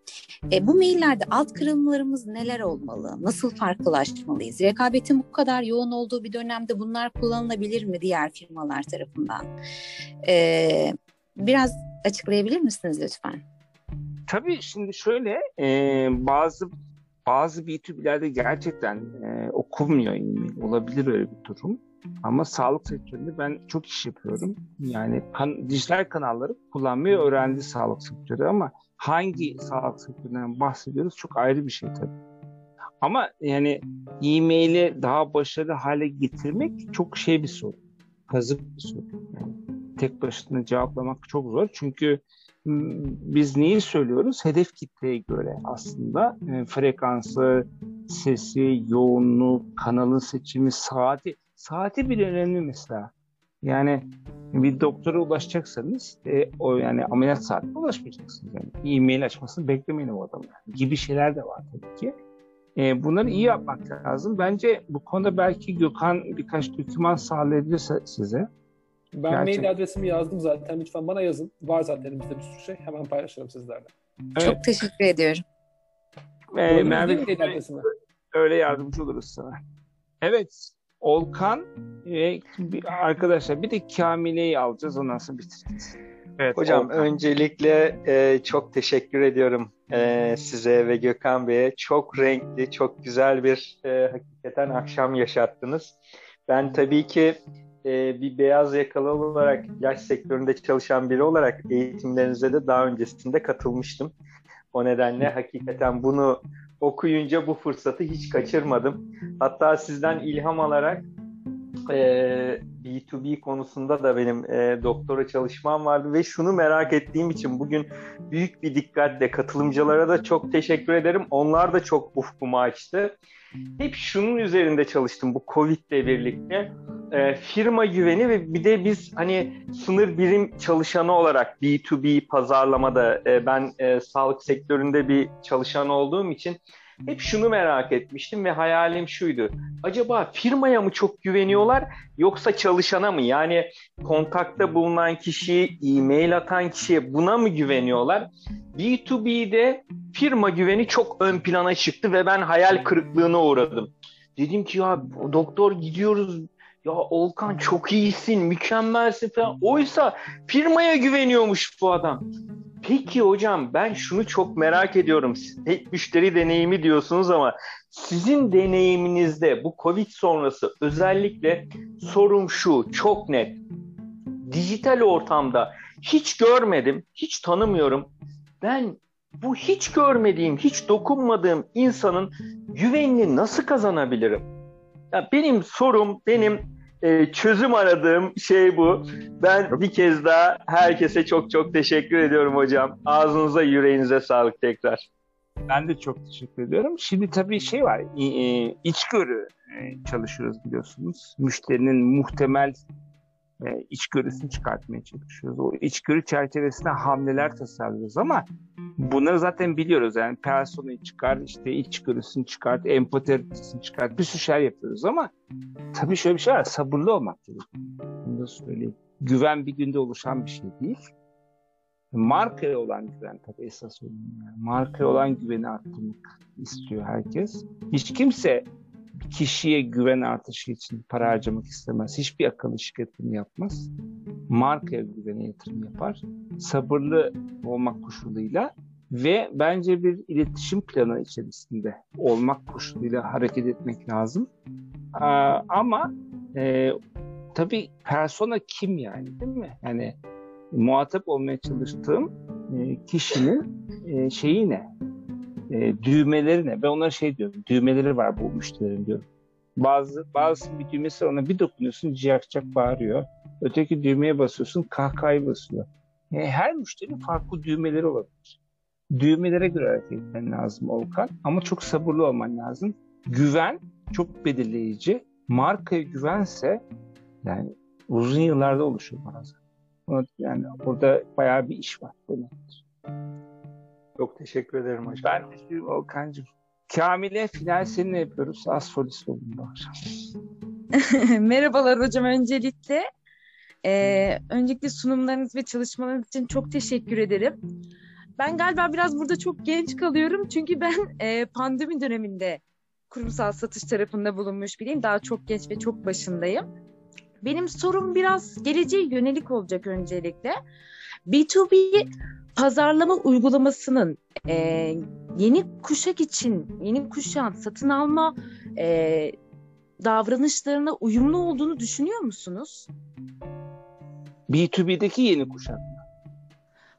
E, bu maillerde alt kırılmalarımız neler olmalı? Nasıl farklılaşmalıyız? Rekabetin bu kadar yoğun olduğu bir dönemde bunlar kullanılabilir mi diğer firmalar tarafından? E, biraz açıklayabilir misiniz lütfen? Tabii şimdi şöyle e, bazı bazı B2B'lerde gerçekten e, okunmuyor e-mail. Olabilir öyle bir durum. Ama sağlık sektöründe ben çok iş yapıyorum. Yani kan, dijital kanalları kullanmayı öğrendi sağlık sektörü ama hangi sağlık sektöründen bahsediyoruz çok ayrı bir şey tabii. Ama yani e-maili daha başarılı hale getirmek çok şey bir soru. Kazık bir soru. Yani tek başına cevaplamak çok zor. Çünkü biz neyi söylüyoruz? Hedef kitleye göre aslında e, frekansı, sesi, yoğunluğu, kanalın seçimi, saati. Saati bile önemli mesela. Yani bir doktora ulaşacaksanız e, o yani ameliyat saatine ulaşmayacaksınız. Yani e-mail açmasını beklemeyin o adamı. Gibi şeyler de var tabii ki. E, bunları iyi yapmak lazım. Bence bu konuda belki Gökhan birkaç doküman sağlayabilirse size. Ben Gerçekten. mail adresimi yazdım zaten. Lütfen bana yazın. Var zaten elimizde bir sürü şey. Hemen paylaşırım sizlerle. Evet. Çok teşekkür ediyorum. Ee, Merve, öyle yardımcı oluruz sana. Evet. Olkan ve arkadaşlar bir de Kamile'yi alacağız ondan sonra bitireceğiz. Evet, Hocam Olkan. öncelikle e, çok teşekkür ediyorum e, size ve Gökhan Bey'e. Çok renkli, çok güzel bir e, hakikaten akşam yaşattınız. Ben tabii ki e, bir beyaz yakalı olarak ilaç sektöründe çalışan biri olarak eğitimlerinize de daha öncesinde katılmıştım. O nedenle hakikaten bunu okuyunca bu fırsatı hiç kaçırmadım. Hatta sizden ilham alarak e, B2B konusunda da benim e, doktora çalışmam vardı ve şunu merak ettiğim için bugün büyük bir dikkatle katılımcılara da çok teşekkür ederim. Onlar da çok ufkumu açtı. Hep şunun üzerinde çalıştım bu Covid ile birlikte. E, firma güveni ve bir de biz hani sınır birim çalışanı olarak B2B pazarlamada e, ben e, sağlık sektöründe bir çalışan olduğum için hep şunu merak etmiştim ve hayalim şuydu. Acaba firmaya mı çok güveniyorlar yoksa çalışana mı? Yani kontakta bulunan kişiye, e-mail atan kişiye buna mı güveniyorlar? B2B'de firma güveni çok ön plana çıktı ve ben hayal kırıklığına uğradım. Dedim ki ya doktor gidiyoruz ya Olkan çok iyisin, mükemmelsin falan. Oysa firmaya güveniyormuş bu adam. Peki hocam ben şunu çok merak ediyorum. Hep müşteri deneyimi diyorsunuz ama sizin deneyiminizde bu Covid sonrası özellikle sorum şu çok net. Dijital ortamda hiç görmedim, hiç tanımıyorum. Ben bu hiç görmediğim, hiç dokunmadığım insanın güvenini nasıl kazanabilirim? Ya benim sorum, benim e, çözüm aradığım şey bu. Ben bir kez daha herkese çok çok teşekkür ediyorum hocam. Ağzınıza yüreğinize sağlık tekrar. Ben de çok teşekkür ediyorum. Şimdi tabii şey var, içgörü e, çalışıyoruz biliyorsunuz. Müşterinin muhtemel e, içgörüsünü çıkartmaya çalışıyoruz. O içgörü çerçevesinde hamleler tasarlıyoruz ama bunları zaten biliyoruz. Yani personayı çıkar, işte içgörüsünü çıkart, empati çıkart, bir sürü şeyler yapıyoruz ama tabii şöyle bir şey var, sabırlı olmak gerekiyor. Bunu da söyleyeyim. Güven bir günde oluşan bir şey değil. Markaya olan güven tabii esas önemli. Yani markaya olan güveni arttırmak istiyor herkes. Hiç kimse kişiye güven artışı için para harcamak istemez. Hiçbir akıllı şirket bunu yapmaz. markaya güvene yatırım yapar. Sabırlı olmak koşuluyla ve bence bir iletişim planı içerisinde olmak koşuluyla hareket etmek lazım. Ee, ama e, tabii persona kim yani değil mi? Yani muhatap olmaya çalıştığım e, kişinin e, şeyi ne? E, düğmeleri ne? Ben onlara şey diyorum. Düğmeleri var bu müşterilerin diyorum. Bazı bazı bir düğmesi ona bir dokunuyorsun ciyak ciyak bağırıyor. Öteki düğmeye basıyorsun kahkahayı basıyor. Yani her müşterinin farklı düğmeleri olabilir. Düğmelere göre hareket etmen lazım Volkan. Ama çok sabırlı olman lazım. Güven çok belirleyici. Markaya güvense yani uzun yıllarda oluşur bazen. Yani orada bayağı bir iş var demektir. Çok teşekkür ederim hocam. Ben teşekkür ederim Volkan'cığım. Kamil'e final seninle yapıyoruz. Az solist olun bu akşam. (laughs) Merhabalar hocam öncelikle. Ee, öncelikle sunumlarınız ve çalışmalarınız için çok teşekkür ederim. Ben galiba biraz burada çok genç kalıyorum çünkü ben e, pandemi döneminde kurumsal satış tarafında bulunmuş biriyim. Daha çok genç ve çok başındayım. Benim sorum biraz geleceğe yönelik olacak öncelikle. B2B pazarlama uygulamasının e, yeni kuşak için, yeni kuşağın satın alma e, davranışlarına uyumlu olduğunu düşünüyor musunuz? B2B'deki yeni kuşak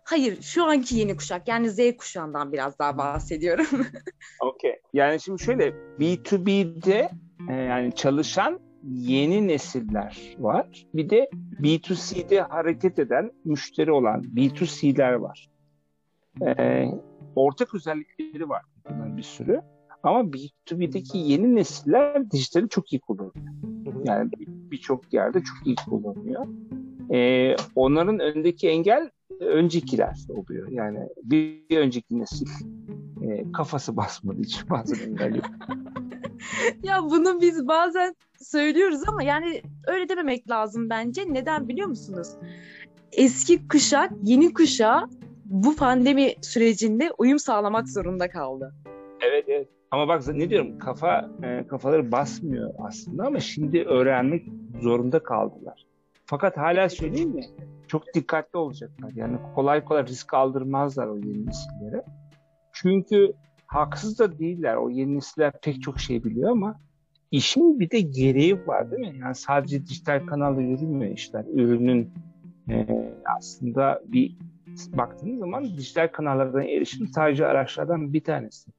Hayır, şu anki yeni kuşak yani Z kuşağından biraz daha bahsediyorum. (laughs) Okey. Yani şimdi şöyle B2B'de e, yani çalışan yeni nesiller var. Bir de B2C'de hareket eden müşteri olan B2C'ler var. E, ortak özellikleri var bunların bir sürü. Ama B2B'deki yeni nesiller dijitali çok iyi kullanıyor. Yani birçok yerde çok iyi kullanıyor. E, onların önündeki engel öncekiler oluyor. Yani bir önceki nesil e, kafası basmadığı için bazen (laughs) engel yok. (laughs) ya bunu biz bazen söylüyoruz ama yani öyle dememek lazım bence. Neden biliyor musunuz? Eski kuşak yeni kuşağa bu pandemi sürecinde uyum sağlamak zorunda kaldı. Evet evet. Ama bak ne diyorum kafa e, kafaları basmıyor aslında ama şimdi öğrenmek zorunda kaldılar. Fakat hala söyleyeyim mi? Çok dikkatli olacaklar. Yani kolay kolay risk aldırmazlar o yeni nesillere. Çünkü haksız da değiller. O yeni nesiller pek çok şey biliyor ama işin bir de gereği var değil mi? Yani sadece dijital kanalda yürümüyor işler. Ürünün e, aslında bir baktığınız zaman dijital kanallardan erişim sadece araçlardan bir tanesi.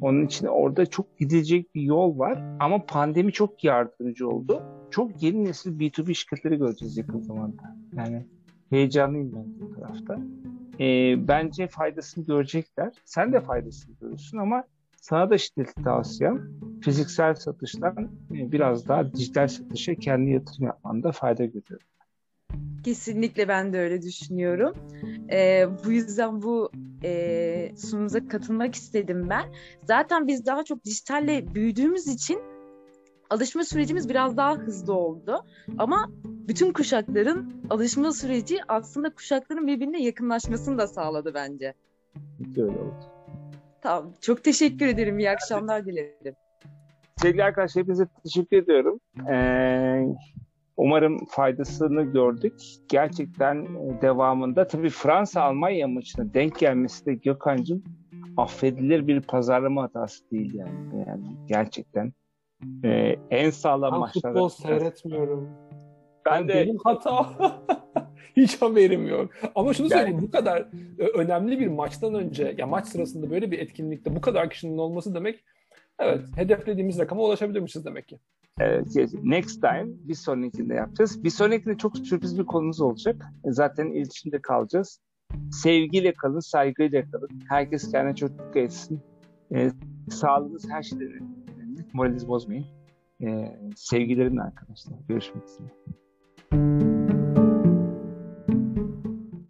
Onun için orada çok gidilecek bir yol var ama pandemi çok yardımcı oldu. Çok yeni nesil B2B şirketleri göreceğiz yakın zamanda. Yani heyecanlıyım ben bu tarafta. Ee, bence faydasını görecekler. Sen de faydasını görürsün ama sana da şiddetli tavsiyem fiziksel satıştan e, biraz daha dijital satışa kendi yatırım yapmanda fayda görüyorum. Kesinlikle ben de öyle düşünüyorum. Ee, bu yüzden bu e, sunumuza katılmak istedim ben. Zaten biz daha çok dijitalle büyüdüğümüz için alışma sürecimiz biraz daha hızlı oldu. Ama bütün kuşakların alışma süreci aslında kuşakların birbirine yakınlaşmasını da sağladı bence. Öyle oldu. Tamam. Çok teşekkür ederim. İyi akşamlar dilerim. Sevgili arkadaşlar hepinize teşekkür ediyorum. Ee, umarım faydasını gördük. Gerçekten devamında tabii Fransa-Almanya maçına denk gelmesi de Gökhan'cığım affedilir bir pazarlama hatası değil yani. yani gerçekten e, en sağlam ben maçlarda. futbol seyretmiyorum. Ben de benim hata. (laughs) Hiç haberim yok. Ama şunu söyleyeyim bu kadar önemli bir maçtan önce ya maç sırasında böyle bir etkinlikte bu kadar kişinin olması demek evet hedeflediğimiz rakama ulaşabilirmişiz demek ki. Evet, next time bir sonrakinde yapacağız. Bir sonrakinde çok sürpriz bir konumuz olacak. Zaten iletişimde kalacağız. Sevgiyle kalın, saygıyla kalın. Herkes kendine çok dikkat etsin. Ee, sağlığınız her şeyden önemli. Moralinizi bozmayın. Ee, sevgilerimle arkadaşlar. Görüşmek üzere.